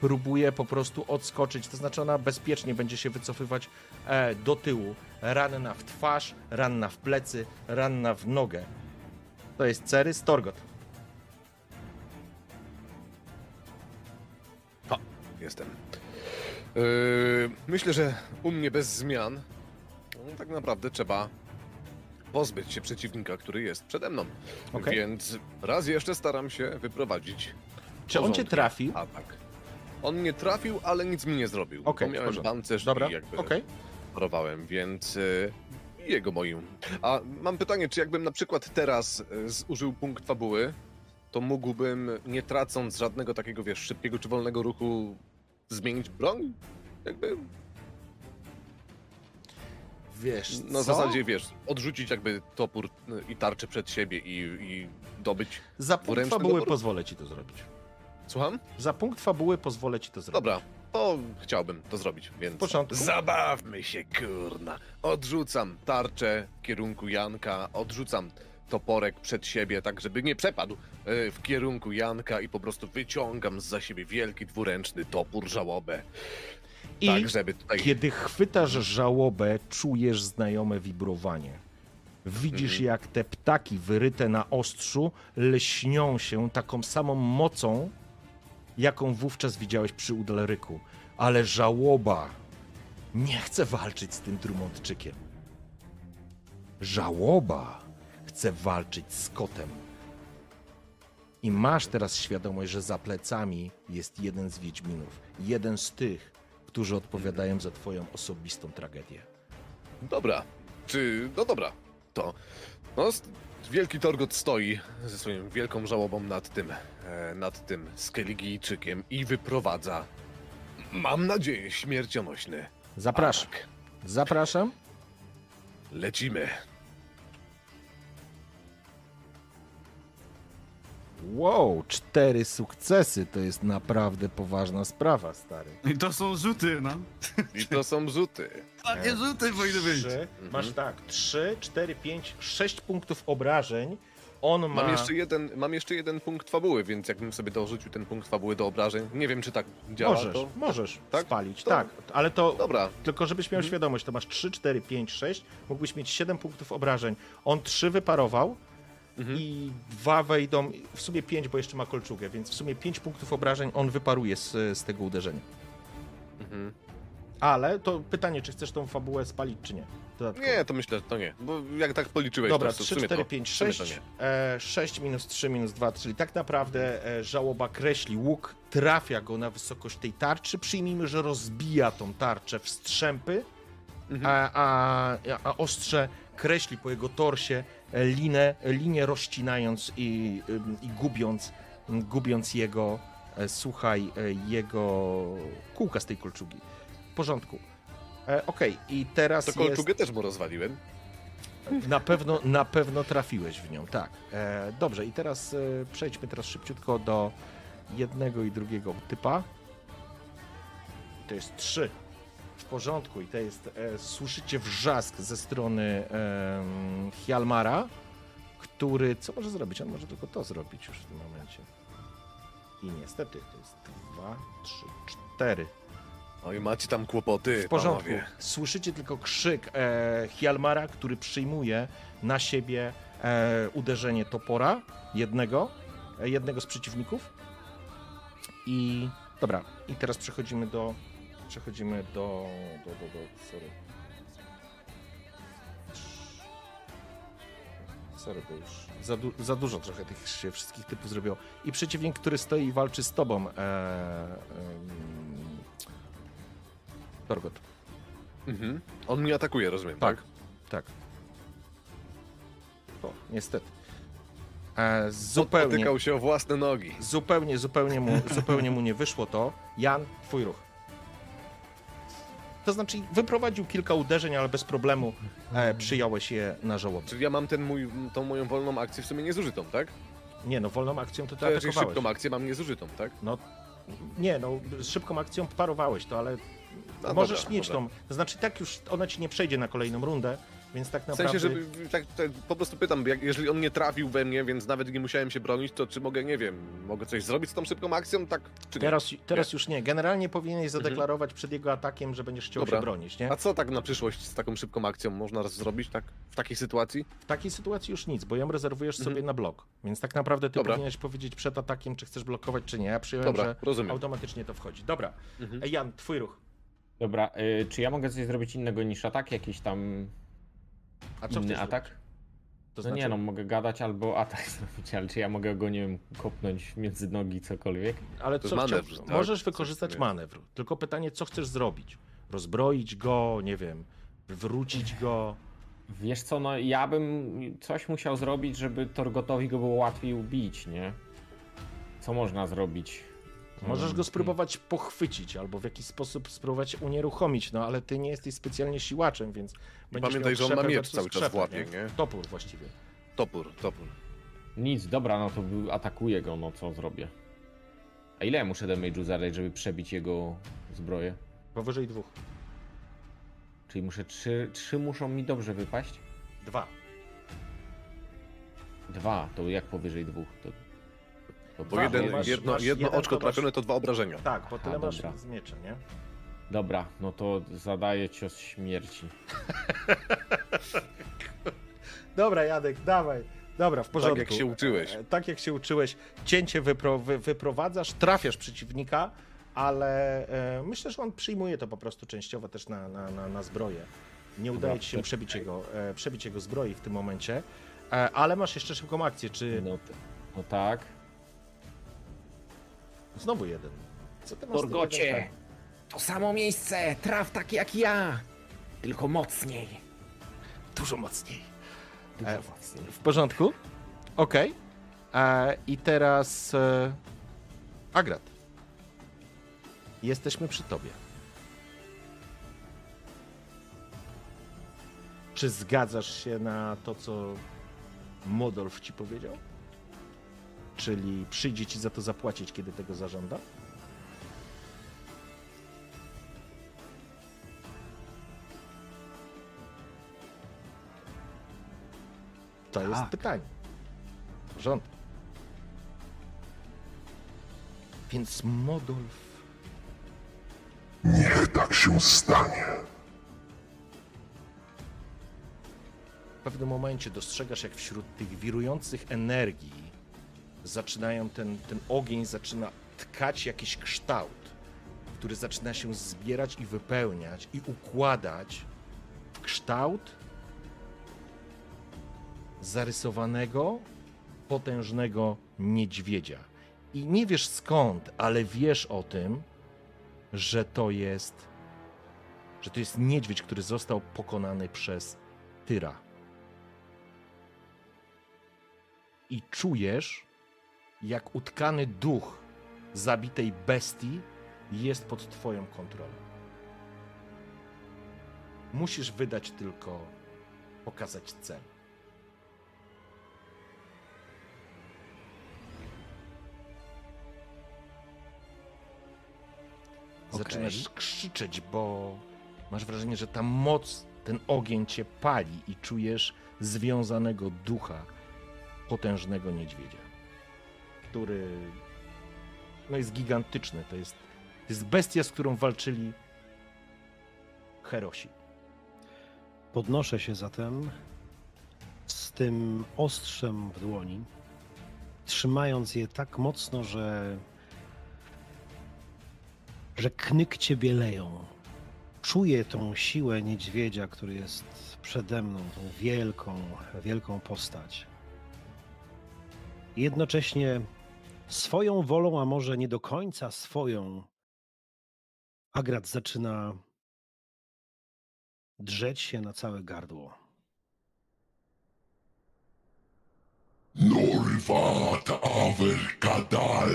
próbuje po prostu odskoczyć, to znaczy ona bezpiecznie będzie się wycofywać e, do tyłu. Ranna w twarz, ranna w plecy, ranna w nogę. To jest Cerys Torgot. Jestem. Yy, myślę, że u mnie bez zmian no, tak naprawdę trzeba pozbyć się przeciwnika, który jest przede mną. Okej. Więc raz jeszcze staram się wyprowadzić. Czy on cię trafił? A tak. On mnie trafił, ale nic mi nie zrobił. Okej, bo w miałem pancerz Dobra, i jakby okej. parowałem, więc y, jego moim. A mam pytanie, czy jakbym na przykład teraz y, zużył punkt fabuły, to mógłbym, nie tracąc żadnego takiego, wiesz, szybkiego czy wolnego ruchu, zmienić broń? Jakby Wiesz na co? zasadzie, wiesz, odrzucić jakby topór y, i tarczę przed siebie i, i dobyć. Za punkt fabuły pozwolę ci to zrobić. Słucham? Za punkt fabuły pozwolę ci to zrobić. Dobra, to chciałbym to zrobić, więc... W porządku. Zabawmy się, kurna. Odrzucam tarczę w kierunku Janka, odrzucam toporek przed siebie, tak żeby nie przepadł e, w kierunku Janka i po prostu wyciągam za siebie wielki dwuręczny topór żałobę. I tak, żeby tutaj... Kiedy chwytasz żałobę, czujesz znajome wibrowanie. Widzisz, Mhm. jak te ptaki wyryte na ostrzu lśnią się taką samą mocą, jaką wówczas widziałeś przy Udalryku. Ale żałoba nie chce walczyć z tym Drummondczykiem. Żałoba chce walczyć z kotem. I masz teraz świadomość, że za plecami jest jeden z Wiedźminów. Jeden z tych, którzy odpowiadają za twoją osobistą tragedię. Dobra, czy... no dobra, to... No, wielki Torgot stoi ze swoją wielką żałobą nad tym, e, nad tym Skeligijczykiem i wyprowadza, mam nadzieję, śmiercionośny Zapraszam. atak. Zapraszam. Lecimy. Wow, cztery sukcesy to jest naprawdę poważna sprawa, stary. I to są rzuty, no. I to są rzuty. Takie rzuty powinny być. Trzy, masz tak, trzy, cztery, pięć, sześć punktów obrażeń. On ma... Mam jeszcze, jeden, mam jeszcze jeden punkt fabuły, więc jakbym sobie dorzucił ten punkt fabuły do obrażeń, nie wiem czy tak działa Możesz, to. możesz Tak? spalić, To- tak. Ale to, Dobra, tylko żebyś miał świadomość, to masz 3, 4, 5, 6, mógłbyś mieć 7 punktów obrażeń. On 3 wyparował Mhm. i dwa wejdą, w sumie 5, bo jeszcze ma kolczugę, więc w sumie 5 punktów obrażeń on wyparuje z, z tego uderzenia. Mhm. Ale to pytanie, czy chcesz tą fabułę spalić, czy nie? Dodatkowo. nie, to myślę, że to nie, bo jak tak policzyłeś, Dobra, to w 3, sumie 4, to, 5, w sumie 6. to nie. E, 6 minus 3 minus 2, czyli tak naprawdę e, żałoba kreśli łuk, trafia go na wysokość tej tarczy. Przyjmijmy, że rozbija tą tarczę w strzępy, Mhm. a, a, a ostrze kreśli po jego torsie e, linę, linię rozcinając i, i gubiąc, gubiąc jego, e, słuchaj, e, jego kółka z tej kolczugi. W porządku. E, Okej, i teraz To jest... kolczugę też mu rozwaliłem. Na pewno, na pewno trafiłeś w nią, tak. E, dobrze, i teraz e, przejdźmy teraz szybciutko do jednego i drugiego typa. To jest trzy. W porządku i to jest, e, słyszycie wrzask ze strony e, Hjalmara, który, co może zrobić? On może tylko to zrobić już w tym momencie. I niestety to jest dwa, trzy, cztery. Oj, macie tam kłopoty, W porządku. panowie. Słyszycie tylko krzyk e, Hjalmara, który przyjmuje na siebie e, uderzenie topora jednego, e, jednego z przeciwników. I dobra, i teraz przechodzimy do. Przechodzimy do. do, do, do sorry. Sorry, bo już za, du- za dużo trochę tych się wszystkich typów zrobiło. I przeciwnik, który stoi i walczy z tobą, e, em, Torgot. Mhm. On mnie atakuje, rozumiem, Tak, tak? tak. O, niestety. E, zupełnie, Potykał się o własne nogi. zupełnie, zupełnie mu, zupełnie mu nie wyszło to. Jan, twój ruch. To znaczy wyprowadził kilka uderzeń, ale bez problemu e, przyjąłeś je na żałobę. Czyli ja mam ten mój, tą moją wolną akcję w sumie niezużytą, tak? Nie no, wolną akcją to ty Czyli atakowałeś. szybką akcję mam niezużytą, tak? No, nie no, z szybką akcją parowałeś to, ale No możesz dobra, mieć dobra. tą, znaczy tak już ona ci nie przejdzie na kolejną rundę, więc tak W naprawdę... sensie, żeby tak, tak po prostu pytam, jak, jeżeli on nie trafił we mnie, więc nawet nie musiałem się bronić, to czy mogę, nie wiem, mogę coś zrobić z tą szybką akcją, tak czy nie? Teraz, teraz już nie. Generalnie powinieneś Mhm. zadeklarować przed jego atakiem, że będziesz chciał Dobra. się bronić, nie? A co tak na przyszłość z taką szybką akcją można zrobić, tak? W takiej sytuacji? W takiej sytuacji już nic, bo ją rezerwujesz Mhm. sobie na blok. Więc tak naprawdę ty Dobra. powinieneś powiedzieć przed atakiem, czy chcesz blokować, czy nie. Ja przyjąłem, Dobra, że rozumiem. automatycznie to wchodzi. Dobra. Mhm. Jan, twój ruch. Dobra, y, czy ja mogę coś zrobić innego niż atak? Jakiś tam A co inny chcesz atak? zrobić? To no znaczy, nie no, mogę gadać albo atak zrobić, ale czy ja mogę go, nie wiem, kopnąć między nogi, cokolwiek? ale To co jest manewr, chciałbyś? tak? Możesz Coś wykorzystać takiego. manewr. Tylko pytanie, co chcesz zrobić? Rozbroić go, nie wiem, wrócić go. Wiesz co, no ja bym coś musiał zrobić, żeby Torgotowi go było łatwiej ubić, nie? Co można zrobić? Możesz Mm, go spróbować pochwycić albo w jakiś sposób spróbować unieruchomić, no ale ty nie jesteś specjalnie siłaczem, więc będziesz pamiętaj, miał że on ma miecz cały czas w łapie, nie? Topór właściwie. Topór, topór. Nic, dobra, no to atakuję go, no co zrobię? A ile ja muszę damage'u zadać, żeby przebić jego zbroję? Powyżej dwóch. Czyli muszę trzy, trzy muszą mi dobrze wypaść? Dwa. Dwa, to jak powyżej dwóch? To, to Bo Dwa, jeden, masz- jedno, masz jedno jeden, oczko to masz- trafione to dwa obrażenia. Tak, bo tyle Aha, masz dobra. z miecza, nie? Dobra, no to zadaję cios śmierci. Dobra, Jadek, dawaj. Dobra, w porządku. jak się uczyłeś. E, Tak jak się uczyłeś. Cięcie wypro, wy, wyprowadzasz, trafiasz przeciwnika, ale e, myślę, że on przyjmuje to po prostu częściowo też na, na, na, na zbroję. Nie udaje ci się przebić jego, e, przebić jego zbroi w tym momencie, e, ale masz jeszcze szybką akcję. Czy No, no tak. Znowu jeden? Co ty masz Torgocie! ten? To samo miejsce! Traf tak jak ja! Tylko mocniej. Dużo mocniej. Dużo E, mocniej. W porządku? Okej. E, I teraz e, Agrat. Jesteśmy przy tobie. Czy zgadzasz się na to, co Modolf ci powiedział? Czyli przyjdzie ci za to zapłacić, kiedy tego zażąda? To jest Tak. pytanie. Rząd. Więc Modolf Niech tak się stanie. w pewnym momencie dostrzegasz, jak wśród tych wirujących energii zaczynają ten, ten ogień zaczyna tkać jakiś kształt, który zaczyna się zbierać i wypełniać i układać w kształt zarysowanego, potężnego niedźwiedzia. I nie wiesz skąd, ale wiesz o tym, że to jest że to jest niedźwiedź, który został pokonany przez Tyra. I czujesz, jak utkany duch zabitej bestii jest pod twoją kontrolą. Musisz wydać tylko pokazać cel. Zaczynasz krzyczeć, bo masz wrażenie, że ta moc, ten ogień cię pali i czujesz związanego ducha potężnego niedźwiedzia, który no jest gigantyczny. To jest, to jest bestia, z którą walczyli Herosi. Podnoszę się zatem z tym ostrzem w dłoni, trzymając je tak mocno, że że knykcie bieleją. Czuję tą siłę niedźwiedzia, który jest przede mną, tą wielką, wielką postać. Jednocześnie swoją wolą, a może nie do końca swoją, Agrat zaczyna drzeć się na całe gardło. Norvat aver kadal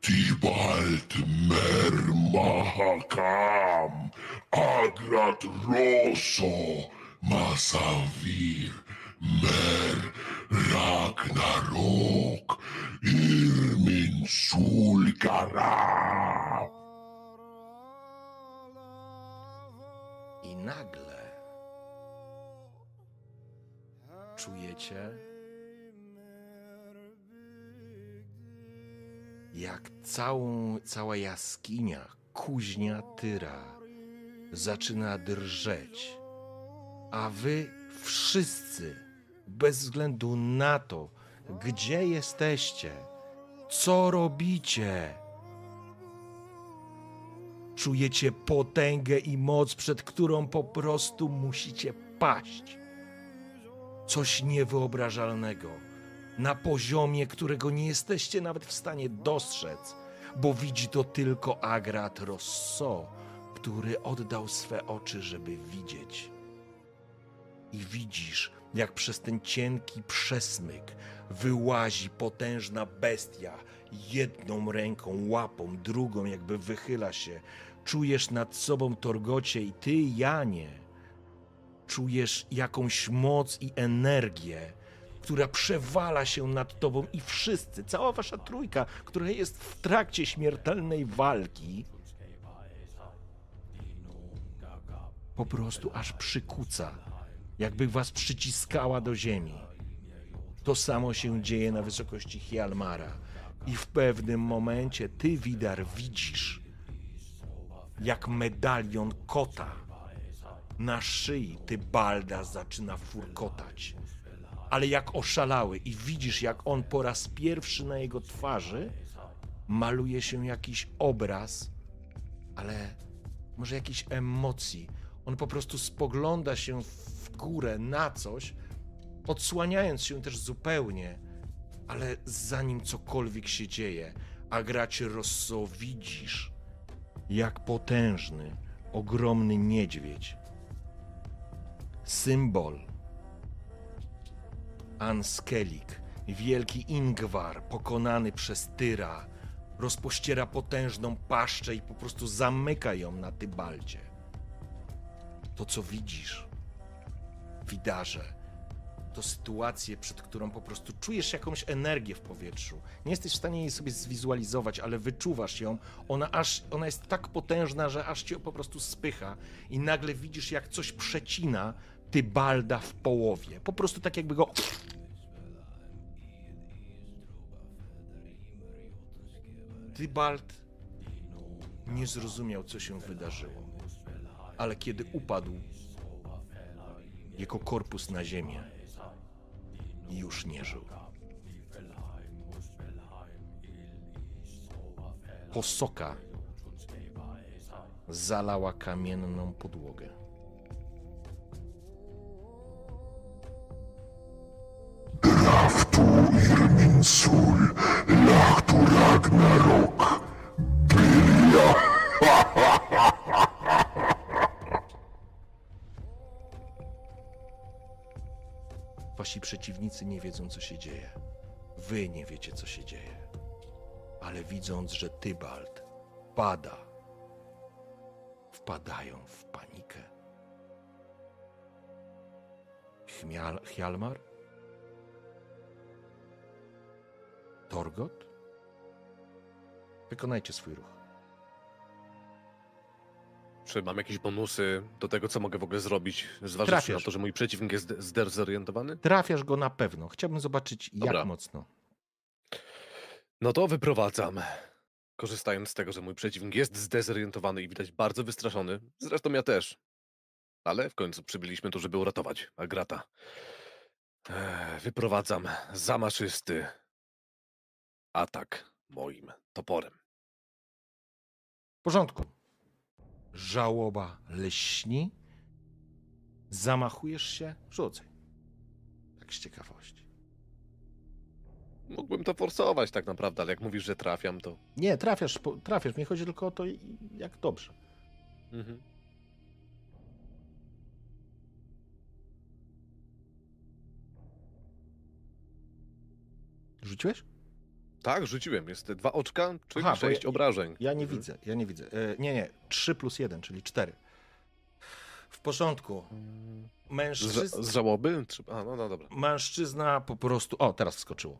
Tibalt Mer Mahakam, Agrat Rosso, Masavir, Mer Ragnarok, Irmin Sulkara. I nagle czujecie, jak całą, cała jaskinia, kuźnia Tyra zaczyna drżeć, a wy wszyscy, bez względu na to, gdzie jesteście, co robicie, czujecie potęgę i moc, przed którą po prostu musicie paść. Coś niewyobrażalnego, na poziomie, którego nie jesteście nawet w stanie dostrzec, bo widzi to tylko Agrat Rosso, który oddał swe oczy, żeby widzieć. I widzisz, jak przez ten cienki przesmyk wyłazi potężna bestia, jedną ręką, łapą, drugą jakby wychyla się. Czujesz nad sobą Torgocie i ty, Janie, czujesz jakąś moc i energię, która przewala się nad tobą i wszyscy, cała wasza trójka, która jest w trakcie śmiertelnej walki, po prostu aż przykuca, jakby was przyciskała do ziemi. To samo się dzieje na wysokości Hialmara. I w pewnym momencie ty, Widar, widzisz, jak medalion kota na szyi Tybalda zaczyna furkotać. Ale jak oszalały i widzisz, jak on po raz pierwszy na jego twarzy maluje się jakiś obraz, ale może jakiejś emocji. On po prostu spogląda się w górę na coś, odsłaniając się też zupełnie, ale zanim cokolwiek się dzieje, a gracie Rosso widzisz, jak potężny, ogromny niedźwiedź, symbol Anskelik, wielki Ingvar pokonany przez Tyra, rozpościera potężną paszczę i po prostu zamyka ją na Tybaldzie. To, co widzisz, widarze, to sytuację, przed którą po prostu czujesz jakąś energię w powietrzu. Nie jesteś w stanie jej sobie zwizualizować, ale wyczuwasz ją. Ona, aż, ona jest tak potężna, że aż cię po prostu spycha i nagle widzisz, jak coś przecina Tybalda w połowie. Po prostu tak jakby go... Tybald nie zrozumiał, co się wydarzyło. Ale kiedy upadł, jego korpus na ziemię już nie żył. Posoka zalała kamienną podłogę. Lachtu Irmin Sul, Lachtu Ragnarok, Bylia. Wasi przeciwnicy nie wiedzą, co się dzieje. Wy nie wiecie, co się dzieje. Ale widząc, że Tybalt pada, wpadają w panikę. Chmial, Hjalmar? Torgot? Wykonajcie swój ruch. Czy mam jakieś bonusy do tego, co mogę w ogóle zrobić, zważywszy Trafiasz. na to, że mój przeciwnik jest zde- zdezorientowany? Trafiasz go na pewno. Chciałbym zobaczyć, Dobra. jak mocno. No to wyprowadzam. Korzystając z tego, że mój przeciwnik jest zdezorientowany i widać bardzo wystraszony. Zresztą ja też. Ale w końcu przybyliśmy tu, żeby uratować Agrata. Wyprowadzam zamaszysty atak moim toporem. W porządku. Żałoba leśni. Zamachujesz się? Rzucaj. Tak z ciekawości. Mógłbym to forsować tak naprawdę, ale jak mówisz, że trafiam, to... Nie, trafiasz, trafiasz. Mnie chodzi tylko o to, jak dobrze. Mhm. Rzuciłeś? Tak, rzuciłem. Jest dwa oczka, czyli Aha, sześć ja- obrażeń. Ja nie widzę, ja nie widzę. E, nie, nie, 3 plus 1, czyli 4. W porządku. Z, Mężczyzna, z żałoby? Czy- A, no, no dobra. mężczyzna po prostu. O, teraz wskoczyło.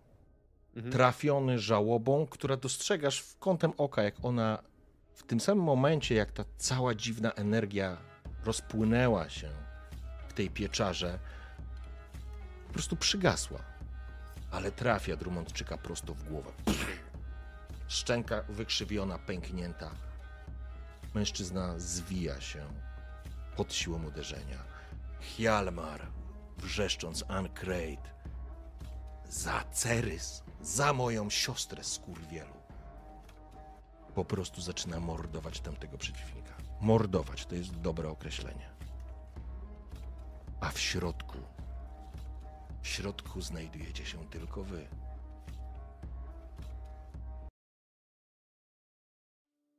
Mhm. Trafiony żałobą, która dostrzegasz w kątem oka, jak ona w tym samym momencie, jak ta cała dziwna energia rozpłynęła się w tej pieczarze, po prostu przygasła. Ale trafia Drummondczyka prosto w głowę. Szczęka wykrzywiona, pęknięta. Mężczyzna zwija się pod siłą uderzenia. Hjalmar, wrzeszcząc Ancrate, za Cerys, za moją siostrę skurwielu. Po prostu zaczyna mordować tamtego przeciwnika. Mordować to jest dobre określenie. A w środku, w środku znajdujecie się tylko wy.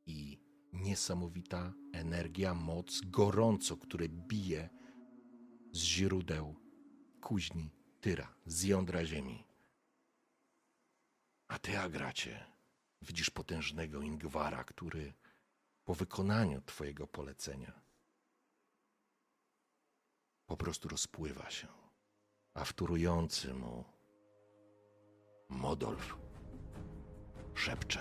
I niesamowita energia, moc, gorąco, które bije z źródeł kuźni Tyra, z jądra ziemi. A ty, Agracie, widzisz potężnego Ingwara, który po wykonaniu twojego polecenia po prostu rozpływa się, a wtórujący mu Modolf szepcze.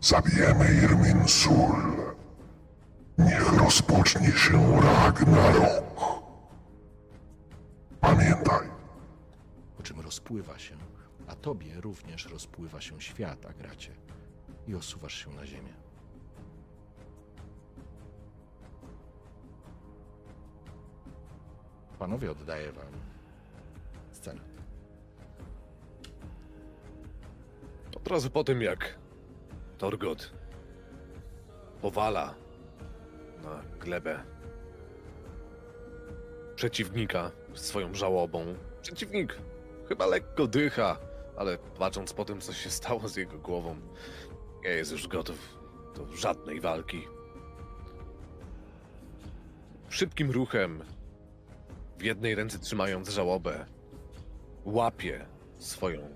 Zabijemy Irminsul. Niech rozpocznie się Ragnarok. Pamiętaj, po czym rozpływa się, a tobie również rozpływa się świat, Agracie, i osuwasz się na ziemię. Panowie, oddaję wam scenę. Od razu po tym, jak Torgot powala na glebę przeciwnika swoją żałobą. Przeciwnik chyba lekko dycha, ale patrząc po tym, co się stało z jego głową, nie jest już gotów do żadnej walki. Szybkim ruchem, w jednej ręce trzymając żałobę, łapie swoją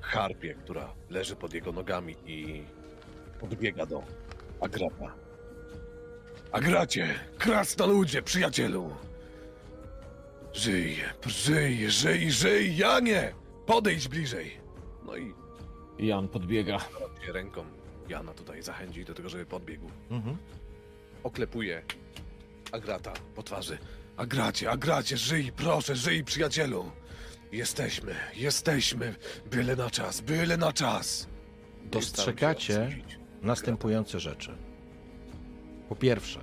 harpię, która leży pod jego nogami i podbiega do Agrata. Agracie, krasnoludzie, przyjacielu! Żyj, żyj, żyj, żyj, Janie! Podejdź bliżej! No i Jan podbiega. ręką Jana tutaj zachęci do tego, żeby podbiegł. Mhm. Oklepuje Agrata po twarzy. Agracie, Agracie, żyj, proszę, żyj, przyjacielu! Jesteśmy, jesteśmy, byle na czas, byle na czas! Dostrzegacie następujące rzeczy. Po pierwsze,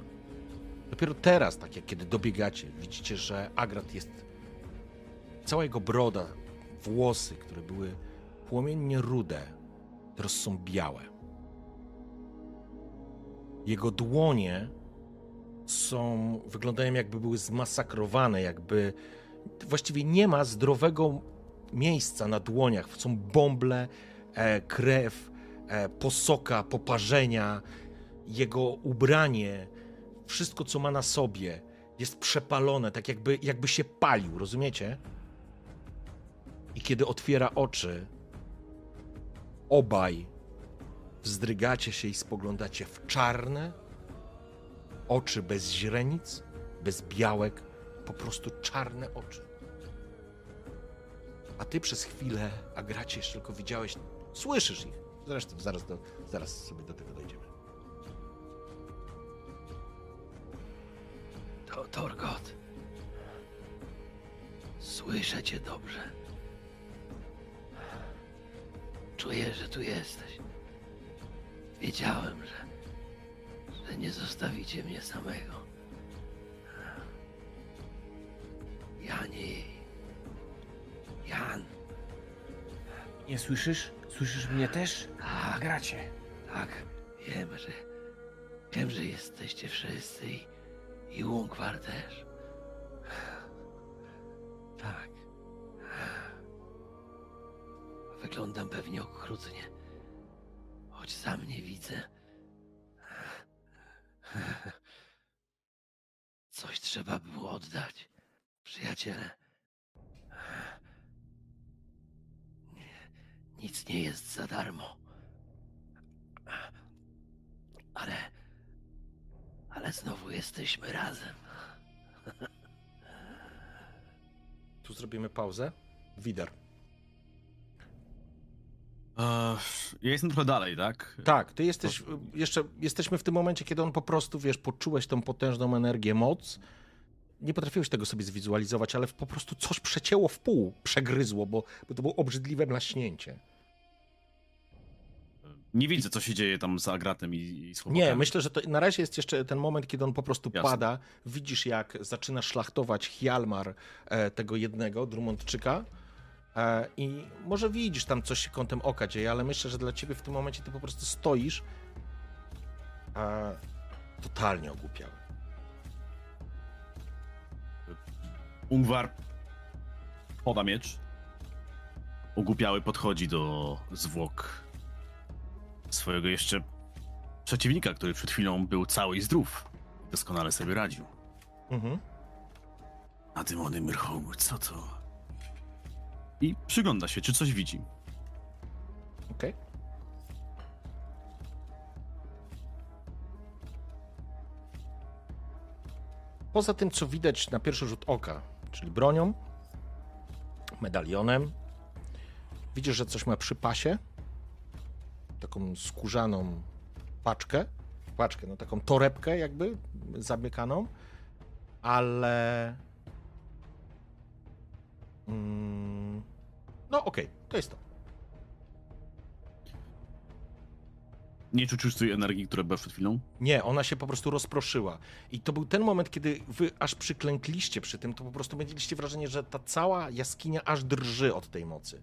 dopiero teraz, tak jak kiedy dobiegacie, widzicie, że Agrat jest. Cała jego broda, włosy, które były płomiennie rude, teraz są białe. Jego dłonie są, wyglądają jakby były zmasakrowane, jakby właściwie nie ma zdrowego miejsca na dłoniach. Są bąble, e, krew, e, posoka, poparzenia, jego ubranie, wszystko co ma na sobie jest przepalone, tak jakby, jakby się palił, rozumiecie? I kiedy otwiera oczy, obaj wzdrygacie się i spoglądacie w czarne oczy bez źrenic, bez białek, po prostu czarne oczy. A ty przez chwilę, a gracie jeszcze tylko widziałeś, słyszysz ich. Zresztą zaraz, do, zaraz sobie do tego dojdziemy. To Torgot. Słyszę cię dobrze. Czuję, że tu jesteś. Wiedziałem, że, że nie zostawicie mnie samego. Janie. Jan. Nie słyszysz? Słyszysz mnie też? Tak. Gracie. Tak, wiem, że. Wiem, że jesteście wszyscy i, i Ungwar też. Tak. Wyglądam pewnie okrutnie. Choć sam nie widzę. Coś trzeba było oddać, przyjaciele. Nie, Nic nie jest za darmo. Ale. Ale znowu jesteśmy razem. Tu zrobimy pauzę. Wider. Ja jestem trochę dalej, tak? Tak, ty jesteś, jeszcze jesteśmy w tym momencie, kiedy on po prostu, wiesz, poczułeś tą potężną energię, moc. Nie potrafiłeś tego sobie zwizualizować, ale po prostu coś przecięło w pół, przegryzło, bo, bo to było obrzydliwe mlaśnięcie. Nie widzę, co się dzieje tam z Agratem i, i. Nie, myślę, że to na razie jest jeszcze ten moment, kiedy on po prostu Jasne. pada. Widzisz, jak zaczyna szlachtować Hjalmar e, tego jednego, Drummondczyka. E, I może widzisz tam coś się kątem oka dzieje, ale myślę, że dla ciebie w tym momencie ty po prostu stoisz e, totalnie ogłupiały. Ungwar poda miecz. Ogłupiały podchodzi do zwłok swojego jeszcze przeciwnika, który przed chwilą był cały i zdrów. Doskonale sobie radził. Mhm. A demony Myrhołu, co to? I przygląda się, czy coś widzi. Okej. Poza tym, co widać na pierwszy rzut oka, czyli bronią, medalionem, widzisz, że coś ma przy pasie, taką skórzaną paczkę, paczkę, no taką torebkę jakby zamykaną, ale... Mm, no okej, to jest to. Nie czuć już tej energii, która była przed chwilą? Nie, ona się po prostu rozproszyła. I to był ten moment, kiedy wy aż przyklękliście przy tym, to po prostu mieliście wrażenie, że ta cała jaskinia aż drży od tej mocy.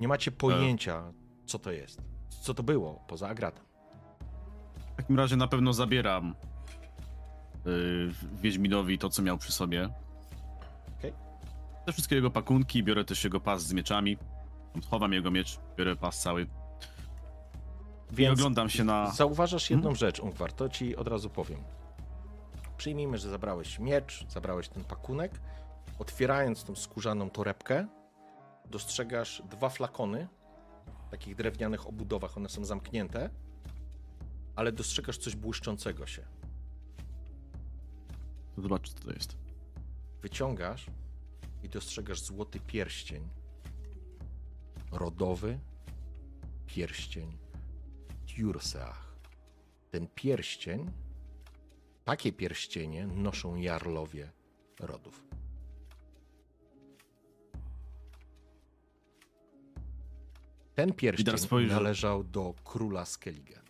Nie macie pojęcia, co to jest. Co to było poza Agratem. W takim razie na pewno zabieram yy, Wiedźminowi to, co miał przy sobie. Te wszystkie jego pakunki, biorę też jego pas z mieczami. Chowam jego miecz, biorę pas cały. I Więc oglądam się na... zauważasz jedną Mhm. rzecz, Ungwar, to ci od razu powiem. Przyjmijmy, że zabrałeś miecz, zabrałeś ten pakunek. Otwierając tą skórzaną torebkę, dostrzegasz dwa flakony w takich drewnianych obudowach. One są zamknięte, ale dostrzegasz coś błyszczącego się. Zobacz, co to jest. Wyciągasz i dostrzegasz złoty pierścień. Rodowy pierścień Tjurseach. Ten pierścień, takie pierścienie noszą jarlowie rodów. Ten pierścień należał do króla Skellige.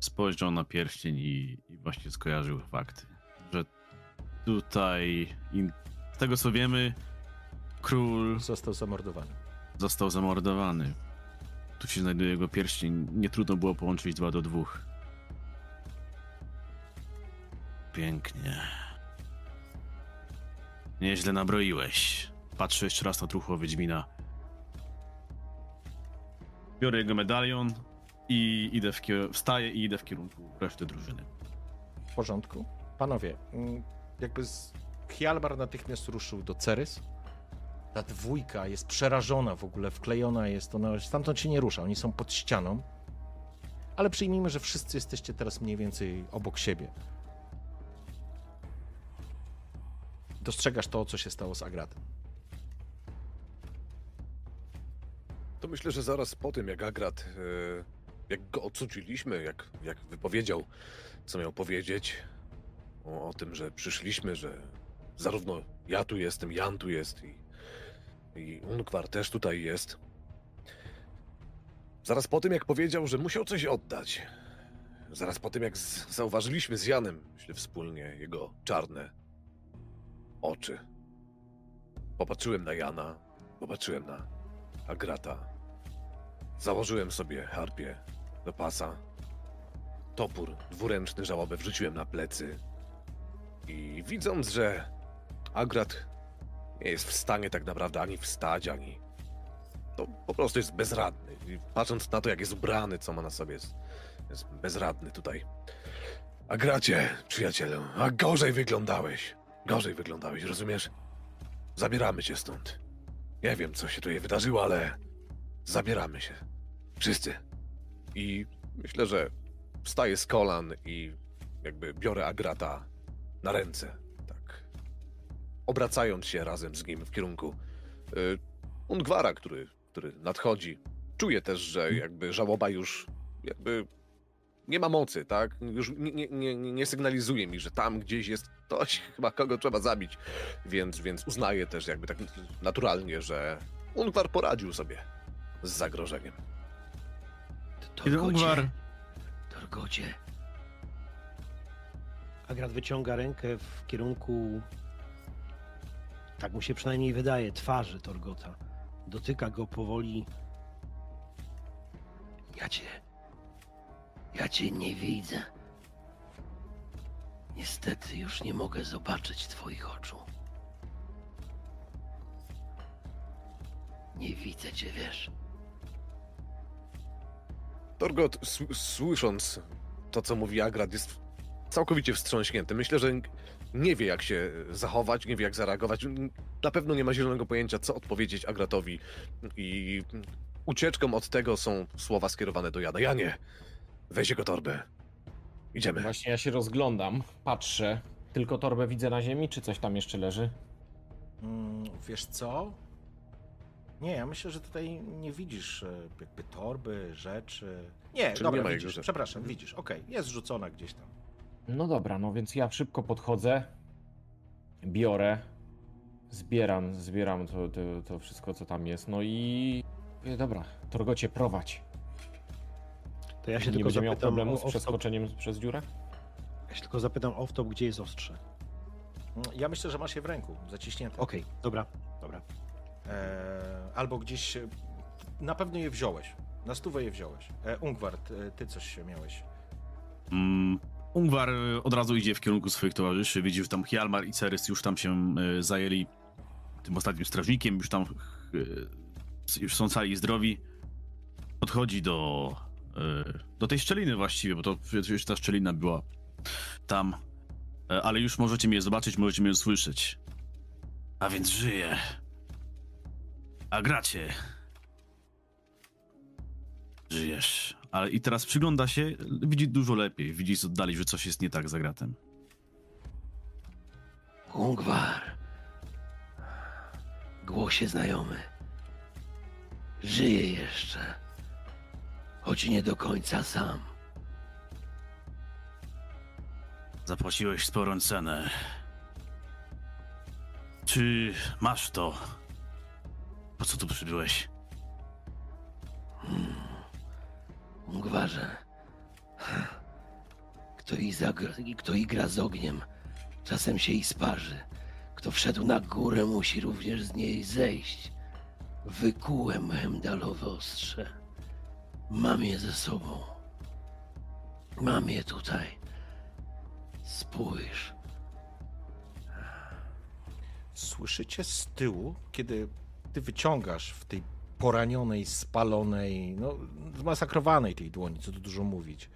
Spojrzał na pierścień i, i właśnie skojarzył fakt, że tutaj, in, z tego co wiemy, król Został zamordowany. został zamordowany. Tu się znajduje jego pierścień. Nie trudno było połączyć dwa do dwóch. Pięknie. Nieźle nabroiłeś. Patrzę jeszcze raz na truchło Wiedźmina. Biorę jego medalion i idę w kier- wstaję i idę w kierunku reszty drużyny. W porządku. Panowie, mm, jakby z... Hjalmar natychmiast ruszył do Cerys. Ta dwójka jest przerażona w ogóle, wklejona jest, ona stamtąd się nie rusza, oni są pod ścianą. Ale przyjmijmy, że wszyscy jesteście teraz mniej więcej obok siebie. Dostrzegasz to, co się stało z Agratem. To myślę, że zaraz po tym, jak Agrat, e, jak go odsuciliśmy, jak, jak wypowiedział, co miał powiedzieć o, o tym, że przyszliśmy, że zarówno ja tu jestem, Jan tu jest i, i Unkwar też tutaj jest. Zaraz po tym, jak powiedział, że musiał coś oddać. Zaraz po tym, jak z, zauważyliśmy z Janem, myślę wspólnie, jego czarne oczy. Popatrzyłem na Jana, popatrzyłem na Agrata. Założyłem sobie harpię do pasa. Topór dwuręczny żałobę wrzuciłem na plecy. I widząc, że Agrat nie jest w stanie tak naprawdę ani wstać, ani. To po prostu jest bezradny. I patrząc na to, jak jest ubrany, co ma na sobie, jest, jest bezradny tutaj. Agracie, przyjacielu, a gorzej wyglądałeś. Gorzej wyglądałeś, rozumiesz? Zabieramy cię stąd. Nie wiem, co się tutaj wydarzyło, ale zabieramy się. Wszyscy. I myślę, że wstaję z kolan i jakby biorę Agrata na ręce. Obracając się razem z nim w kierunku y, Ungwara, który, który nadchodzi. Czuję też, że jakby żałoba już jakby nie ma mocy, tak? Już nie, nie, nie, nie sygnalizuje mi, że tam gdzieś jest ktoś, chyba kogo trzeba zabić. Więc, więc uznaję też jakby tak naturalnie, że Ungwar poradził sobie z zagrożeniem. Kiedy Ungwar Torgocie, Agrat wyciąga rękę w kierunku, tak mu się przynajmniej wydaje, twarzy Torgota. Dotyka go powoli. ja cię. Ja cię nie widzę. Niestety już nie mogę zobaczyć twoich oczu. Nie widzę cię, wiesz. Torgot, słysząc to, co mówi Agrat, jest całkowicie wstrząśnięty. Myślę, że nie wie, jak się zachować, nie wie, jak zareagować. Na pewno nie ma zielonego pojęcia, co odpowiedzieć Agratowi. I ucieczką od tego są słowa skierowane do Jana. Janie, weź jego torbę. Idziemy. Właśnie ja się rozglądam, patrzę. Tylko torbę widzę na ziemi, czy coś tam jeszcze leży? Mm, wiesz co? Nie, ja myślę, że tutaj nie widzisz e, jakby torby, rzeczy. Nie, Czyli dobra, nie ma widzisz, rzeczy. przepraszam, widzisz, okej, jest rzucona gdzieś tam. No dobra, no więc ja szybko podchodzę, biorę, zbieram, zbieram to, to, to wszystko, co tam jest, no i... Mówię, Dobra, Torgocie, prowadź. To ja się nie tylko będzie miał problemu z przeskoczeniem przez dziurę? ja się tylko zapytam off-top, gdzie jest ostrze. Mm, Ja myślę, że masz je w ręku, zaciśnięte. Okej, dobra, dobra. E, albo gdzieś. e, Na pewno je wziąłeś. Na stówę je wziąłeś. E, Ungwart, e, ty coś miałeś. Mm, Ungwar y, od razu idzie w kierunku swoich towarzyszy. Widzi, że tam Hjalmar i Cerys już tam się y, zajęli tym ostatnim strażnikiem, już tam y, już są cali i zdrowi. Podchodzi do, do tej szczeliny właściwie, bo to przecież ta szczelina była tam. E, Ale już możecie mnie zobaczyć, możecie mnie usłyszeć. A więc żyje. A gracie. Żyjesz. Ale i teraz przygląda się, widzi dużo lepiej. Widzi z oddali, że coś jest nie tak za gratem. Ungwar. Głosie znajomy. Żyje jeszcze. Choć nie do końca sam. Zapłaciłeś sporą cenę. Czy masz to? Po co tu przybyłeś? Ungwarze. Kto, i zagr- kto igra z ogniem, czasem się i sparzy. Kto wszedł na górę, musi również z niej zejść. Wykułem Hemdalowe ostrze. Mam je ze sobą. Mam je tutaj. Spójrz. Słyszycie z tyłu, kiedy ty wyciągasz w tej poranionej, spalonej, no zmasakrowanej tej dłoni, co tu dużo mówić,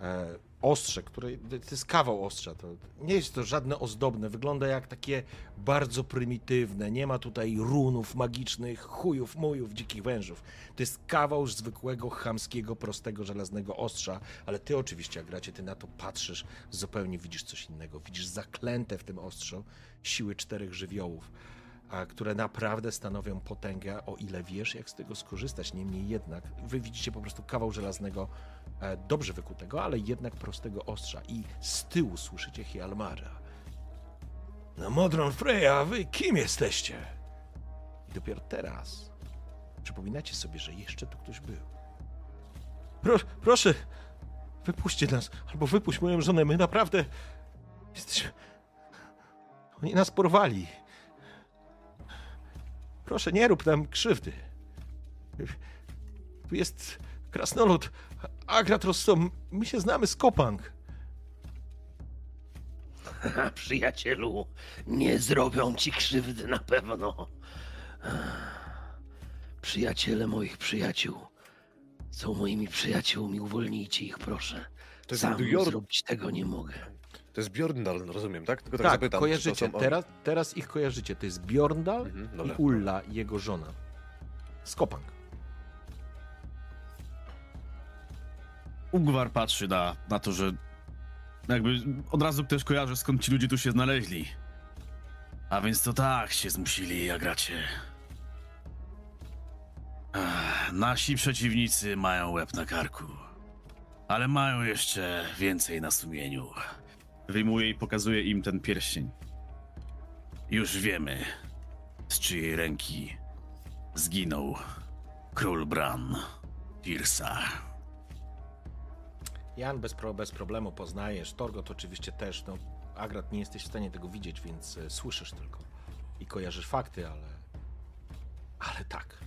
e, ostrze, które to jest kawał ostrza, to nie jest to żadne ozdobne, wygląda jak takie bardzo prymitywne, nie ma tutaj runów magicznych, chujów, mujów, dzikich wężów. To jest kawał zwykłego, chamskiego, prostego, żelaznego ostrza, ale ty oczywiście, jak gracie, ty na to patrzysz, zupełnie widzisz coś innego. Widzisz zaklęte w tym ostrzu siły czterech żywiołów, a, które naprawdę stanowią potęgę, o ile wiesz, jak z tego skorzystać. Niemniej jednak, wy widzicie po prostu kawał żelaznego, e, dobrze wykutego, ale jednak prostego ostrza. I z tyłu słyszycie Hialmara. No, Modron Freya, wy kim jesteście? I dopiero teraz przypominacie sobie, że jeszcze tu ktoś był. Pro, proszę, wypuśćcie nas, albo wypuść moją żonę, my naprawdę jesteśmy... Oni nas porwali. Proszę, nie rób nam krzywdy. Tu jest krasnolud, Agrat Rosso, my się znamy z Kopang. Ha, przyjacielu, nie zrobią ci krzywdy na pewno. Przyjaciele moich przyjaciół są moimi przyjaciółmi. Uwolnijcie ich, proszę. To jest Sam zrobić tego nie mogę. To jest Bjorndal, rozumiem, tak? Tylko tak, tak zapytam. Kojarzycie, są... teraz, teraz ich kojarzycie. To jest Bjorndal mhm, no i Ulla, jego żona. Skopang. Ugwar patrzy na, na to, że jakby od razu też kojarzę, skąd ci ludzie tu się znaleźli. A więc to tak się zmusili, Agracie. Ach, nasi przeciwnicy mają łeb na karku, ale mają jeszcze więcej na sumieniu. Wyjmuje i pokazuje im ten pierścień. Już wiemy, z czyjej ręki zginął król Bran Tirsa. Jan bez, pro, bez problemu poznajesz, Torgot oczywiście też, no Agrat nie jesteś w stanie tego widzieć, więc e, słyszysz tylko i kojarzysz fakty, ale ale tak,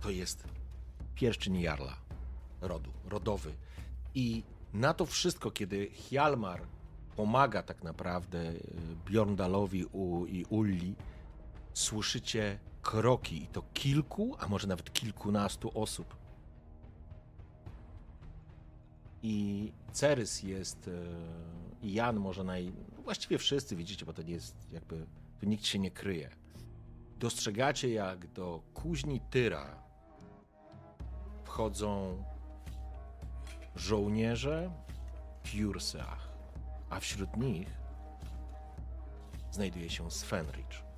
to jest pierścień Jarla, rodu, rodowy i na to wszystko, kiedy Hjalmar pomaga tak naprawdę e, Bjorndalowi u, i Ulli, słyszycie kroki i to kilku, a może nawet kilkunastu osób. I Cerys jest, e, i Jan może naj... Właściwie wszyscy widzicie, bo to nie jest jakby, tu nikt się nie kryje. Dostrzegacie, jak do kuźni Tyra wchodzą żołnierze w Jursach, a wśród nich znajduje się Svenrich.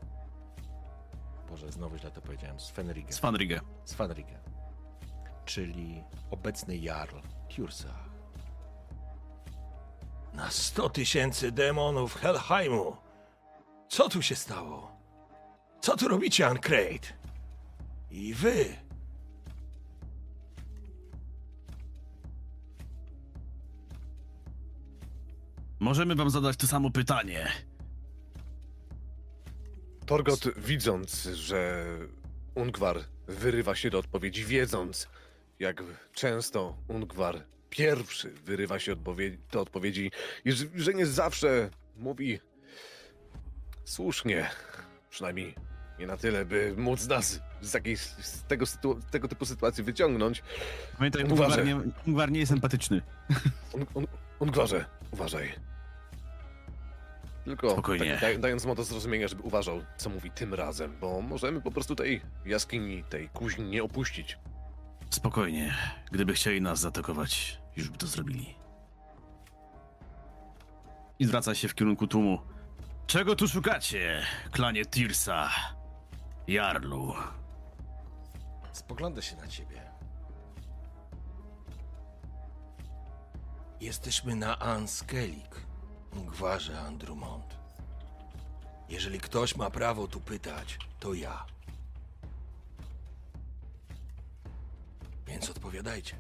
Boże, znowu źle to powiedziałem. Svenrige. Svanrige. Svanrige, czyli obecny Jarl Tjursach. Na 100 tysięcy demonów Helheimu! Co tu się stało? Co tu robicie, Ancrate? I wy! Możemy wam zadać to samo pytanie. Torgot, widząc, że Ungwar wyrywa się do odpowiedzi, wiedząc, jak często Ungwar pierwszy wyrywa się odpowie- do odpowiedzi i że, nie zawsze mówi słusznie, przynajmniej nie na tyle, by móc nas z, jakiejś, z tego, tego typu sytuacji wyciągnąć. Pamiętaj. Ungwar nie, Ungwar nie jest empatyczny. Un, un, Ungwarze, uważaj. Tylko Spokojnie. Tak, daj, dając mu do zrozumienia, żeby uważał, co mówi tym razem, bo możemy po prostu tej jaskini, tej kuźni nie opuścić. Spokojnie. Gdyby chcieli nas zaatakować, już by to zrobili. I zwraca się w kierunku tłumu. Czego tu szukacie, klanie Tirsa? Jarlu. Spogląda się na ciebie. Jesteśmy na Anskelik, gwarze Andrumont. Jeżeli ktoś ma prawo tu pytać, to ja. Więc odpowiadajcie.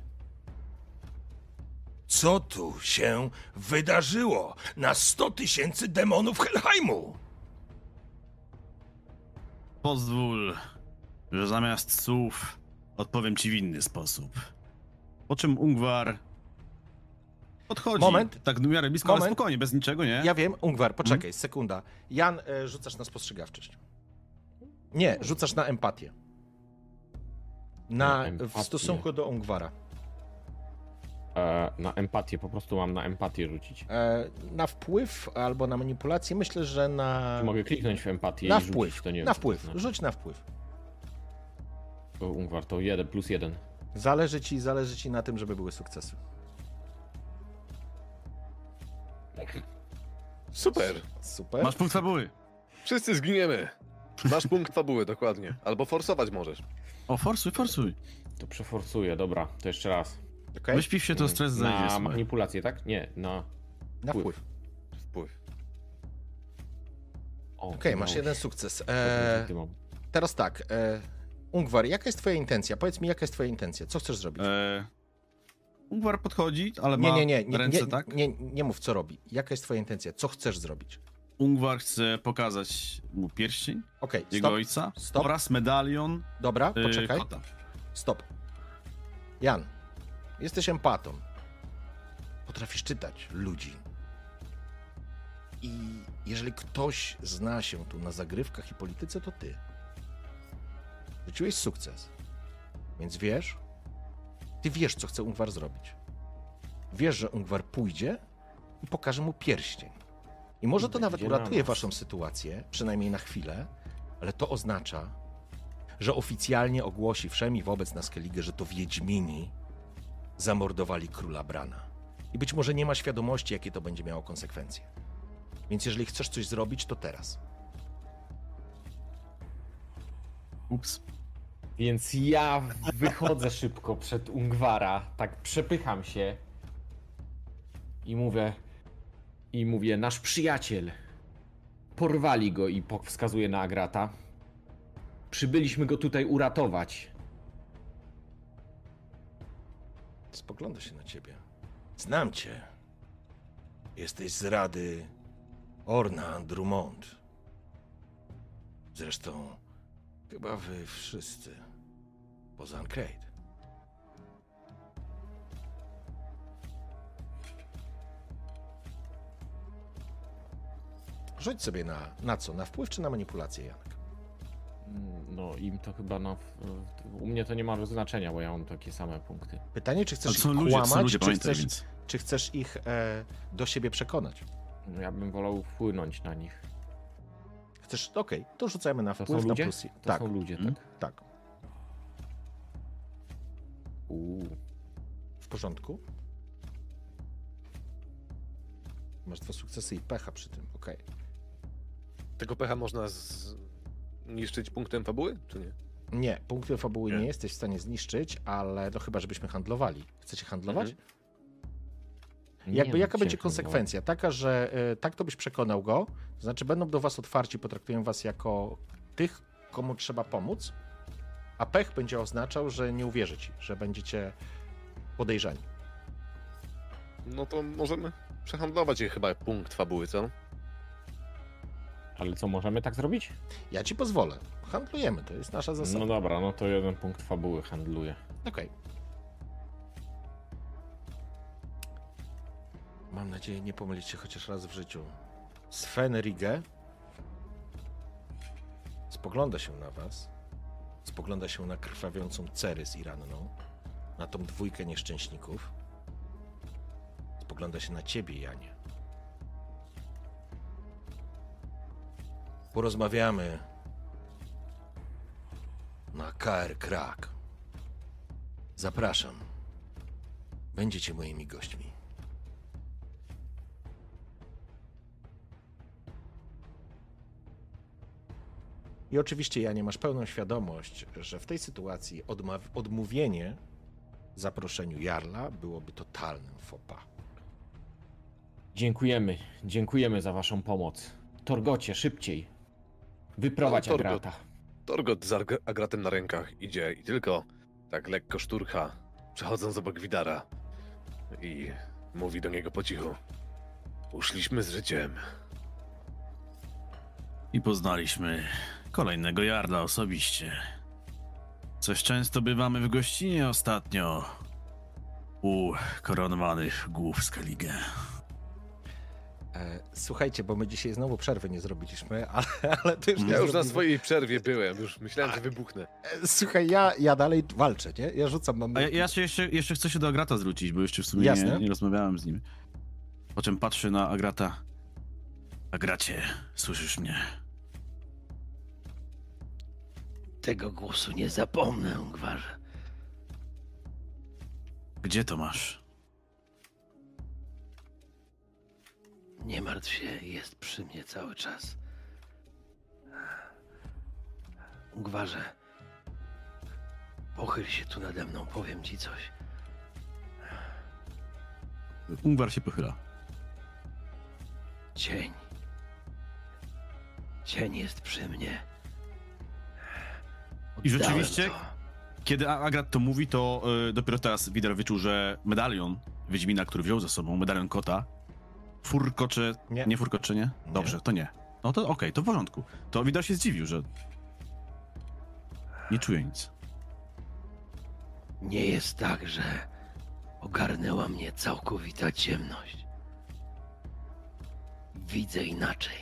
Co tu się wydarzyło na 100 tysięcy demonów Helheimu? Pozwól, że zamiast słów odpowiem ci w inny sposób. Po czym Ungwar podchodzi. Moment. Tak w miarę blisko, ale Moment. spokojnie, bez niczego, nie? Ja wiem, Ungwar, poczekaj, sekunda. Jan, e, rzucasz na spostrzegawczość. Nie, rzucasz na empatię. Na, Na empatię. w stosunku do Ungwara. E, na empatię, po prostu mam na empatię rzucić. E, na wpływ albo na manipulację, myślę, że na. Czy mogę kliknąć w empatię Na i rzucić, wpływ. to nie wiem, na wpływ. znaczy. Rzuć na wpływ. To Ungwar to jeden plus jeden. Zależy ci, zależy ci na tym, żeby były sukcesy. Super! Super. Masz punkt fabuły. Wszyscy zginiemy! Masz punkt fabuły, dokładnie. Albo forsować możesz. O, forsuj, forsuj. To przeforcuję, dobra, to jeszcze raz. Okej? Wyśpisz się, to stres. Na słuchaj. manipulację, tak? Nie, na... Na wpływ. Wpływ. Okej, masz jeden sukces. E... teraz tak. E, Ungwar, jaka jest twoja intencja? Powiedz mi, jaka jest twoja intencja? Co chcesz zrobić? E... Ungwar podchodzi, ale nie, ma nie, nie, nie, ręce, nie, tak? nie, nie mów, co robi. Jaka jest twoja intencja? Co chcesz zrobić? Ungwar chce pokazać mu pierścień Okej, jego stop. ojca Stop. oraz medalion Dobra, y, poczekaj. kota. Stop. Jan, jesteś empatą. Potrafisz czytać ludzi. I jeżeli ktoś zna się tu na zagrywkach i polityce, to ty. Rzuciłeś sukces. Więc wiesz, ty wiesz, co chce Ungwar zrobić. Wiesz, że Ungwar pójdzie i pokaże mu pierścień. I może to nawet uratuje waszą sytuację, przynajmniej na chwilę, ale to oznacza, że oficjalnie ogłosi wszemi wobec nas Keligę, że to Wiedźmini zamordowali króla Brana. I być może nie ma świadomości, jakie to będzie miało konsekwencje. Więc jeżeli chcesz coś zrobić, to teraz. Ups. Więc ja wychodzę szybko przed Ungwara, tak przepycham się i mówię, i mówię, nasz przyjaciel, porwali go i wskazuję na Agrata. Przybyliśmy go tutaj uratować. Spogląda się na ciebie. Znam cię. Jesteś z rady Orna Drummond. Zresztą chyba wy wszyscy. Poza Ancrate. Rzuć sobie na, na co? Na wpływ czy na manipulację, Janek? No im to chyba, w- u mnie to nie ma znaczenia, bo ja mam takie same punkty. Pytanie, czy chcesz są ich ludzie, kłamać, są ludzie, czy, pamiętaj, chcesz, więc... czy chcesz ich e, do siebie przekonać? No, ja bym wolał wpłynąć na nich. Chcesz, okej, to rzucajmy na To wpływ, są na ludzie? plus. To tak, są ludzie, tak? tak. Uuu. W porządku. Masz dwa sukcesy i pecha przy tym, okej. Tego pecha można zniszczyć punktem fabuły, czy nie? Nie, punkty fabuły nie. Nie. jesteś w stanie zniszczyć, ale to chyba, żebyśmy handlowali. Chcecie handlować? Mhm. Jakby jaka no, będzie konsekwencja? Taka, że y, tak to byś przekonał go, to znaczy będą do was otwarci, potraktują was jako tych, komu trzeba pomóc, a pech będzie oznaczał, że nie uwierzy ci, że będziecie podejrzani. No to możemy przehandlować je chyba punkt fabuły, co? Ale co, możemy tak zrobić? Ja ci pozwolę. Handlujemy, to jest nasza zasada. No dobra, no to jeden punkt fabuły handluję. Okej. Mam nadzieję, nie pomylić się chociaż raz w życiu. Sven Rigge spogląda się na was, spogląda się na krwawiącą Cerys i ranną, na tą dwójkę nieszczęśników, spogląda się na ciebie, Janie. Porozmawiamy na KR Krak. Zapraszam. Będziecie moimi gośćmi. I oczywiście, Janie, masz pełną świadomość, że w tej sytuacji odmówienie zaproszeniu Jarla byłoby totalnym pas. Dziękujemy, dziękujemy za waszą pomoc. Torgocie, szybciej. Wyprowadź No, Torgot. Agrata. Torgot z Agratem na rękach idzie i tylko tak lekko szturcha, przechodząc obok Widara i mówi do niego po cichu. Uszliśmy z życiem. I poznaliśmy kolejnego Jarla osobiście. Coś często bywamy w gościnie ostatnio u koronowanych głów Skellige. E, słuchajcie, bo my dzisiaj znowu przerwy nie zrobiliśmy, ale, ale to już nie Ja już na swojej przerwie byłem, już myślałem, że wybuchnę. E, Słuchaj, ja, ja dalej walczę, nie? Ja rzucam, mam... A ja, ja się jeszcze, jeszcze chcę się do Agrata zwrócić, bo jeszcze w sumie nie, nie rozmawiałem z nim. Po czym patrzę na Agrata. Agracie, słyszysz mnie? Tego głosu nie zapomnę, Gwarze. Gdzie to masz? Nie martw się, jest przy mnie cały czas. Gwarze, pochyl się tu nade mną, powiem ci coś. Ungwar się pochyla. Cień. Cień jest przy mnie. I rzeczywiście? to. Kiedy Agrat to mówi, to y, dopiero teraz Widar wyczuł, że medalion Wiedźmina, który wziął ze sobą, medalion kota, furkocze... Nie. Nie, furkocze, nie? Nie. Dobrze, to nie. No to okej, to w porządku. To Widar się zdziwił, że nie czuje nic. Nie jest tak, że ogarnęła mnie całkowita ciemność. Widzę inaczej.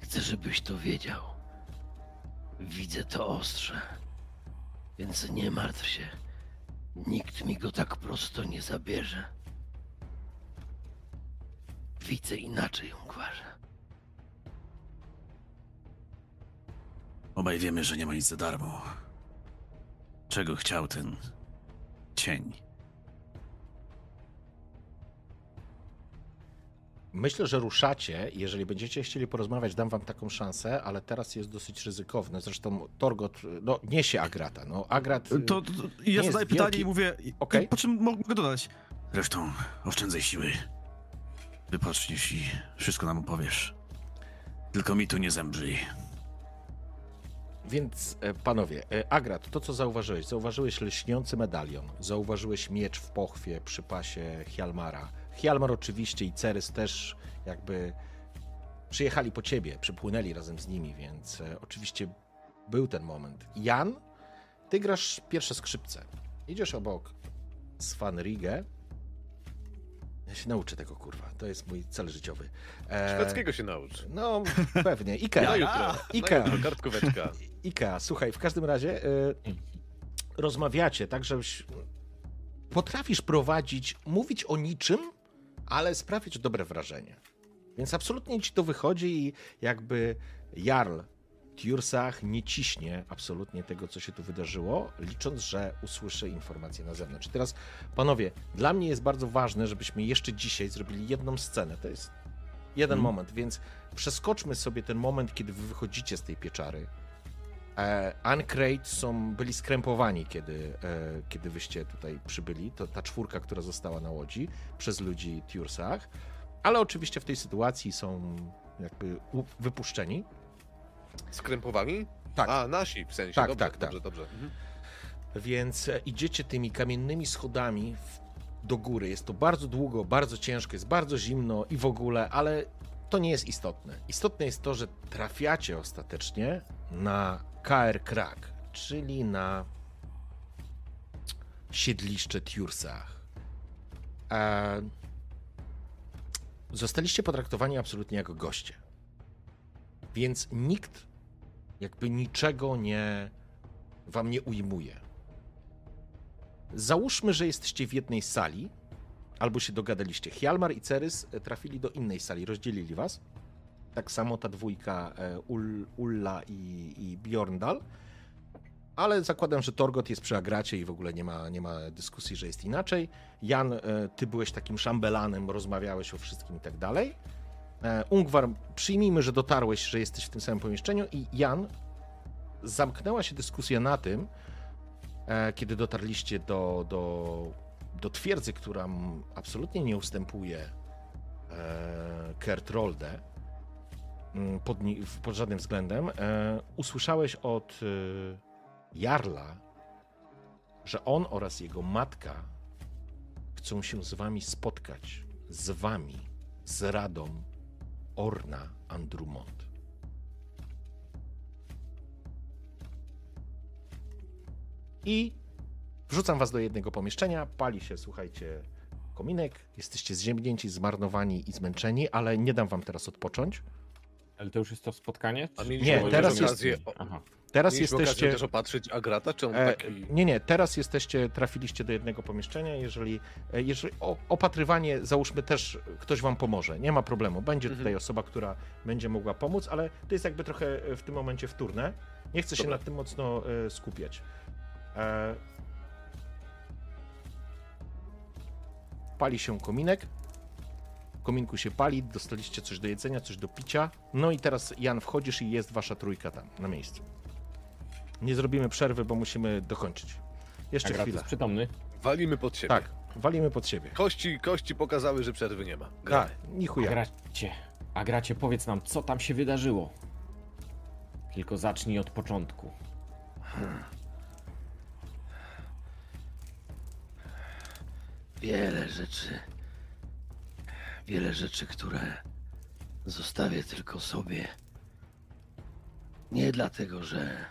Chcę, żebyś to wiedział. Widzę to ostrze. Więc nie martw się. Nikt mi go tak prosto nie zabierze. Widzę inaczej, Ungwarze. Obaj wiemy, że nie ma nic za darmo. Czego chciał ten cień? Myślę, że ruszacie. Jeżeli będziecie chcieli porozmawiać, dam wam taką szansę, ale teraz jest dosyć ryzykowne. Zresztą Torgot no, niesie Agrata. No, Agrat. To, to, to ja jest zadaję pytanie wielki- i mówię, Okej. i po czym mo- mogę dodać? Zresztą oszczędzaj siły. Wypoczniesz i wszystko nam opowiesz. Tylko mi tu nie zembrzyj. Więc e, panowie, e, Agrat, to co zauważyłeś? Zauważyłeś lśniący medalion, zauważyłeś miecz w pochwie przy pasie Hjalmara. Hjalmar oczywiście i Cerys też jakby przyjechali po ciebie, przypłynęli razem z nimi, więc e, oczywiście był ten moment. Jan, ty grasz pierwsze skrzypce. Idziesz obok Svanrige. Ja się nauczę tego, kurwa. To jest mój cel życiowy. E, Szwedzkiego się naucz. No, pewnie. Ikea. Na jutro. Na Ikea. jutro, kartkóweczka. Ikea, słuchaj, w każdym razie y, rozmawiacie tak, żebyś potrafisz prowadzić, mówić o niczym, ale sprawić dobre wrażenie. Więc absolutnie ci to wychodzi i jakby Jarl Tjursach nie ciśnie absolutnie tego, co się tu wydarzyło, licząc, że usłyszy informacje na zewnątrz. Teraz, panowie, dla mnie jest bardzo ważne, żebyśmy jeszcze dzisiaj zrobili jedną scenę. To jest jeden moment, więc przeskoczmy sobie ten moment, kiedy wy wychodzicie z tej pieczary. E, Uncrate są, byli skrępowani, kiedy, e, kiedy wyście tutaj przybyli. To ta czwórka, która została na łodzi przez ludzi Tursach. Ale oczywiście w tej sytuacji są jakby wypuszczeni. Skrępowani? Tak. A, nasi w sensie. Tak, dobrze, tak, tak. dobrze, dobrze. Mhm. Więc e, idziecie tymi kamiennymi schodami do góry. Jest to bardzo długo, bardzo ciężko, jest bardzo zimno i w ogóle, ale to nie jest istotne. Istotne jest to, że trafiacie ostatecznie na KR Krak, czyli na siedliszcze Tursach. E, zostaliście potraktowani absolutnie jako goście. Więc nikt jakby niczego nie wam nie ujmuje. Załóżmy, że jesteście w jednej sali, albo się dogadaliście. Hjalmar i Cerys trafili do innej sali, rozdzielili was. Tak samo ta dwójka e, Ul, Ulla i, i Bjorndal. Ale zakładam, że Torgot jest przy Agracie i w ogóle nie ma, nie ma dyskusji, że jest inaczej. Jan, e, ty byłeś takim szambelanem, rozmawiałeś o wszystkim i tak dalej. E, Ungwar, przyjmijmy, że dotarłeś, że jesteś w tym samym pomieszczeniu i Jan, zamknęła się dyskusja na tym, kiedy dotarliście do, do, do twierdzy, która absolutnie nie ustępuje e, Kertrolde mm, pod, ni- w- pod żadnym względem. E, usłyszałeś od e, Jarla, że on oraz jego matka chcą się z wami spotkać. Z wami, z Radą Orna Andrumont. I wrzucam was do jednego pomieszczenia, pali się, słuchajcie, kominek, jesteście zziębnięci, zmarnowani i zmęczeni, ale nie dam wam teraz odpocząć. Ale to już jest to spotkanie? A Czy- mieliśmy Nie, teraz jest- okazję, o, Aha. Teraz mieliśmy okazję jesteście... też opatrzyć Agrata, czy on E, taki... nie, nie, teraz jesteście, trafiliście do jednego pomieszczenia. Jeżeli, e, jeżeli o, opatrywanie, załóżmy też ktoś wam pomoże, nie ma problemu. Będzie Mhm. tutaj osoba, która będzie mogła pomóc, ale to jest jakby trochę e, w tym momencie wtórne. Nie chcę się Dobra. nad tym mocno e, skupiać. E, pali się kominek. Kominku się pali, dostaliście coś do jedzenia, coś do picia. No i teraz Jan wchodzisz i jest wasza trójka tam na miejscu. Nie zrobimy przerwy, bo musimy dokończyć. Jeszcze Agrat chwilę. przytomny. Walimy pod siebie. Tak, walimy pod siebie. Kości, kości pokazały, że przerwy nie ma. Gramy. Tak, ni chuja. Agracie, Agracie, powiedz nam, co tam się wydarzyło. Tylko zacznij od początku. Wiele rzeczy. Wiele rzeczy, które zostawię tylko sobie. Nie dlatego, że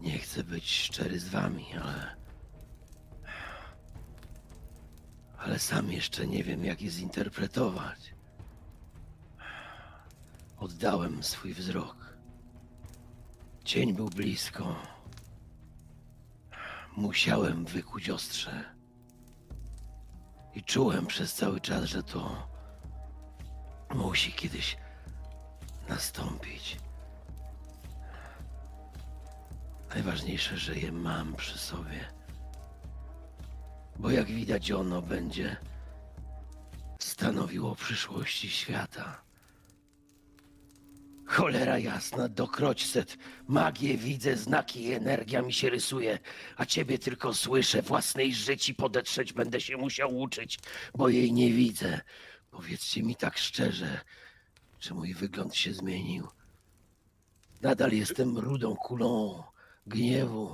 nie chcę być szczery z wami, ale. Ale sam jeszcze nie wiem, jak je zinterpretować. Oddałem swój wzrok. Cień był blisko. Musiałem wykuć ostrze. I czułem przez cały czas, że to musi kiedyś nastąpić. Najważniejsze, że je mam przy sobie. Bo jak widać, ono będzie stanowił o przyszłości świata. Cholera jasna, dokroć set. Magię widzę, znaki i energia mi się rysuje, a ciebie tylko słyszę. Własnej życi podetrzeć będę się musiał uczyć, bo jej nie widzę. Powiedzcie mi tak szczerze, czy mój wygląd się zmienił? Nadal jestem rudą kulą gniewu.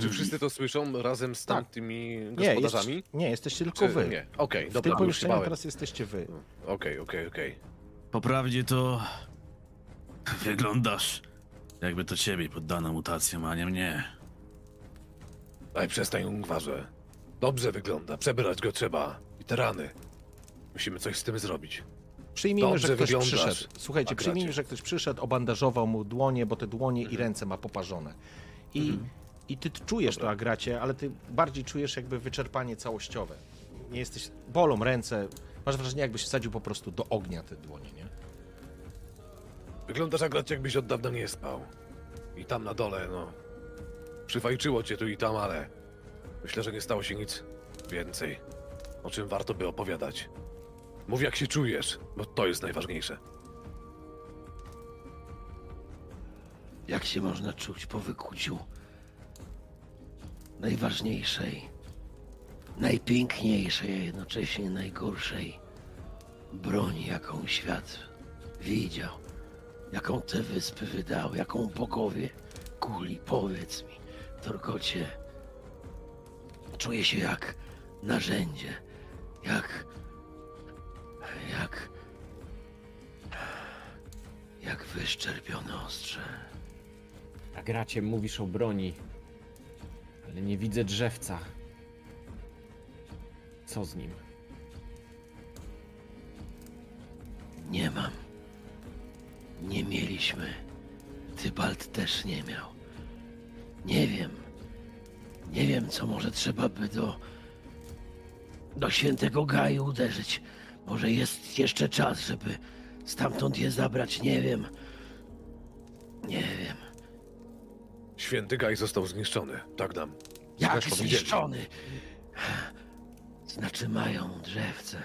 Czy wszyscy to słyszą razem z Tak. tamtymi Nie, gospodarzami? jest, nie, jesteście tylko Czy wy. nie? Okej, W dobra, tym już pomieszczeniu bałem. teraz jesteście wy. Okej, okej, okej. Po prawdzie to wyglądasz jakby to ciebie poddano mutacjom, a nie mnie. Daj przestań, Ungwarze. Dobrze wygląda, przebrać go trzeba. I te rany. Musimy coś z tym zrobić. Przyjmijmy, Dobrze że ktoś wyglądasz, przyszedł. Słuchajcie, Agracie. przyjmijmy, że ktoś przyszedł, obandażował mu dłonie, bo te dłonie Mhm. i ręce ma poparzone. I, i ty czujesz to, Agracie, ale ty bardziej czujesz jakby wyczerpanie całościowe. Nie jesteś... Bolą ręce. Masz wrażenie, jakbyś wsadził po prostu do ognia te dłonie, nie? Wyglądasz akurat jakbyś od dawna nie spał. I tam na dole, no. Przywajczyło cię tu i tam, ale myślę, że nie stało się nic więcej, o czym warto by opowiadać. Mów jak się czujesz, bo to jest najważniejsze. Jak się można czuć po wykuciu najważniejszej, najpiękniejszej, a jednocześnie najgorszej broni, jaką świat widział, jaką te wyspy wydały, jaką bogowie kuli, powiedz mi, Torkocie. Czuję się jak narzędzie, jak, jak, jak wyszczerbione ostrze. A gracie, mówisz o broni, ale nie widzę drzewca. Co z nim? Nie mam. Nie mieliśmy. Tybalt też nie miał. Nie wiem. Nie wiem, co może trzeba by do. do świętego Gaju uderzyć. Może jest jeszcze czas, żeby stamtąd je zabrać. Nie wiem. Nie wiem. Święty Gaj został zniszczony, tak nam. Jak Też zniszczony. Znaczy mają drzewce.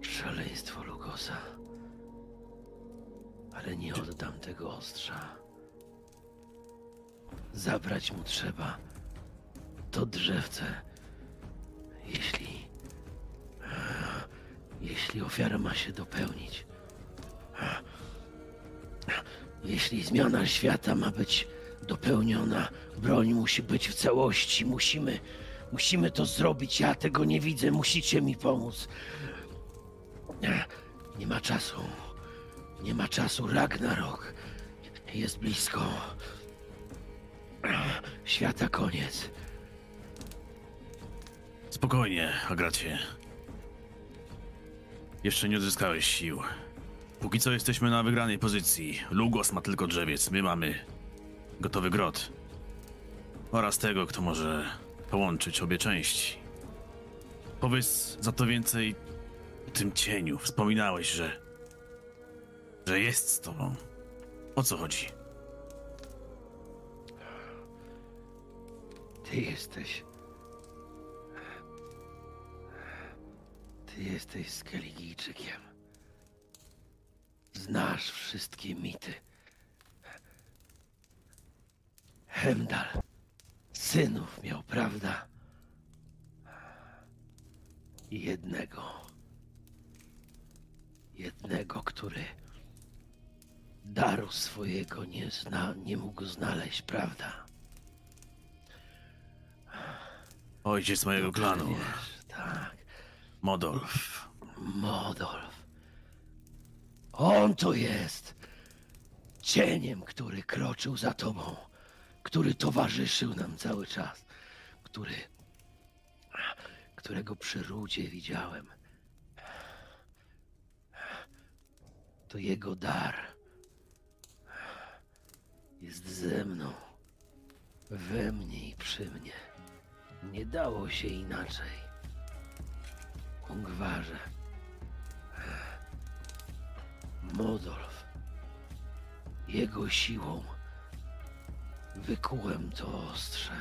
Szaleństwo Lugosa. Ale nie oddam tego ostrza. Zabrać mu trzeba to drzewce. Jeśli. Jeśli ofiara ma się dopełnić. Jeśli zmiana świata ma być dopełniona, broń musi być w całości. Musimy, musimy to zrobić. Ja tego nie widzę. Musicie mi pomóc. Nie ma czasu. Nie ma czasu. Ragnarok jest blisko. Świata koniec. Spokojnie, Agracie. Jeszcze nie odzyskałeś sił. Póki co jesteśmy na wygranej pozycji. Lugos ma tylko drzewiec, my mamy gotowy grot. Oraz tego, kto może połączyć obie części. Powiedz za to więcej o tym cieniu. Wspominałeś, że. że jest z tobą. O co chodzi? Ty jesteś. Ty jesteś Skeligijczykiem. Znasz wszystkie mity. Hemdal. Synów miał, prawda? Jednego. Jednego, który daru swojego nie, zna, nie mógł znaleźć, prawda? Ojciec mojego klanu, Wiesz, tak. Modolf. Modolf. On to jest. Cieniem, który kroczył za tobą, który towarzyszył nam cały czas, który. którego przy rudzie widziałem. To jego dar. Jest ze mną, we mnie i przy mnie. Nie dało się inaczej. Ungwarze. Modolf. Jego siłą wykułem to ostrze.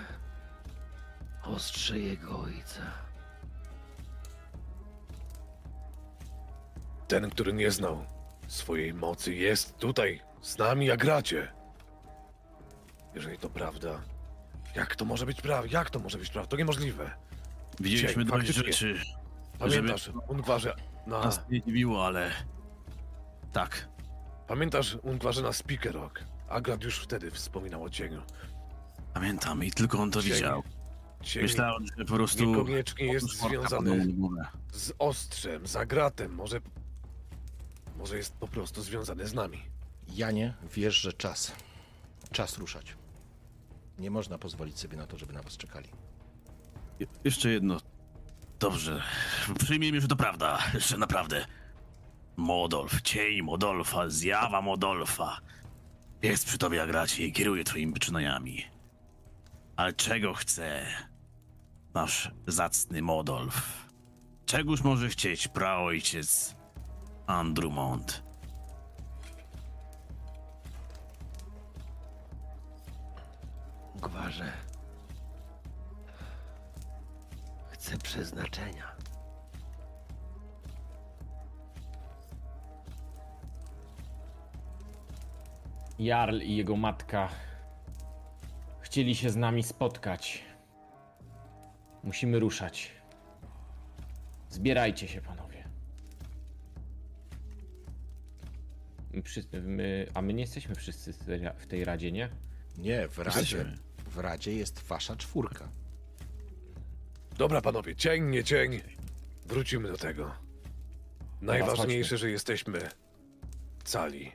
Ostrze jego ojca. ten, który nie znał swojej mocy, jest tutaj z nami, jak gracie. Jeżeli to prawda, jak to może być prawda? Jak to może być prawda? To niemożliwe. Widzieliśmy dość faktycznie. rzeczy. Pamiętasz, Ungwarze, na... Nas nie dziwiło, ale... Tak. Pamiętasz, Ungwarze, na Speaker Rock? Agrat już wtedy wspominał o cieniu. Pamiętam i tylko on to Cień. widział. Cień Myślałem, że po prostu... niekoniecznie jest związany z ostrzem, z agratem. Może... Może jest po prostu związany z nami. Janie, wiesz, że czas. Czas ruszać. Nie można pozwolić sobie na to, żeby na was czekali. Je- Jeszcze jedno. Dobrze. Przyjmijmy, że to prawda. Że naprawdę. Modolf, cień Modolfa, zjawa Modolfa. Jest przy tobie, Agracie, i kieruje twoimi poczynaniami. Ale czego chce nasz zacny Modolf? Czegoż może chcieć praojciec Andrumont? Gwarze. Chcę przeznaczenia. Jarl i jego matka chcieli się z nami spotkać. Musimy ruszać. Zbierajcie się, panowie. My, wszyscy- my, a my nie jesteśmy wszyscy w tej, radzie, nie? Nie, w Radzie, w Radzie jest wasza czwórka. Dobra, panowie, cień, nie cień. Wrócimy do tego. Najważniejsze, że jesteśmy cali.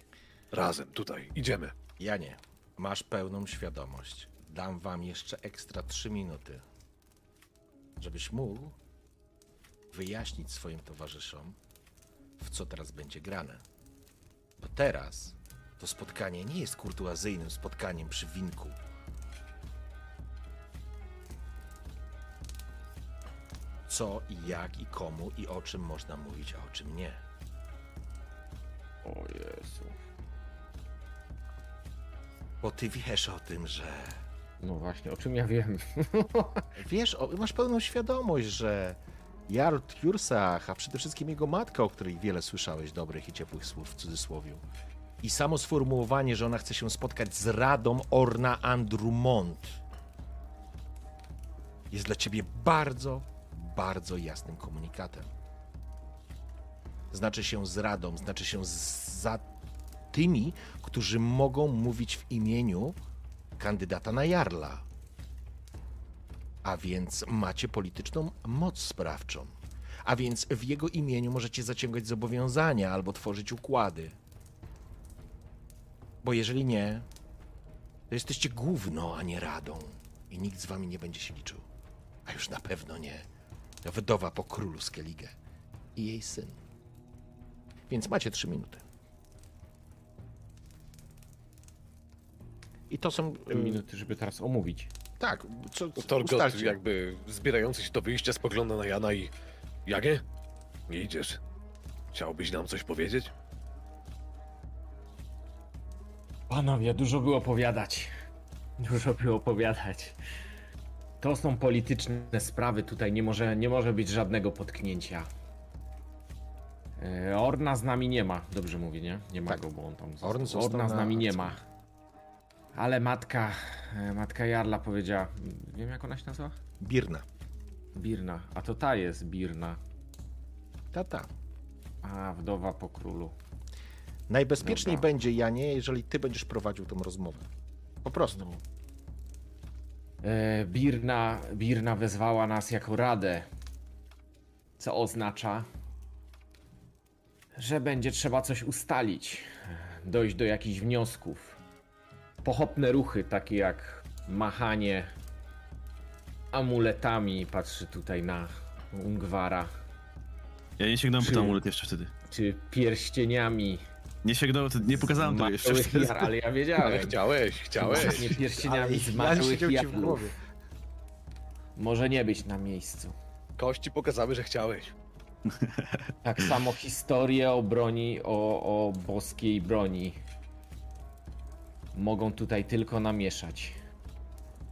Razem, tutaj. Idziemy. Janie, masz pełną świadomość. Dam wam jeszcze ekstra trzy minuty, żebyś mógł wyjaśnić swoim towarzyszom, w co teraz będzie grane. Bo teraz to spotkanie nie jest kurtuazyjnym spotkaniem przy winku. Co i jak i komu i o czym można mówić, a o czym nie. O Jezu. Bo ty wiesz o tym, że No właśnie, o czym ja wiem? Wiesz, o, masz pełną świadomość, że Jarl Tjursach, a przede wszystkim jego matka, o której wiele słyszałeś dobrych i ciepłych słów w cudzysłowie. I samo sformułowanie, że ona chce się spotkać z Radą Orna Andrumont jest dla ciebie bardzo, bardzo jasnym komunikatem. Znaczy się z Radą, znaczy się za tymi, którzy mogą mówić w imieniu kandydata na Jarla a więc macie polityczną moc sprawczą. A więc w jego imieniu możecie zaciągać zobowiązania albo tworzyć układy. Bo jeżeli nie, to jesteście gówno, a nie radą. I nikt z wami nie będzie się liczył. A już na pewno nie wdowa po królu Skellige i jej syn. Więc macie trzy minuty. I to są. y, Minuty, żeby teraz omówić. Tak, co, Torgot ustalcie. jakby zbierający się do wyjścia spogląda na Jana i... Janie? Nie idziesz. Chciałbyś nam coś powiedzieć? Panowie, dużo było opowiadać. Dużo było opowiadać. To są polityczne sprawy, tutaj nie może, nie może być żadnego potknięcia. E, Orna z nami nie ma, dobrze mówię, nie? Nie ma Tak. go, bo on tam Orn został. został Orna z na nami nie akcji. ma. Ale matka, e, matka Jarla powiedziała, wiem jak ona się nazywa? Birna. Birna, a to ta jest Birna, Tata. a wdowa po królu. Najbezpieczniej Dobra. będzie, Janie, jeżeli ty będziesz prowadził tą rozmowę. Po prostu. E, Birna, Birna wezwała nas jako radę, co oznacza, że będzie trzeba coś ustalić, e, dojść do jakichś wniosków. Pochopne ruchy, takie jak machanie amuletami, patrzy tutaj na Ungwara, Ja nie sięgnąłem po ten amulet jeszcze wtedy. czy pierścieniami. Nie sięgnąłem, nie pokazałem tego jeszcze jar, ale ja Ale wiedziałem. chciałeś, chciałeś. Nie pierścieniami Ale z Jan matołych siedział ci w jarlów. głowie. Może nie być na miejscu. Kości pokazały, że chciałeś. Tak samo historie o broni, o, o boskiej broni mogą tutaj tylko namieszać.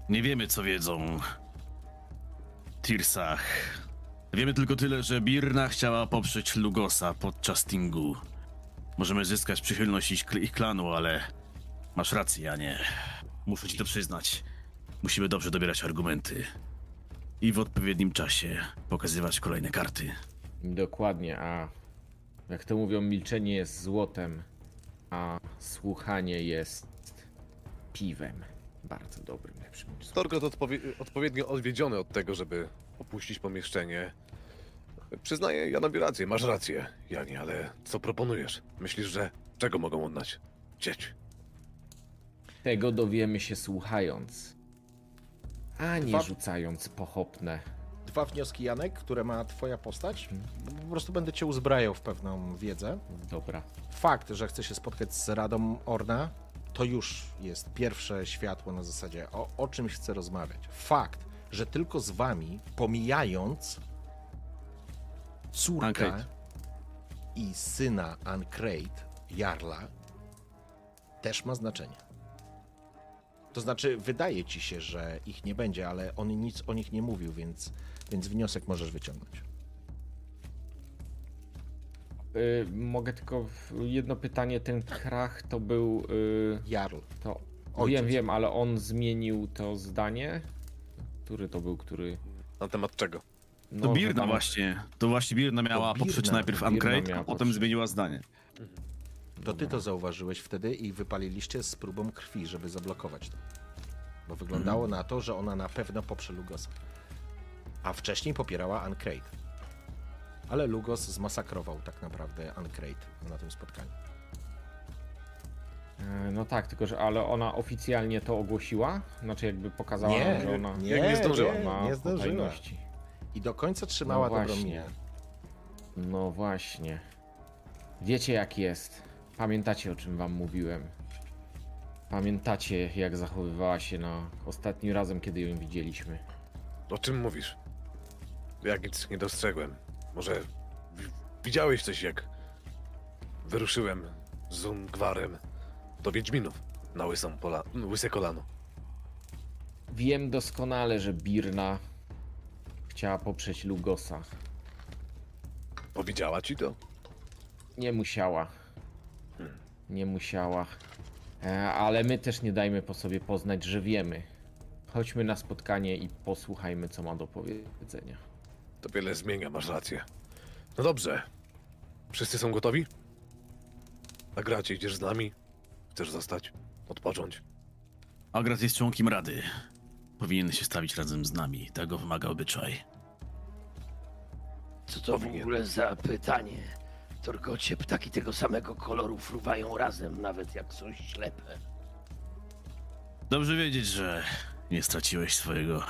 Nie wiemy, co wiedzą. Tirsach. Wiemy tylko tyle, że Birna chciała poprzeć Lugosa podczas Tingu. Możemy zyskać przychylność ich, ich klanu, ale masz rację, Janie. Muszę ci to przyznać. Musimy dobrze dobierać argumenty i w odpowiednim czasie pokazywać kolejne karty. Dokładnie, a jak to mówią, milczenie jest złotem, a słuchanie jest piwem. Bardzo dobrym, lepszym. Torgot odpowie odpowiednio odwiedziony od tego, żeby opuścić pomieszczenie. Przyznaję Janowi rację, masz rację, Janie, ale co proponujesz? Myślisz, że czego mogą oddać? Dzieć. Tego dowiemy się słuchając, a nie Dwa- rzucając pochopne. Dwa wnioski, Janek, które ma twoja postać. Po prostu będę cię uzbrajał w pewną wiedzę. Dobra. Fakt, że chce się spotkać z Radą Orna, to już jest pierwsze światło na zasadzie o, o czymś chcę rozmawiać. Fakt, że tylko z wami, pomijając Ancrate. i syna Ancrate, Jarla, też ma znaczenie. To znaczy, wydaje ci się, że ich nie będzie, ale on nic o nich nie mówił, więc, więc wniosek możesz wyciągnąć. Y, mogę tylko jedno pytanie. Ten krach to był. Y, Jarl. to. Ojciec. Wiem, wiem, ale on zmienił to zdanie. Który to był, który. Na temat czego? No, To Birna tam- właśnie. To właśnie Birna miała Birna. poprzeć najpierw miała a potem poprzeć. zmieniła zdanie. To ty to zauważyłeś wtedy i wypaliliście z próbą krwi, żeby zablokować to. Bo wyglądało Mhm. na to, że ona na pewno poprze Lugosa. A wcześniej popierała Ancrate. Ale Lugos zmasakrował tak naprawdę Ancrate na tym spotkaniu. E, No tak, tylko że ale ona oficjalnie to ogłosiła? Znaczy jakby pokazała, Nie, nam, że ona nie, Jak nie zdążyła. nie, ma nie zdążyła. I do końca trzymała No dobrą właśnie. minę. No właśnie. Wiecie jak jest. Pamiętacie o czym wam mówiłem. Pamiętacie jak zachowywała się na ostatnim razem, kiedy ją widzieliśmy. O czym mówisz? Ja nic nie dostrzegłem. Może wi- widziałeś coś, jak wyruszyłem z Ungwarem do Wiedźminów na łysą pola, łyse kolano. Wiem doskonale, że Birna chciała poprzeć Lugosa. Powiedziała ci to? Nie musiała. Nie musiała. E, ale my też nie dajmy po sobie poznać, że wiemy. Chodźmy na spotkanie i posłuchajmy, co ma do powiedzenia. To wiele zmienia, masz rację. No dobrze. Wszyscy są gotowi? A gracie, idziesz z nami? Chcesz zostać? Odpocząć? Agrat jest członkiem Rady. Powinien się stawić razem z nami. Tego wymaga obyczaj. Co to w ogóle za pytanie? Torgocie, ptaki tego samego koloru fruwają razem, nawet jak są ślepe. Dobrze wiedzieć, że nie straciłeś swojego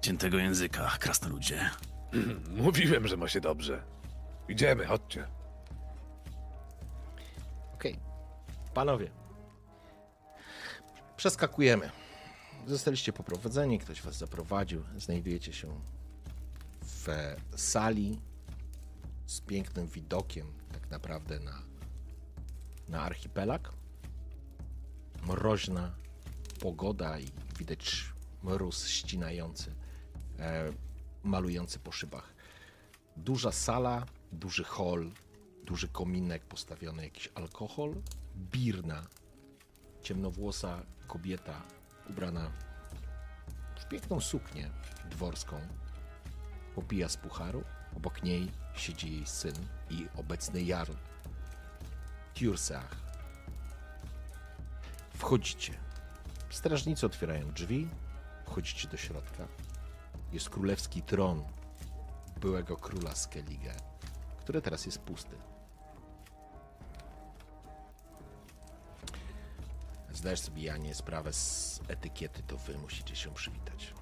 ciętego języka, krasnoludzie. Mówiłem, że ma się dobrze. Idziemy, chodźcie. Okej. Panowie. Przeskakujemy. Zostaliście poprowadzeni, ktoś was zaprowadził. Znajdujecie się w sali z pięknym widokiem tak naprawdę na, na archipelag. Mroźna pogoda i widać mróz ścinający, e, malujący po szybach. Duża sala, duży hol, duży kominek postawiony, jakiś alkohol, birna, ciemnowłosa kobieta ubrana w piękną suknię dworską. Popija z pucharu, obok niej siedzi jej syn i obecny jarl. Tjurseach. Wchodzicie. Strażnicy otwierają drzwi, wchodzicie do środka. Jest królewski tron byłego króla Skellige, który teraz jest pusty. Zdajesz sobie, Janie, sprawę z etykiety, to wy musicie się przywitać.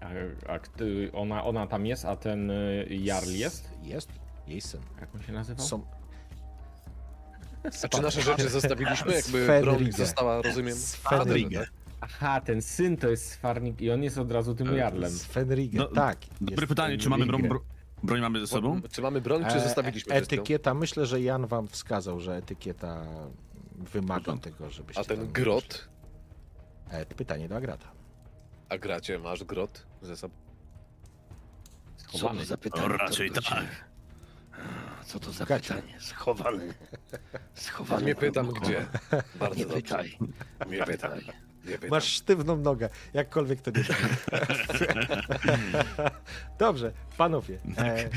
A, a kty- ona, ona tam jest, a ten y, Jarl jest? Jest. Jej syn. Jak on się nazywał? Są A czy nasze rzeczy zostawiliśmy? Jakby broń została, rozumiem? Tak? Aha, ten syn to jest Sfarnik i on jest od razu tym Jarlem. z Fenrige, No, tak. Dobre pytanie, czy mamy broń, Fenrige. bro, broń mamy ze sobą? Czy mamy broń, czy E, zostawiliśmy chwilą? Etykieta, myślę, że Jan wam wskazał, że etykieta wymaga Porządku. tego, żebyście A ten grot? E, pytanie do Agrata. A gracie, masz grot ze sobą? Co to Schowany. za pytanie? No, raczej Torgocie? tak. Co to za Gacie. pytanie? Schowany. Schowany. Nie pytam gdzie. Bardzo Nie dobrze. pytaj. Nie pytam. Masz sztywną nogę, jakkolwiek to nie Dobrze, panowie. E,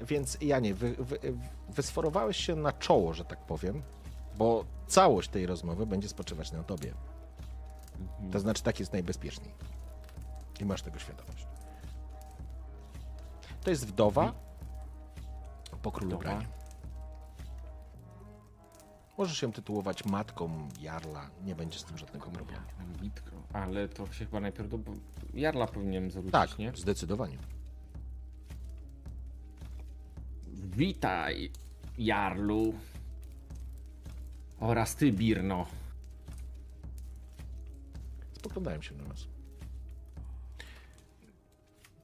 więc Janie, wy, wy, wysforowałeś się na czoło, że tak powiem, bo całość tej rozmowy będzie spoczywać na tobie. To znaczy, tak jest najbezpieczniej. I masz tego świadomość. To jest wdowa po królu Wdowa. Branie. Możesz ją tytułować matką Jarla, nie będzie z tym żadnego problemu. Ambitko. Ale to się chyba najpierw do Jarla powinienem zwrócić, Tak, nie? zdecydowanie. Witaj, Jarlu. Oraz ty, Birno. Spoglądają się na nas.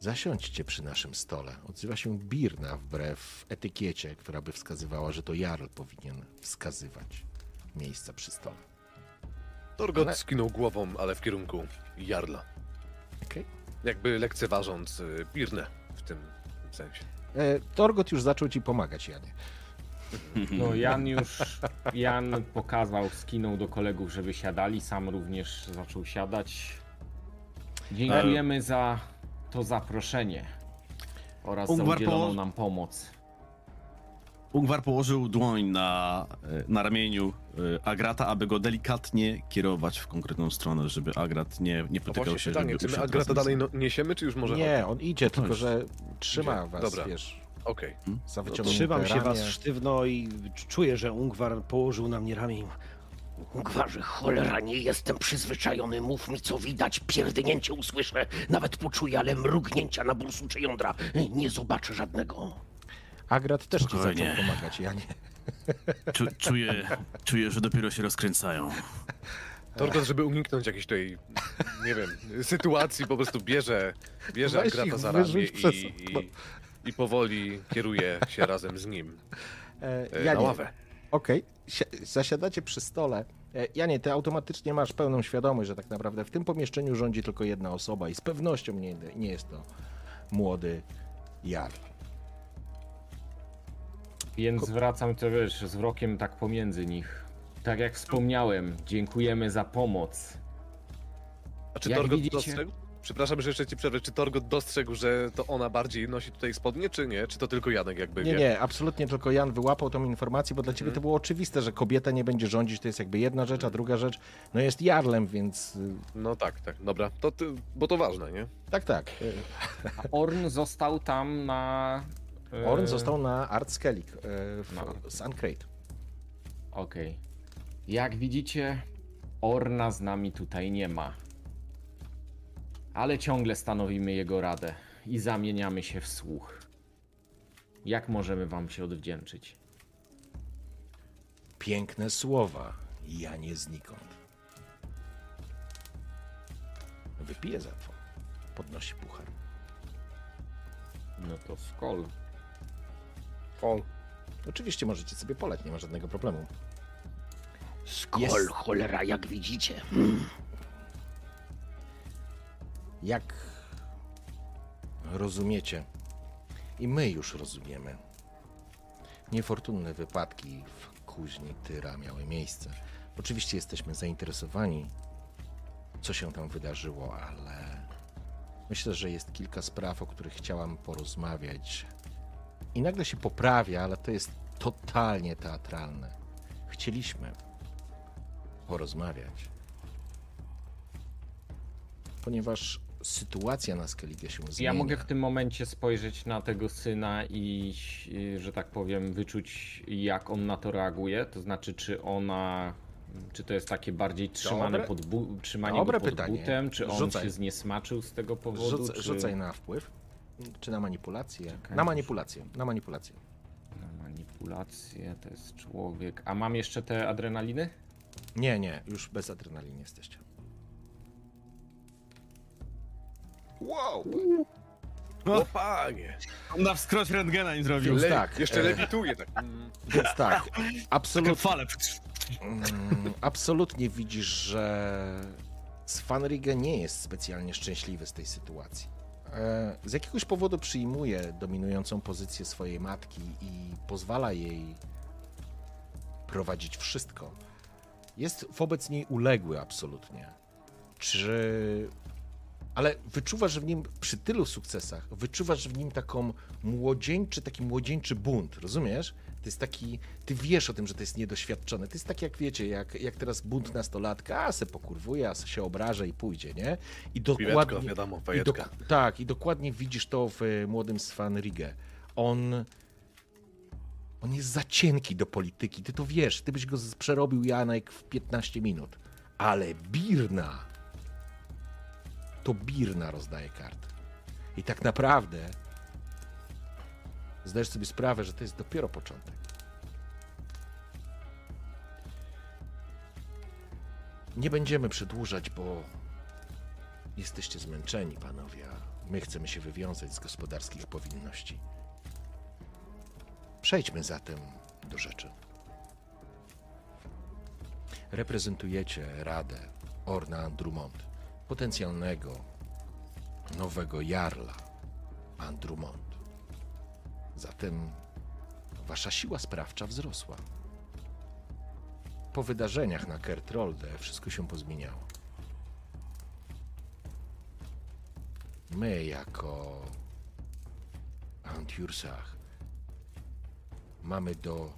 Zasiądźcie przy naszym stole. Odzywa się Birna wbrew etykiecie, która by wskazywała, że to Jarl powinien wskazywać miejsca przy stole. Torgot Ale- skinął głową, ale w kierunku Jarla. Okej. Jakby lekceważąc y, Birnę w tym sensie. E, Torgot już zaczął ci pomagać, Janie. No Jan już, Jan pokazał, skinął do kolegów, żeby siadali, sam również zaczął siadać. Dziękujemy za to zaproszenie oraz za Ungwar udzieloną po- nam pomoc. Ungwar położył dłoń na, e, na ramieniu e, Agrata, aby go delikatnie kierować w konkretną stronę, żeby Agrat nie, nie To potykał się. pytanie, żeby czy my Agrata dalej no, niesiemy, czy już może... Nie, on idzie, tylko że trzyma Idzie. was, Dobra. wiesz, Okej. za wyciągnięte Trzymam się was sztywno i czuję, że Ungwar położył na mnie ramię. Ungwarze, cholera, nie jestem przyzwyczajony. Mów mi, co widać. Pierdnięcie usłyszę. Nawet poczuję, ale mrugnięcia na bursucze jądra. Nie zobaczę żadnego. Agrat też ci Spokojnie. zaczął pomagać, Janie. Czu, czuję, czuję, że dopiero się rozkręcają. Torgot, żeby uniknąć jakiejś tej, nie wiem, sytuacji, po prostu bierze, bierze Weź Agrata ich za ramię wyrzuć przez i, okno. i, i powoli kieruje się razem z nim E, e, na Janie, ławę. Okej, si- zasiadacie przy stole. E, Janie, ty automatycznie masz pełną świadomość, że tak naprawdę w tym pomieszczeniu rządzi tylko jedna osoba i z pewnością nie, nie jest to młody Jarl. Więc zwracam to wiesz, wzrokiem tak pomiędzy nich. Tak jak wspomniałem, dziękujemy za pomoc. A czy Jak widzicie- dostrzegł? Przepraszam, że jeszcze ci przerwę. Czy Torgot dostrzegł, że to ona bardziej nosi tutaj spodnie, czy nie? Czy to tylko Janek jakby Nie, wie? nie, absolutnie tylko Jan wyłapał tą informację, bo dla ciebie to było oczywiste, że kobieta nie będzie rządzić, to jest jakby jedna rzecz, a druga rzecz, no jest Jarlem, więc y, No tak, tak, dobra. To ty, bo to ważne, nie? tak, tak. y, A Orn został tam na. e, Orn został na Art Skellig y, w No. Suncrate. Okej. Jak widzicie, Orna z nami tutaj nie ma. Ale ciągle stanowimy jego radę i zamieniamy się w słuch. Jak możemy wam się odwdzięczyć? Piękne słowa, Janie znikąd. Wypije za to. Podnosi puchar. No to skol. Ol. Oczywiście możecie sobie polać, nie ma żadnego problemu. Skol, Jest. cholera, jak widzicie. Jak rozumiecie, i my już rozumiemy, niefortunne wypadki w kuźni Tyra miały miejsce. Oczywiście jesteśmy zainteresowani, co się tam wydarzyło, ale myślę, że jest kilka spraw, o których chciałam porozmawiać. I nagle się poprawia, ale to jest totalnie teatralne. Chcieliśmy porozmawiać, ponieważ sytuacja na Skellige się zmienia. Ja mogę w tym momencie spojrzeć na tego syna i, że tak powiem, wyczuć, jak on na to reaguje. To znaczy, czy ona. Czy to jest takie bardziej trzymane Dobre- pod bu- trzymanie dobre go pod pytanie. butem, czy on Rzucaj. się zniesmaczył z tego powodu? Rzuc, czy... Rzucaj na wpływ. Czy na manipulację? Czekaj, na manipulację. Na manipulację. Na manipulację, to jest człowiek. A mam jeszcze te adrenaliny? Nie, nie, już bez adrenaliny jesteście. Wow! O panie! Na wskroś rentgena nie zrobił. Le- tak, Jeszcze e, lewituje tak. Więc tak, absolutnie, fale. mm, absolutnie widzisz, że Svanrige nie jest specjalnie szczęśliwy z tej sytuacji. E, Z jakiegoś powodu przyjmuje dominującą pozycję swojej matki i pozwala jej prowadzić wszystko. Jest wobec niej uległy absolutnie. Czy. Ale wyczuwasz w nim, przy tylu sukcesach, wyczuwasz w nim taką młodzieńczy, taki młodzieńczy bunt, rozumiesz? To jest taki, ty wiesz o tym, że to jest niedoświadczone. To jest tak jak wiecie, jak, jak teraz bunt nastolatka, a se pokurwuje, a se się obraża i pójdzie, nie? I dokładnie. Piweczko, wiadomo, i fajetka. tak, i dokładnie widzisz to w e, młodym Svanrige. On. On jest za cienki do polityki, ty to wiesz, ty byś go przerobił Janek w 15 minut. Ale Birna. To Birna rozdaje karty. I tak naprawdę zdajesz sobie sprawę, że to jest dopiero początek. Nie będziemy przedłużać, bo jesteście zmęczeni, panowie. a My chcemy się wywiązać z gospodarskich powinności. Przejdźmy zatem do rzeczy. Reprezentujecie Radę Orna Andrumont, potencjalnego nowego jarla Andrumont. Zatem wasza siła sprawcza wzrosła. Po wydarzeniach na Kertrolde wszystko się pozmieniało. My jako Antiursach mamy do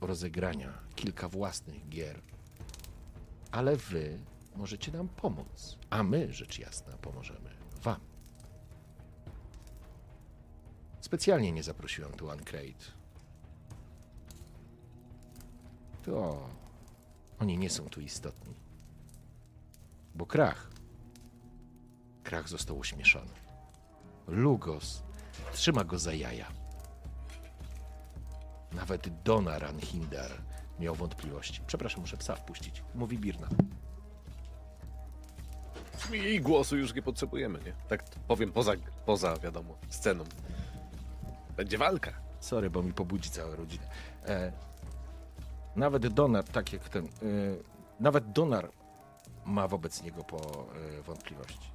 rozegrania kilka własnych gier, ale wy możecie nam pomóc, a my, rzecz jasna, pomożemy wam. Specjalnie nie zaprosiłem tu Uncrate. To oni nie są tu istotni. Bo krach. Krach został uśmieszony. Lugos trzyma go za jaja. Nawet Donar Anhindar miał wątpliwości. Przepraszam, muszę psa wpuścić. Mówi Birna. Jej głosu już nie potrzebujemy, nie? Tak powiem poza, poza wiadomo, sceną. Będzie walka. Sorry, bo mi pobudzi całą rodzinę. E, nawet Donar, tak jak ten. E, nawet Donar ma wobec niego po e, wątpliwości.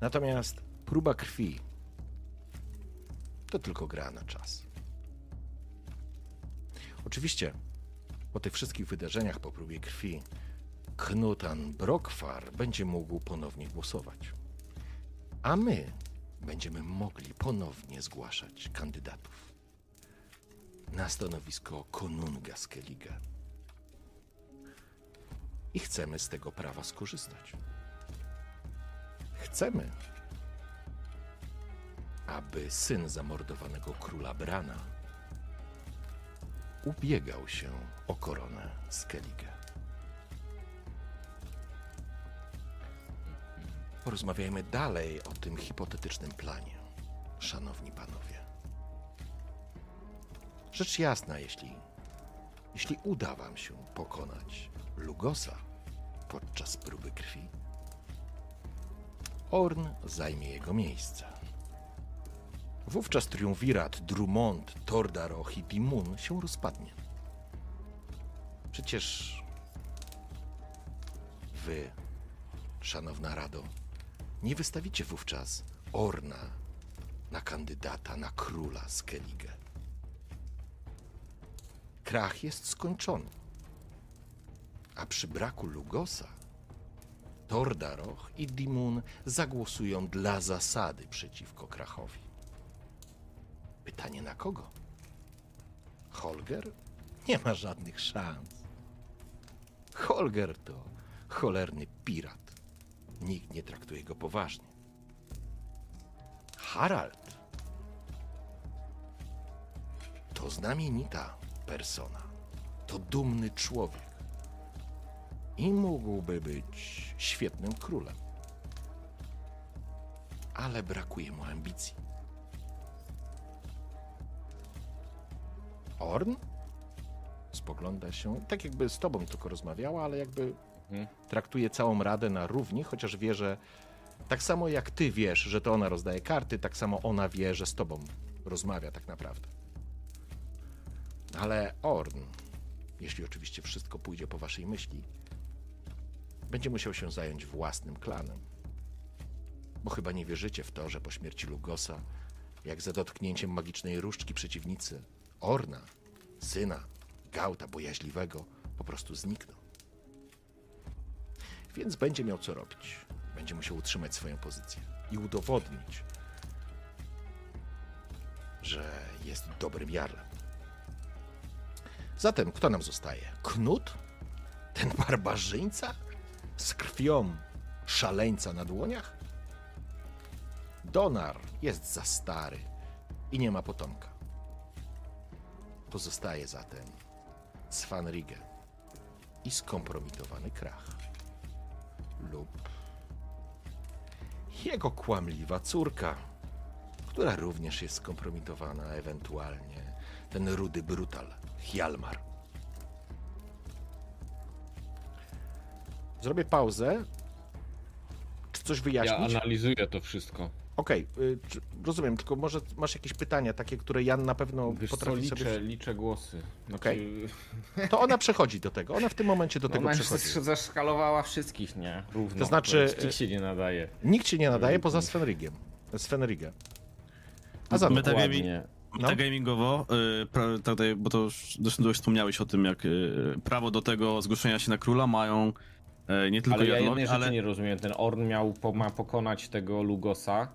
Natomiast próba krwi to tylko gra na czas. Oczywiście po tych wszystkich wydarzeniach po próbie krwi Knutan Brokwar będzie mógł ponownie głosować. A my będziemy mogli ponownie zgłaszać kandydatów na stanowisko konunga Skellige. I chcemy z tego prawa skorzystać. Chcemy, aby syn zamordowanego króla Brana ubiegał się o koronę Skellige. Porozmawiajmy dalej o tym hipotetycznym planie, szanowni panowie. Rzecz jasna, jeśli, jeśli uda wam się pokonać Lugosa podczas próby krwi, Orn zajmie jego miejsce. Wówczas triumvirat Drummond, Tordaroch i Dimun się rozpadnie. Przecież wy, szanowna Rado, nie wystawicie wówczas Orna na kandydata na króla Skellige. Krach jest skończony. A przy braku Lugosa Tordaroch i Dimun zagłosują dla zasady przeciwko Krachowi. Pytanie na kogo? Holger? Nie ma żadnych szans. Holger to cholerny pirat. Nikt nie traktuje go poważnie. Harald to znamienita persona. To dumny człowiek. I mógłby być świetnym królem. Ale brakuje mu ambicji. Orn? Spogląda się, tak jakby z tobą tylko rozmawiała, ale jakby traktuje całą radę na równi, chociaż wie, że tak samo jak ty wiesz, że to ona rozdaje karty, tak samo ona wie, że z tobą rozmawia tak naprawdę. Ale Orn, jeśli oczywiście wszystko pójdzie po waszej myśli, będzie musiał się zająć własnym klanem. Bo chyba nie wierzycie w to, że po śmierci Lugosa, jak za dotknięciem magicznej różdżki przeciwnicy, Orna, syna Gauta Bojaźliwego, po prostu zniknął. Więc będzie miał co robić. Będzie musiał utrzymać swoją pozycję i udowodnić, że jest dobrym jarlem. Zatem kto nam zostaje? Knut? Ten barbarzyńca? Z krwią szaleńca na dłoniach? Donar jest za stary i nie ma potomka. Pozostaje zatem Svanrige i skompromitowany krach. Lub jego kłamliwa córka, która również jest skompromitowana, ewentualnie ten rudy brutal, Hjalmar. Zrobię pauzę. Czy coś Ja wyjaśnić? analizuję to wszystko. Okej, y, czy- rozumiem, tylko może masz jakieś pytania takie, które Jan na pewno Wiesz co, potrafi liczę, sobie... liczę głosy. Znaczy, Okej. To ona przechodzi do tego, ona w tym momencie do tego Ona przechodzi. zeskalowała wszystkich, nie? Równo. To znaczy, Nikt się nie nadaje. Nikt się nie nadaje poza Svenrigiem. Svenrigę. A zatem, My tak Dokładnie. No. Tak gamingowo, y, tutaj, bo to już zresztą wspomniałeś o tym, jak y, prawo do tego zgłoszenia się na króla mają y, nie tylko Ale ja jednej ale... nie rozumiem. Ten Orn miał, po, ma pokonać tego Lugosa,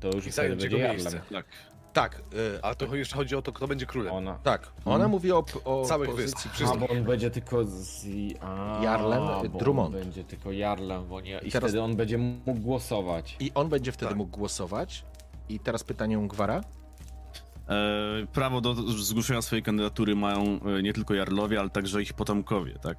to już I wtedy zająć będzie jego Jarlem. miejsce. Tak. tak, y, A to jeszcze chodzi o to, kto będzie królem. Ona. tak, ona mówi o, o Całych pozycji wysp, A, wszystkich. bo on będzie tylko z... A, Jarlem, bo Drummond. On będzie tylko Jarlem, bo nie... I Teraz- wtedy on będzie mógł głosować. I on będzie wtedy Tak. mógł głosować. I teraz pytanie Ungwara. E, prawo do zgłoszenia swojej kandydatury mają e, nie tylko Jarlowie, ale także ich potomkowie, tak?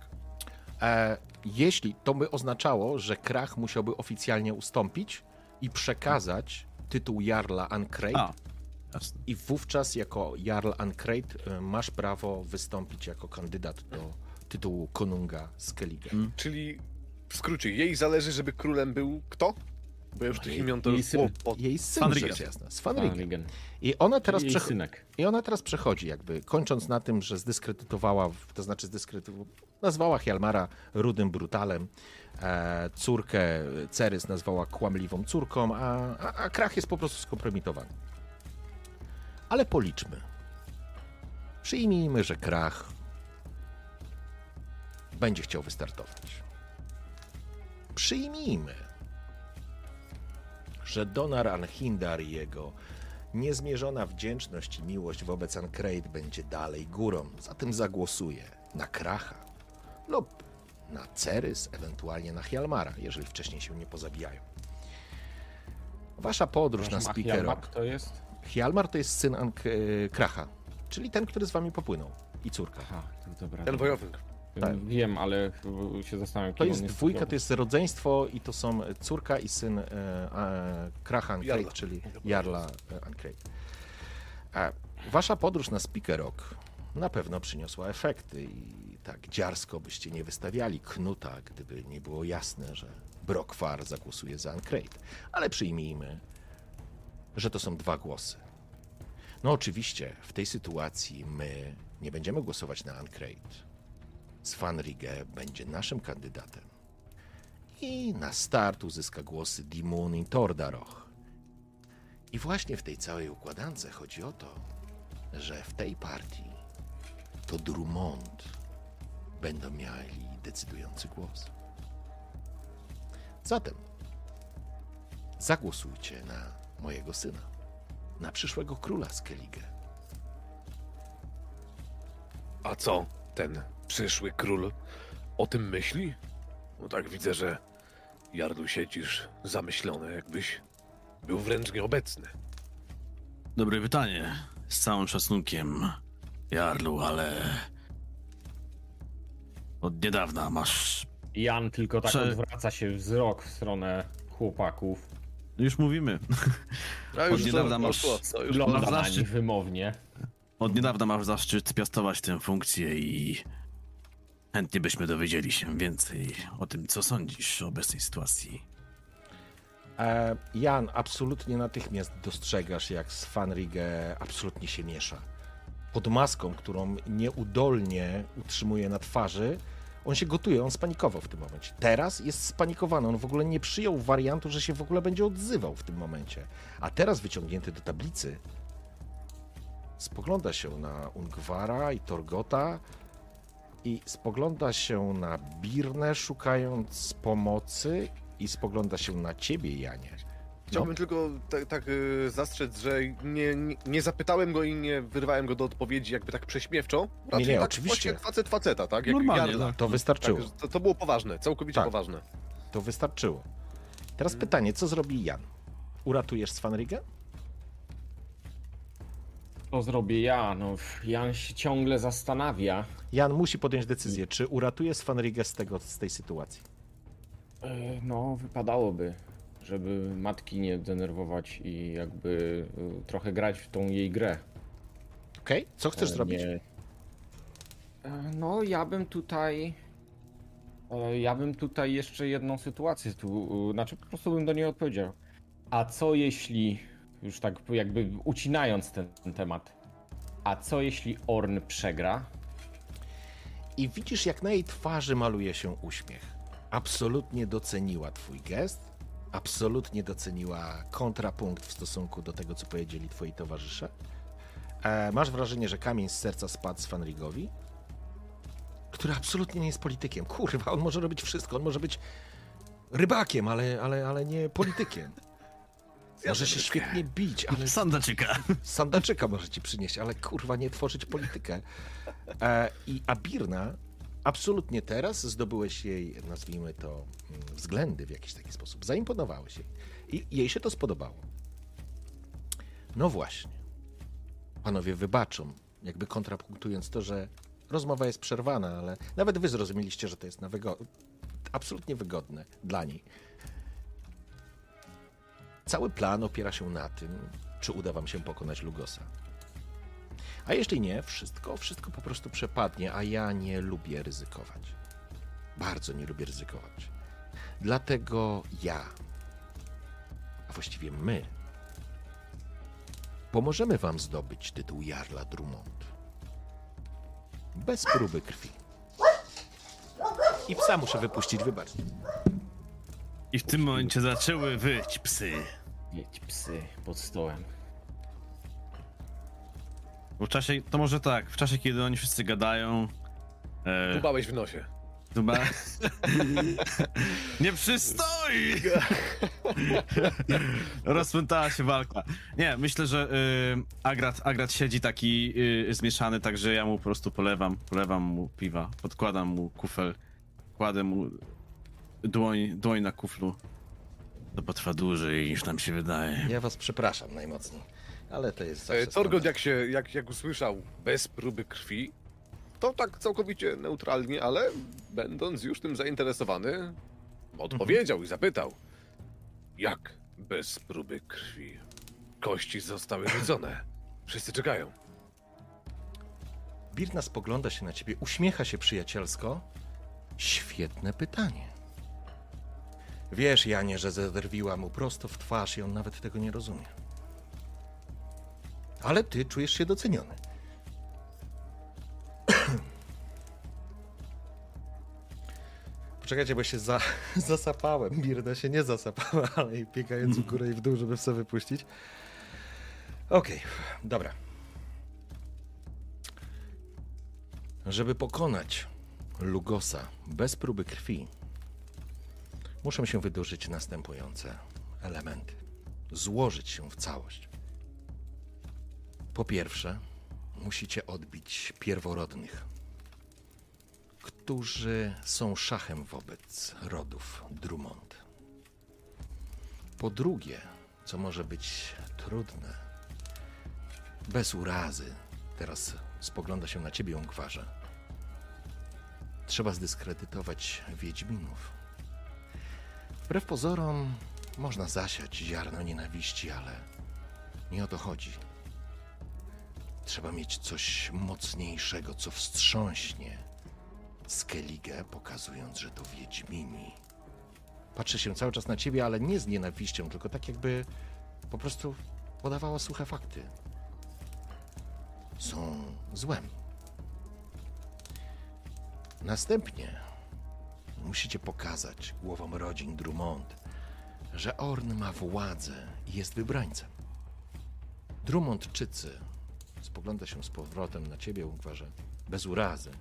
E, jeśli to by oznaczało, że Krach musiałby oficjalnie ustąpić i przekazać tytuł Jarla A, jasne. i wówczas jako Jarl Ancrate y, masz prawo wystąpić jako kandydat do tytułu konunga Skellige. Czyli w skrócie, jej zależy, żeby królem był kto? Bo ja już tych Jej- imion to jej syn. O, o, Jej syn, Svanrige. rzecz jasna. Van Svanrige. Rigen. I ona teraz synek. I ona teraz przechodzi, jakby kończąc na tym, że zdyskredytowała, to znaczy zdyskredytowała, nazwała Hjalmara rudym brutalem, córkę Cerys nazwała kłamliwą córką, a, a, a Krach jest po prostu skompromitowany. Ale policzmy. Przyjmijmy, że Krach będzie chciał wystartować. Przyjmijmy, że Donar Anhindar i jego niezmierzona wdzięczność i miłość wobec Ancrate będzie dalej górą. Zatem zagłosuję na Kracha lub na Cerys, ewentualnie na Hjalmara, jeżeli wcześniej się nie pozabijają. Wasza podróż na Przepraszam, a Speaker Hjalmar to jest? Hjalmar to jest syn Ank- e, Kracha, czyli ten, który z wami popłynął i córka. Aha, to dobra. ten wojownik. tak. Wiem, ale się zastanawiam, To jest dwójka, to jest rodzeństwo i to są córka i syn e, e, Kracha Jarla. czyli Jarla e, Ancrate. A wasza podróż na Speaker Rock na pewno przyniosła efekty i tak dziarsko byście nie wystawiali Knuta, gdyby nie było jasne, że Brokwar zagłosuje za Ancrate. Ale przyjmijmy, że to są dwa głosy. No oczywiście, w tej sytuacji my nie będziemy głosować na Ancrate. Svanrige będzie naszym kandydatem. I na start uzyska głosy Dimun i Tordaroch. I właśnie w tej całej układance chodzi o to, że w tej partii to Drummond będą mieli decydujący głos. Zatem zagłosujcie na mojego syna, na przyszłego króla Skellige. A co ten przyszły król o tym myśli? No tak widzę, że Jarlu siedzisz zamyślony, jakbyś był wręcz nieobecny. Dobre pytanie. Z całym szacunkiem, Jarlu, ale... Od niedawna masz... Jan tylko tak Prze- odwraca się wzrok w stronę chłopaków. Już mówimy. A już Od niedawna to, masz- to już masz na zaszczyt. nich wymownie. Od niedawna masz zaszczyt piastować tę funkcję i... Chętnie byśmy dowiedzieli się więcej o tym, co sądzisz o obecnej sytuacji. E, Jan, absolutnie natychmiast dostrzegasz, jak Svanrige absolutnie się miesza. Pod maską, którą nieudolnie utrzymuje na twarzy, On się gotuje, on spanikował w tym momencie. Teraz jest spanikowany, on w ogóle nie przyjął wariantu, że się w ogóle będzie odzywał w tym momencie. A teraz wyciągnięty do tablicy, spogląda się na Ungwara i Torgota i spogląda się na Birnę, szukając pomocy i spogląda się na ciebie, Janie. Chciałbym No. tylko tak, tak zastrzec, że nie, nie, nie zapytałem go i nie wyrwałem go do odpowiedzi jakby tak prześmiewczo. Raczej nie, tak oczywiście. facet faceta, tak? Jak Normalnie, Jarla. tak. To wystarczyło. Tak, to, to było poważne, całkowicie Tak. poważne. To wystarczyło. Teraz pytanie, co zrobi Jan? Uratujesz Svanrigę? To zrobię ja, no Jan się ciągle zastanawia. Jan musi podjąć decyzję, czy uratuje Svanrigę z, tego, z tej sytuacji. E, No, wypadałoby, żeby matki nie denerwować i jakby e, trochę grać w tą jej grę. Okej? Co chcesz E, zrobić? nie- E, No, ja bym tutaj. e, Ja bym tutaj jeszcze jedną sytuację tu. Znaczy, po prostu bym do niej odpowiedział. A co jeśli. Już tak jakby ucinając ten, ten temat. A co jeśli Orn przegra? I widzisz, jak na jej twarzy maluje się uśmiech. Absolutnie doceniła twój gest, absolutnie doceniła kontrapunkt w stosunku do tego, co powiedzieli twoi towarzysze. E, masz wrażenie, że kamień z serca spadł Svanrigowi, który absolutnie nie jest politykiem. Kurwa, on może robić wszystko, on może być rybakiem, ale, ale, ale nie politykiem. Może się świetnie bić, ale Sandaczyka. sandaczyka może ci przynieść, ale kurwa nie tworzyć politykę. E, I Abirna, absolutnie teraz zdobyłeś jej, nazwijmy to, mm, względy w jakiś taki sposób. Zaimponowałeś jej. I jej się to spodobało. No właśnie. Panowie wybaczą, jakby kontrapunktując to, że rozmowa jest przerwana, ale nawet wy zrozumieliście, że to jest na wygo- absolutnie wygodne dla niej. Cały plan opiera się na tym, czy uda wam się pokonać Lugosa. A jeśli nie, wszystko, wszystko po prostu przepadnie, a ja nie lubię ryzykować. Bardzo nie lubię ryzykować. Dlatego ja, a właściwie my, pomożemy wam zdobyć tytuł Jarla Drummond. Bez próby krwi. I psa muszę wypuścić, wybacz. I w tym momencie zaczęły wyć psy. Jedź psy pod stołem. Bo w czasie, to może tak, w czasie kiedy oni wszyscy gadają. E, Dubałeś w nosie. Chyba. Nie przystoi! Rozpętała się walka. Nie, myślę, że y, Agrat, Agrat siedzi taki y, zmieszany, także ja mu po prostu polewam, polewam mu piwa, podkładam mu kufel, kładę mu dłoń, dłoń na kuflu. To potrwa dłużej niż nam się wydaje. Ja was przepraszam najmocniej, ale to jest E, zawsze standard. jak się, jak, jak usłyszał bez próby krwi, to tak całkowicie neutralnie, ale będąc już tym zainteresowany, odpowiedział i zapytał. Jak bez próby krwi? Kości zostały rzucone. Wszyscy czekają. Birna spogląda się na ciebie, uśmiecha się przyjacielsko. Świetne pytanie. Wiesz, Janie, że zederwiła mu prosto w twarz i on nawet tego nie rozumie. Ale ty czujesz się doceniony. Poczekajcie, bo się za, zasapałem. Birna się nie zasapała, ale i biegając w górę i w dół, żeby sobie wypuścić. Okej, dobra. Żeby pokonać Lugosa bez próby krwi, muszą się wydłużyć następujące elementy. Złożyć się w całość. Po pierwsze, musicie odbić pierworodnych, którzy są szachem wobec rodów Drummond. Po drugie, co może być trudne, bez urazy, teraz spogląda się na ciebie, Ungwarze. Trzeba zdyskredytować Wiedźminów. Wbrew pozorom można zasiać ziarno nienawiści, ale nie o to chodzi. Trzeba mieć coś mocniejszego, co wstrząśnie Skellige, pokazując, że to Wiedźmini. Patrzy się cały czas na ciebie, ale nie z nienawiścią, tylko tak jakby po prostu podawała suche fakty są złem. Następnie musicie pokazać głowom rodzin Drummond, że Orn ma władzę i jest wybrańcem. Drummondczycy spogląda się z powrotem na ciebie, Ungwarze, bez urazy.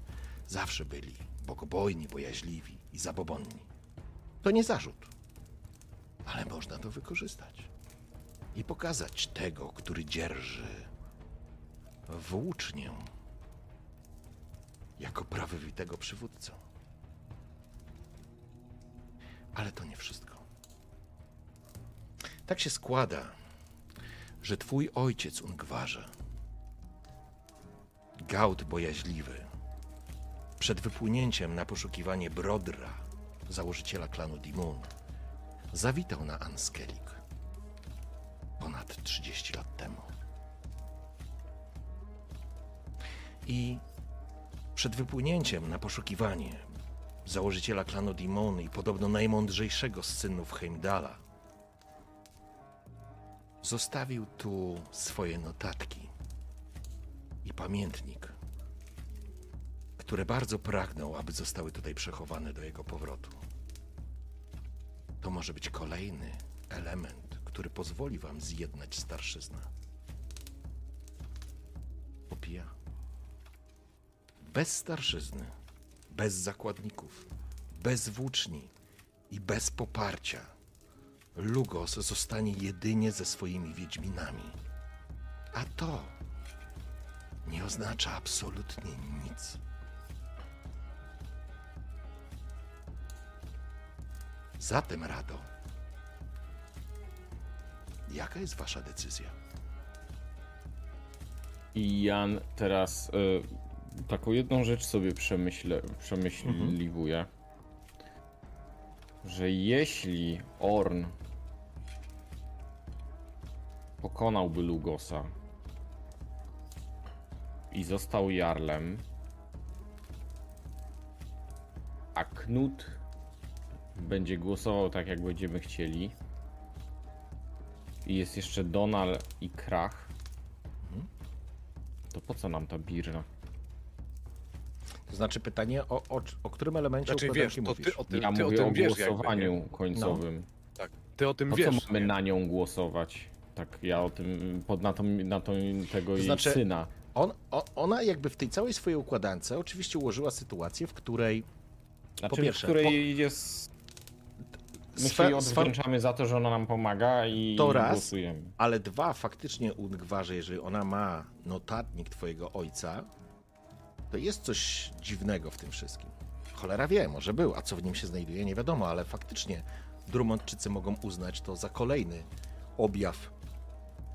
Zawsze byli bogobojni, bojaźliwi i zabobonni. To nie zarzut, ale można to wykorzystać i pokazać tego, który dzierży włócznię jako prawowitego przywódcę. Ale to nie wszystko. Tak się składa, że twój ojciec, Ungwarze, Gaut bojaźliwy, przed wypłynięciem na poszukiwanie Brodra, założyciela klanu Dimun, zawitał na Anskelik ponad 30 lat temu. I przed wypłynięciem na poszukiwanie założyciela klanu Dimon i podobno najmądrzejszego z synów Heimdala, zostawił tu swoje notatki i pamiętnik, które bardzo pragnął, aby zostały tutaj przechowane do jego powrotu. To może być kolejny element, który pozwoli wam zjednać starszyznę. Popija. Bez starszyzny, bez zakładników, bez włóczni i bez poparcia Lugos zostanie jedynie ze swoimi wiedźminami. A to nie oznacza absolutnie nic. Zatem, Rado, jaka jest wasza decyzja? I Jan teraz y, taką jedną rzecz sobie przemyśle, przemyśliwuje. Że jeśli Orn pokonałby Lugosa i został Jarlem, a Knut będzie głosował tak, jak będziemy chcieli, i jest jeszcze Donal i Krach, to po co nam ta birna? To znaczy pytanie, o, o, o którym elemencie Znaczy wiesz, to mówisz? ty o, ty, ja ty o mówię tym o wiesz jakby, głosowaniu nie? końcowym. Tak, ty o tym Po co wiesz. mamy nie? na nią głosować? Tak, ja o tym, pod, na, tą, na tą, tego jej znaczy- syna. On, o, ona jakby w tej całej swojej układance oczywiście ułożyła sytuację, w której Znaczy, pierwsze, w której jest... My swe- się odwdzięczamy za to, że ona nam pomaga i To raz. głosujemy. Ale dwa, faktycznie Ungwarze, jeżeli ona ma notatnik twojego ojca, to jest coś dziwnego w tym wszystkim. Cholera wie, może był, a co w nim się znajduje, nie wiadomo, ale faktycznie Drummondczycy mogą uznać to za kolejny objaw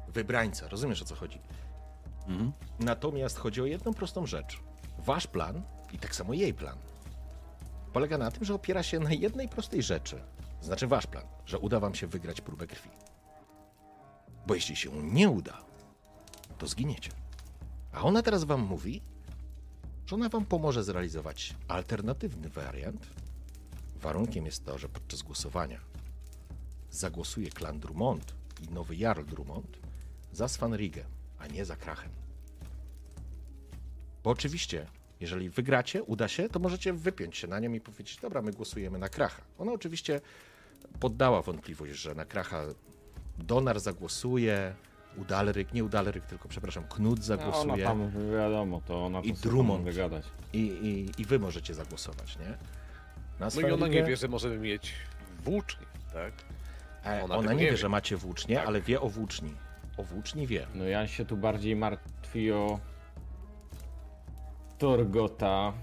wybrańca. Rozumiesz o co chodzi? Natomiast chodzi o jedną prostą rzecz. Wasz plan i tak samo jej plan polega na tym, że opiera się na jednej prostej rzeczy. Znaczy wasz plan, że uda wam się wygrać próbę krwi. Bo jeśli się nie uda, to zginiecie. A ona teraz wam mówi, że ona wam pomoże zrealizować alternatywny wariant. Warunkiem jest to, że podczas głosowania zagłosuje klan Drummond i nowy Jarl Drummond za Svanrigę, a nie za Krachem. Bo oczywiście, jeżeli wygracie, uda się, to możecie wypiąć się na nią i powiedzieć, dobra, my głosujemy na Kracha. Ona oczywiście poddała wątpliwość, że na Kracha Donar zagłosuje, Udalryk, nie Udalryk, tylko przepraszam, Knut No, ona zagłosuje tam, wiadomo, to ona to I Drummond. i, i, i wy możecie zagłosować, nie? Na No i ona nie wie, że możemy mieć włócznie, tak? E, Ona Ona, nie wie, wie. że macie włócznie, Tak. ale wie o włóczni. O włóczni wie. No ja się tu bardziej martwi o Torgota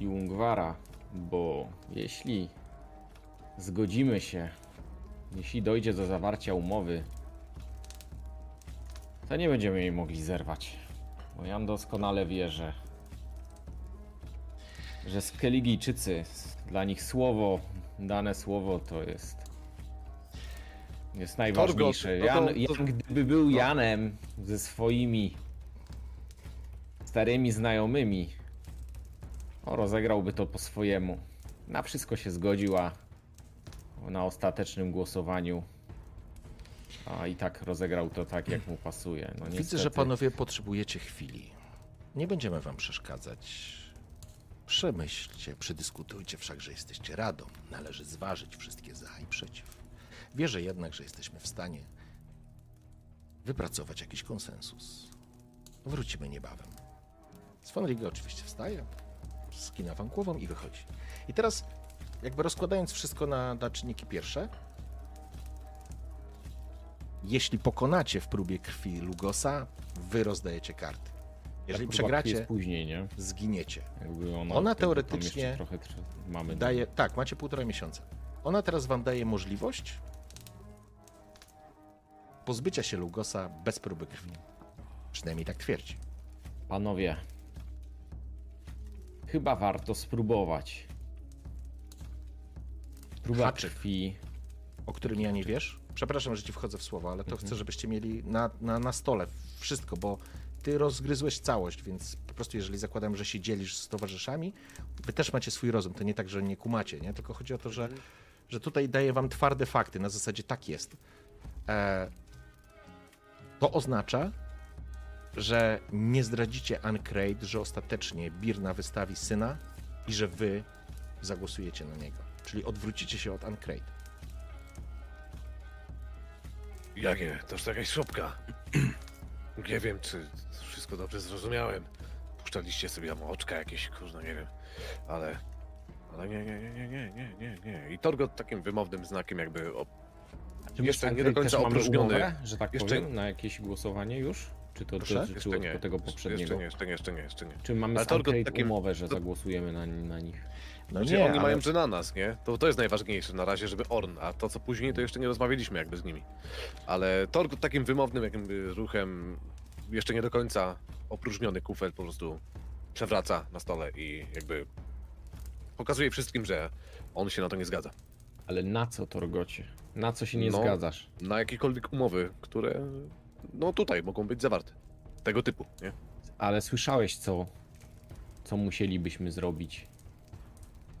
i Ungwara, bo jeśli zgodzimy się, jeśli dojdzie do zawarcia umowy, to nie będziemy jej mogli zerwać. Bo Jan doskonale wie, że że Skelligijczycy, dla nich słowo, dane słowo to jest jest najważniejsze. no to- Jan, to- Jan gdyby był Janem ze swoimi starymi znajomymi, o, rozegrałby to po swojemu. Na wszystko się zgodził, a na ostatecznym głosowaniu a i tak rozegrał to tak, jak mu pasuje. No, Widzę, niestety. że panowie potrzebujecie chwili. Nie będziemy wam przeszkadzać. Przemyślcie, przedyskutujcie, wszakże jesteście radą. Należy zważyć wszystkie za i przeciw. Wierzę jednak, że jesteśmy w stanie wypracować jakiś konsensus. Wrócimy niebawem. Svanriga oczywiście wstaje, skina wam głową i wychodzi. I teraz, jakby rozkładając wszystko na, na czynniki pierwsze, jeśli pokonacie w próbie krwi Lugosa, wy rozdajecie karty. Jeżeli Ta próba przegracie, później, nie? zginiecie. Ona, Ona teoretycznie Trochę mamy. Daje, tak, macie półtora miesiąca. Ona teraz wam daje możliwość pozbycia się Lugosa bez próby krwi. Przynajmniej tak twierdzi. Panowie, chyba warto spróbować. Próba Haczyk. krwi. o którym ja nie wiesz. Przepraszam, że ci wchodzę w słowo, ale to chcę, żebyście mieli na, na, na stole wszystko, bo ty rozgryzłeś całość, więc po prostu jeżeli zakładam, że się dzielisz z towarzyszami, wy też macie swój rozum. To nie tak, że nie kumacie, nie? Tylko chodzi o to, że, że tutaj daję wam twarde fakty, na zasadzie tak jest. E, to oznacza, że nie zdradzicie Uncrate, że ostatecznie Birna wystawi syna i że wy zagłosujecie na niego. Czyli odwrócicie się od Uncrate. Jakie? To jakaś szopka. Nie wiem, czy wszystko dobrze zrozumiałem. Puszczaliście sobie tam oczka jakieś, kurno, nie wiem. Ale... Ale nie, nie, nie, nie, nie, nie, nie, nie. I Torgot takim wymownym znakiem jakby... Czy my Jeszcze z nie do końca też mamy opróżniony. umowę, że tak Jeszcze- powiem, na jakieś głosowanie już? Czy to Proszę? dotyczyło Jeszcze nie. tylko tego poprzedniego? Jeszcze nie, jeszcze nie, jeszcze nie, jeszcze nie. Czy mamy Ale z takim- umowę, że to- zagłosujemy na, na nich? No nie, oni ale mają, że na nas, nie? To, to jest najważniejsze na razie, żeby Orn, a to co później, to jeszcze nie rozmawialiśmy jakby z nimi. Ale Torgut takim wymownym jakby ruchem, jeszcze nie do końca opróżniony kufel po prostu przewraca na stole i jakby pokazuje wszystkim, że on się na to nie zgadza. Ale na co, Torgocie? Na co się nie No. zgadzasz? Na jakiekolwiek umowy, które no tutaj mogą być zawarte. Tego typu, nie? Ale słyszałeś, co, co musielibyśmy zrobić.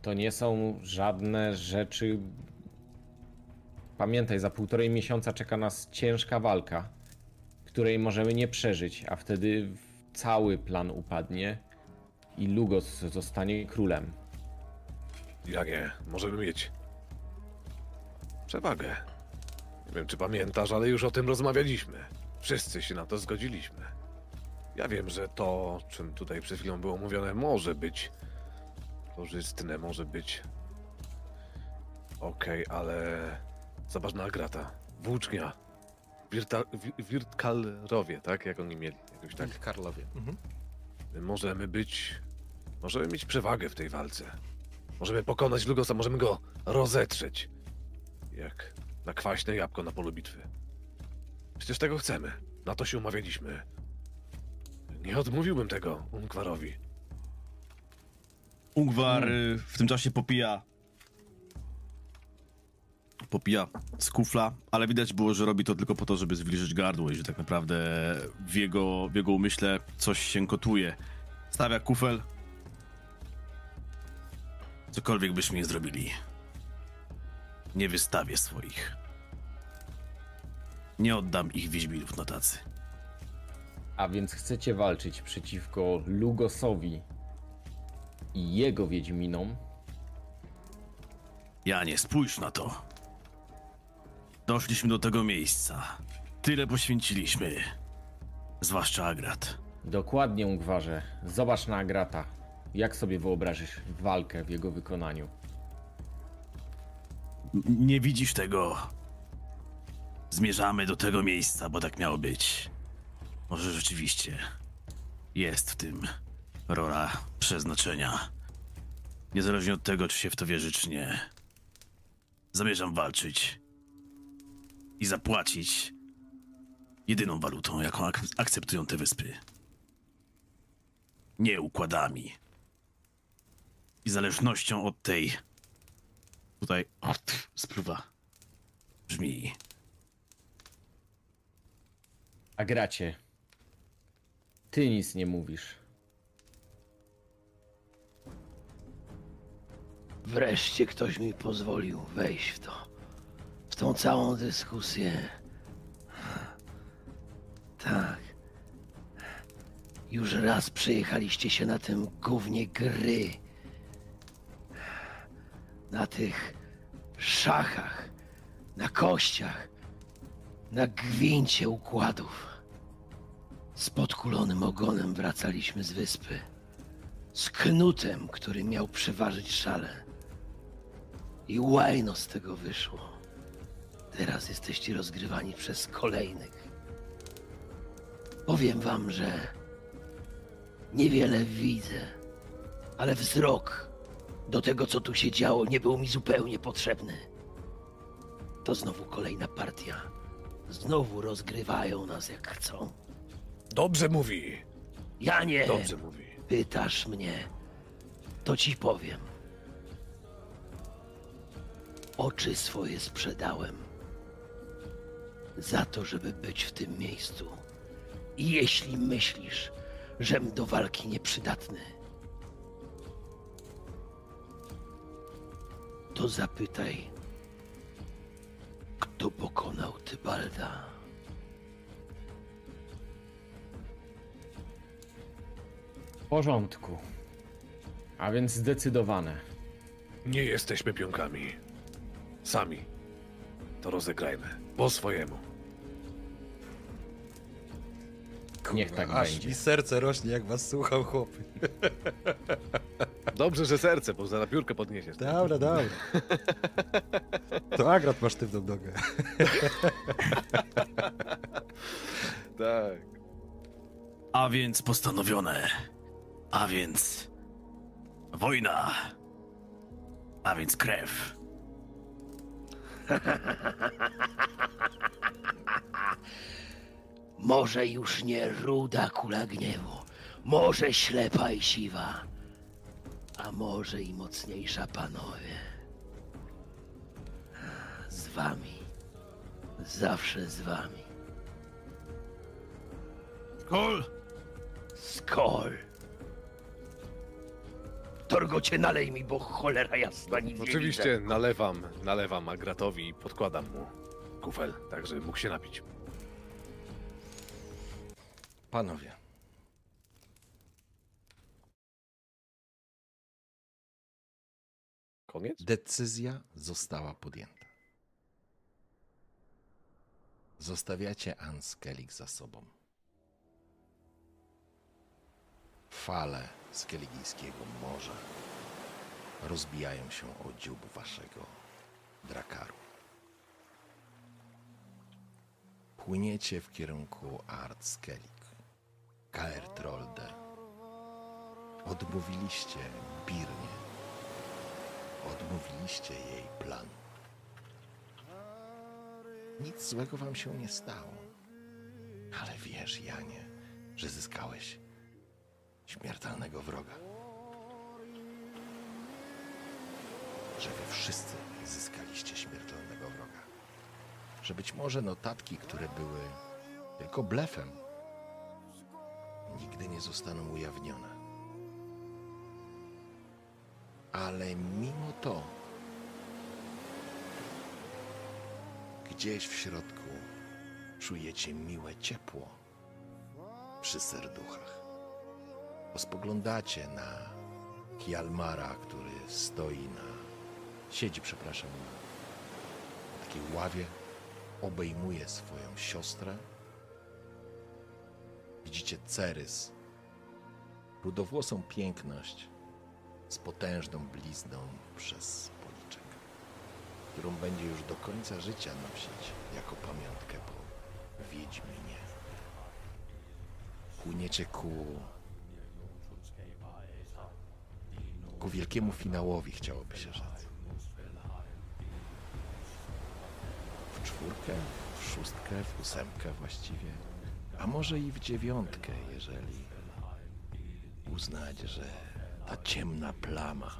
To nie są żadne rzeczy. Pamiętaj, za półtorej miesiąca czeka nas ciężka walka, której możemy nie przeżyć, a wtedy cały plan upadnie i Lugos zostanie królem. Jak nie, możemy mieć przewagę. Nie wiem, czy pamiętasz, ale już o tym rozmawialiśmy. Wszyscy się na to zgodziliśmy. Ja wiem, że to, czym tutaj przed chwilą było mówione, może być korzystne, może być. Okej, ale zobacz na Agrata. Włócznia. Wirta... wi- Wirtkalrowie, tak? Jak oni mieli? Jakoś tak. tak, Karlowie. Mhm. My możemy być. Możemy mieć przewagę w tej walce. Możemy pokonać Lugosa, możemy go rozetrzeć. Jak na kwaśne jabłko na polu bitwy. Przecież tego chcemy. Na to się umawialiśmy. Nie odmówiłbym tego Ungwarowi. Ungwar y, w tym czasie popija. Popija z kufla, ale widać było, że robi to tylko po to, żeby zwilżyć gardło i że tak naprawdę w jego, w jego umyśle coś się kotuje. Stawia kufel. Cokolwiek byśmy nie zrobili, nie wystawię swoich. Nie oddam ich Wiedźminów na tacy. A więc chcecie walczyć przeciwko Lugosowi i jego Wiedźminom? Ja nie spójrz na to. Doszliśmy do tego miejsca. Tyle poświęciliśmy. Zwłaszcza Agrat. Dokładnie, Ungwarze. Zobacz na Agrata. Jak sobie wyobrażysz walkę w jego wykonaniu? Nie widzisz tego. Zmierzamy do tego miejsca, bo tak miało być. Może rzeczywiście jest w tym rola przeznaczenia. Niezależnie od tego, czy się w to wierzy, czy nie. Zamierzam walczyć i zapłacić jedyną walutą, jaką ak akceptują te wyspy. Nie układami. I zależnością od tej Tutaj o, pff, spluwa. Brzmi. Agracie, ty nic nie mówisz. Wreszcie ktoś mi pozwolił wejść w to. W tą całą dyskusję. Tak. Już raz przejechaliście się na tym gównie gry Na tych szachach, na kościach, na gwincie układów. Z podkulonym ogonem wracaliśmy z wyspy. Z knutem, który miał przeważyć szale. I łajno z tego wyszło. Teraz jesteście rozgrywani przez kolejnych. Powiem wam, że niewiele widzę, ale wzrok do tego, co tu się działo, nie był mi zupełnie potrzebny. To znowu kolejna partia. Znowu rozgrywają nas jak chcą. Dobrze mówi. Ja nie. Dobrze mówi. Pytasz mnie, to ci powiem. Oczy swoje sprzedałem za to, żeby być w tym miejscu. I jeśli myślisz, żem do walki nieprzydatny, to zapytaj, kto pokonał Tybalda. W porządku. A więc zdecydowane. Nie jesteśmy pionkami. Sami. To rozegrajmy. Po swojemu. Niech tak Aż będzie. mi serce rośnie, jak was słucham, chłopy. Dobrze, że serce, bo zaraz piórkę podniesiesz. Dobra, dobra. To akurat masz sztywną nogę. Tak. A więc postanowione. A więc wojna. A więc krew. Może już nie ruda kula gniewu, może ślepa i siwa, a może i mocniejsza panowie. Z wami, zawsze z wami. Kol! Skol! Torgocie, nalej mi, bo cholera jasna nic nie Oczywiście nalewam, nalewam Agratowi i podkładam mu kufel, tak żeby mógł się napić. Panowie. Koniec? Decyzja została podjęta. Zostawiacie Anskelik za sobą. Fale skeligijskiego morza rozbijają się o dziób waszego drakaru. Płyniecie w kierunku Art Skellig, Kaertrolde. Odmówiliście Birnie odmówiliście jej planu. Nic złego wam się nie stało. Ale wiesz, Janie, że zyskałeś śmiertelnego wroga. Że wy wszyscy zyskaliście śmiertelnego wroga. Że być może notatki, które były tylko blefem, nigdy nie zostaną ujawnione. Ale mimo to, gdzieś w środku czujecie miłe ciepło przy serduchach. Spoglądacie na Kialmara, który stoi na, siedzi, przepraszam, na takiej ławie, obejmuje swoją siostrę. Widzicie Cerys, rudowłosą piękność, z potężną blizną przez policzek, którą będzie już do końca życia nosić jako pamiątkę po Wiedźminie. Płyniecie ku... ku wielkiemu finałowi, chciałoby się rzec. W czwórkę, w szóstkę, w ósemkę właściwie, a może i w dziewiątkę, jeżeli uznać, że ta ciemna plama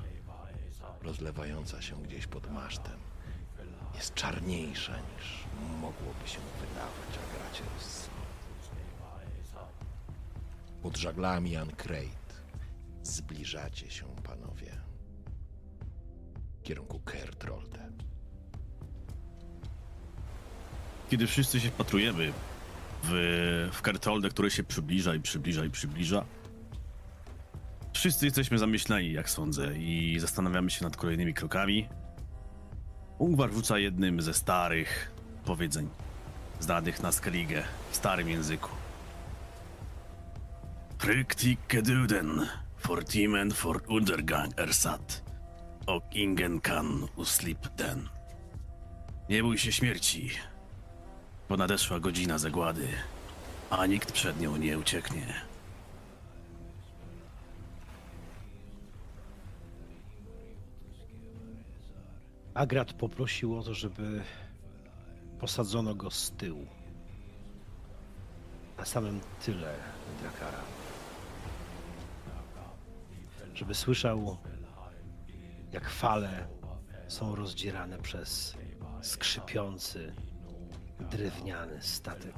rozlewająca się gdzieś pod masztem jest czarniejsza niż mogłoby się wydawać, a gracie rozsądnie. Pod żaglami Ancrate zbliżacie się, panowie, w kierunku Kertrolde. Kiedy wszyscy się wpatrujemy w, w który się przybliża i przybliża i przybliża, Wszyscy jesteśmy zamyśleni, jak sądzę, i zastanawiamy się nad kolejnymi krokami. Ungwar wrzuca jednym ze starych powiedzeń, znanych na Skellige w starym języku. Keduden, fortimen for undergang ersat, och ingen kan uslip den. Nie bój się śmierci, bo nadeszła godzina zagłady, a nikt przed nią nie ucieknie. Agrat poprosił o to, żeby posadzono go z tyłu. Na samym tyle Drakara. Żeby słyszał, jak fale są rozdzierane przez skrzypiący, drewniany statek.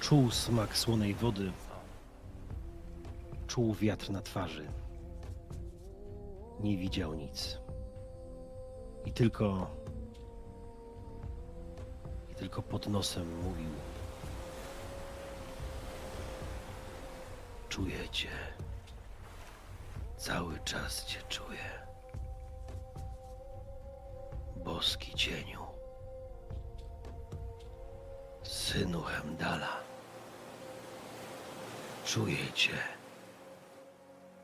Czuł smak słonej wody, czuł wiatr na twarzy nie widział nic. I tylko. I tylko pod nosem mówił. Czuję cię. Cały czas cię czuję. Boski cieniu. Synu Hemdala. Czuję cię.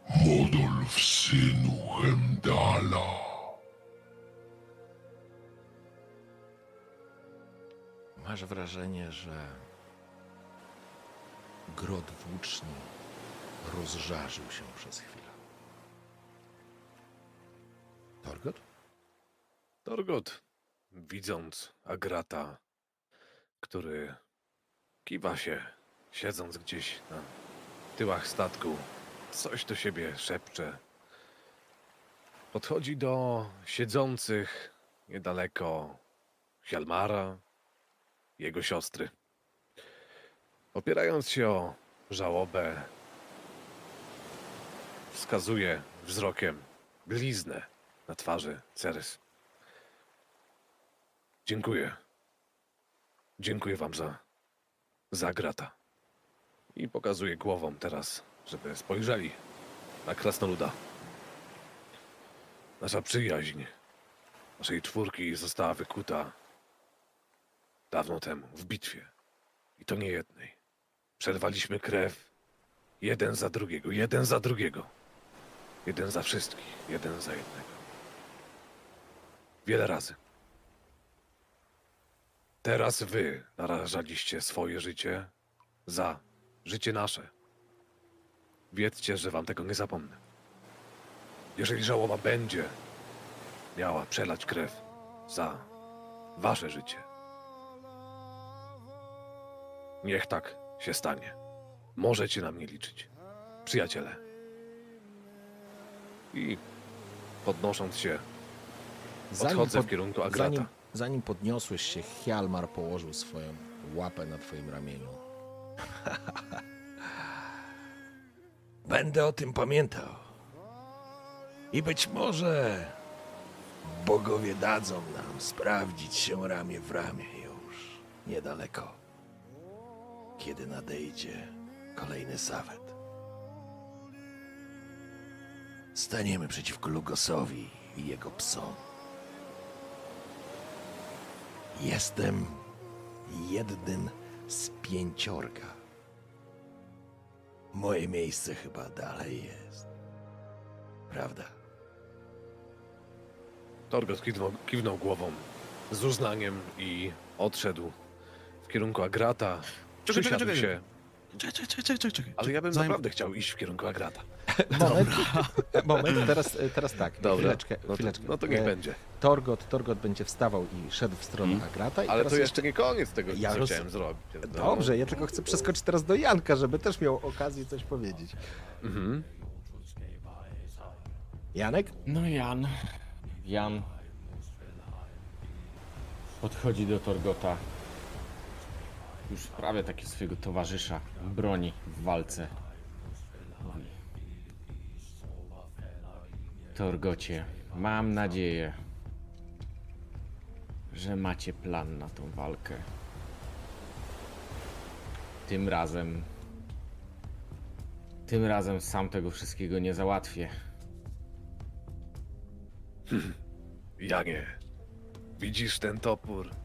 Modolf synu Hemdala. Masz wrażenie, że grot włóczni rozżarzył się przez chwilę. Torgot? Torgot, widząc Agrata, który kiwa się, siedząc gdzieś na tyłach statku, coś do siebie szepcze. Podchodzi do siedzących niedaleko Hjalmara, jego siostry. Opierając się o żałobę, wskazuje wzrokiem bliznę na twarzy Cerys. Dziękuję. Dziękuję wam za, za grata. I pokazuje głową teraz, żeby spojrzeli na krasnoluda. Nasza przyjaźń naszej czwórki została wykuta dawno temu w bitwie. I to nie jednej. Przerwaliśmy krew jeden za drugiego, jeden za drugiego. Jeden za wszystkich, jeden za jednego. Wiele razy. Teraz wy narażaliście swoje życie za życie nasze. Wiedzcie, że wam tego nie zapomnę. Jeżeli żałoba będzie miała przelać krew za wasze życie, niech tak się stanie. Możecie na mnie liczyć, przyjaciele. I podnosząc się, odchodzę w kierunku Agrata. Zanim, zanim podniosłeś się, Hjalmar położył swoją łapę na twoim ramieniu. Będę o tym pamiętał. I być może bogowie dadzą nam sprawdzić się ramię w ramię już niedaleko, kiedy nadejdzie kolejny Sawet. Staniemy przeciwko Lugosowi i jego psom. Jestem jednym z pięciorga. Moje miejsce chyba dalej jest. Prawda? Torgot kiwnął, kiwnął głową z uznaniem i odszedł w kierunku Agrata. Czekaj, Przysiadł czekaj, czekaj. się, Czekaj, czekaj, czekaj, czekaj, czekaj. ale ja bym Zanim- naprawdę chciał iść w kierunku Agrata. Moment, moment teraz, teraz tak, Dobra, chwileczkę, no to, chwileczkę. no to niech E, będzie. Torgot, Torgot będzie wstawał i szedł w stronę Agrata. I Ale teraz to jeszcze nie koniec tego, Ja co roz- chciałem zrobić. No. Dobrze, ja tylko chcę przeskoczyć teraz do Janka, żeby też miał okazję coś powiedzieć. Mhm. Janek? No Jan. Jan. Podchodzi do Torgota. Już prawie taki swojego towarzysza broni w walce. Torgocie, mam nadzieję, że macie plan na tą walkę. Tym razem tym razem sam tego wszystkiego nie załatwię. Janie, widzisz ten topór?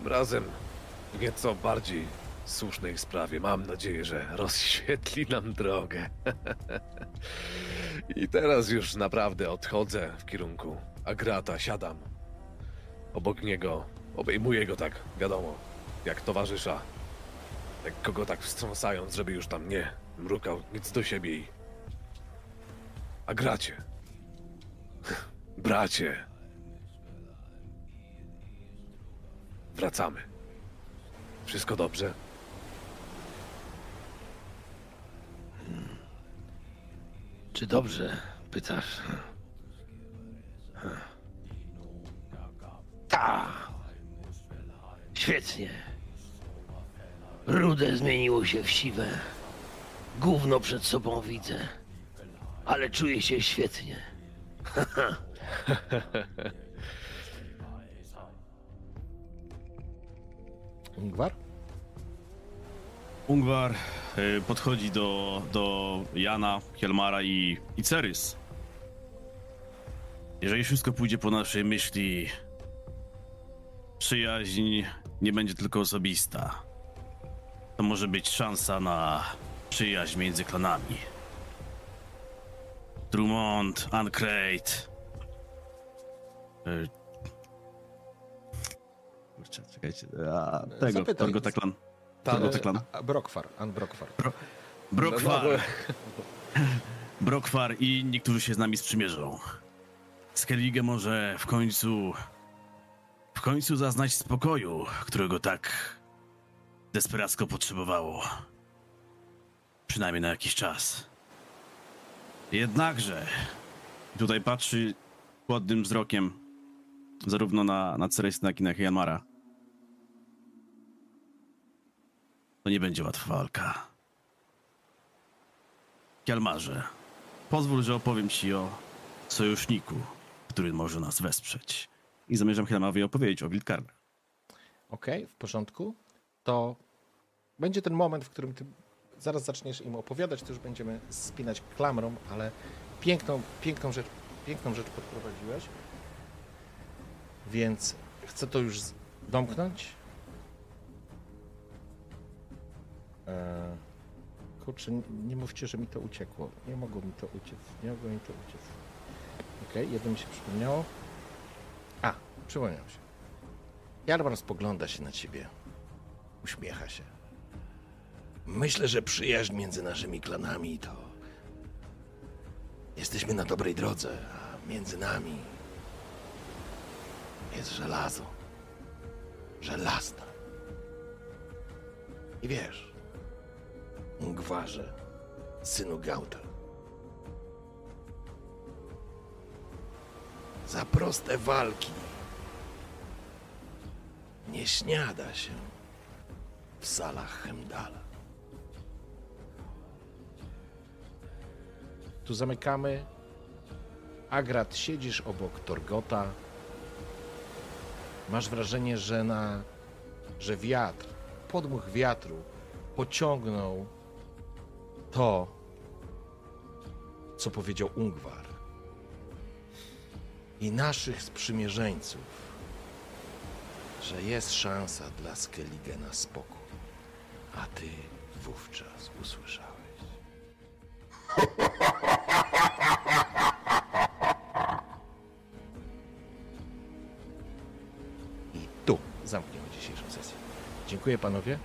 Tym razem w nieco bardziej słusznej sprawie. Mam nadzieję, że rozświetli nam drogę. I teraz już naprawdę odchodzę w kierunku Agrata, siadam obok niego, obejmuję go tak, wiadomo, jak towarzysza. Lekko go tak wstrząsając, żeby już tam nie mrukał nic do siebie i... Agracie. Bracie. Wracamy. Wszystko dobrze? Czy dobrze pytasz? Ta. Świetnie. Rude zmieniło się w siwe. Gówno przed sobą widzę. Ale czuję się świetnie. Ingwar? Ungwar y, podchodzi do, do Jana, Kielmara i, i Cerys. Jeżeli wszystko pójdzie po naszej myśli, przyjaźń nie będzie tylko osobista. To może być szansa na przyjaźń między klanami. Drummond, Ancrate. Czekajcie. A, tego, Zapytaj. Torgota Klan. Ta, Torgota Klan. A- a Brokwar, An Brokwar. Brokwar. No, Brokwar i inni, którzy się z nami sprzymierzą. Skellige może w końcu. W końcu zaznać spokoju, którego tak desperacko potrzebowało. Przynajmniej na jakiś czas. Jednakże. Tutaj patrzy chłodnym wzrokiem zarówno na, na Ceresna, jak i na Janmara. To nie będzie łatwa walka. Kialmarze, pozwól, że opowiem ci o sojuszniku, który może nas wesprzeć. I zamierzam Helmawi opowiedzieć o Wildkarnach. Okej, w porządku. To będzie ten moment, w którym ty zaraz zaczniesz im opowiadać, to już będziemy spinać klamrą, ale piękną, piękną, rzecz, piękną rzecz podprowadziłeś. Więc chcę to już domknąć. Eee, kurczę, nie, mówcie, że mi to uciekło. Nie mogło mi to uciec. Nie mogło mi to uciec. Okej, jedno mi się przypomniało. A, przypomniał się. Jarvan spogląda się na ciebie. Uśmiecha się. Myślę, że przyjaźń między naszymi klanami to. Jesteśmy na dobrej drodze, a między nami jest żelazo. Żelazne. I wiesz, Ungwarze, synu Gauta. Za proste walki nie śniada się w salach Hemdala. Tu zamykamy. Agrat, siedzisz obok Torgota. Masz wrażenie, że na, że wiatr, podmuch wiatru pociągnął to, co powiedział Ungwar. I naszych sprzymierzeńców, że jest szansa dla Skellige spokój. A ty wówczas usłyszałeś. I tu zamkniemy dzisiejszą sesję. Dziękuję panowie.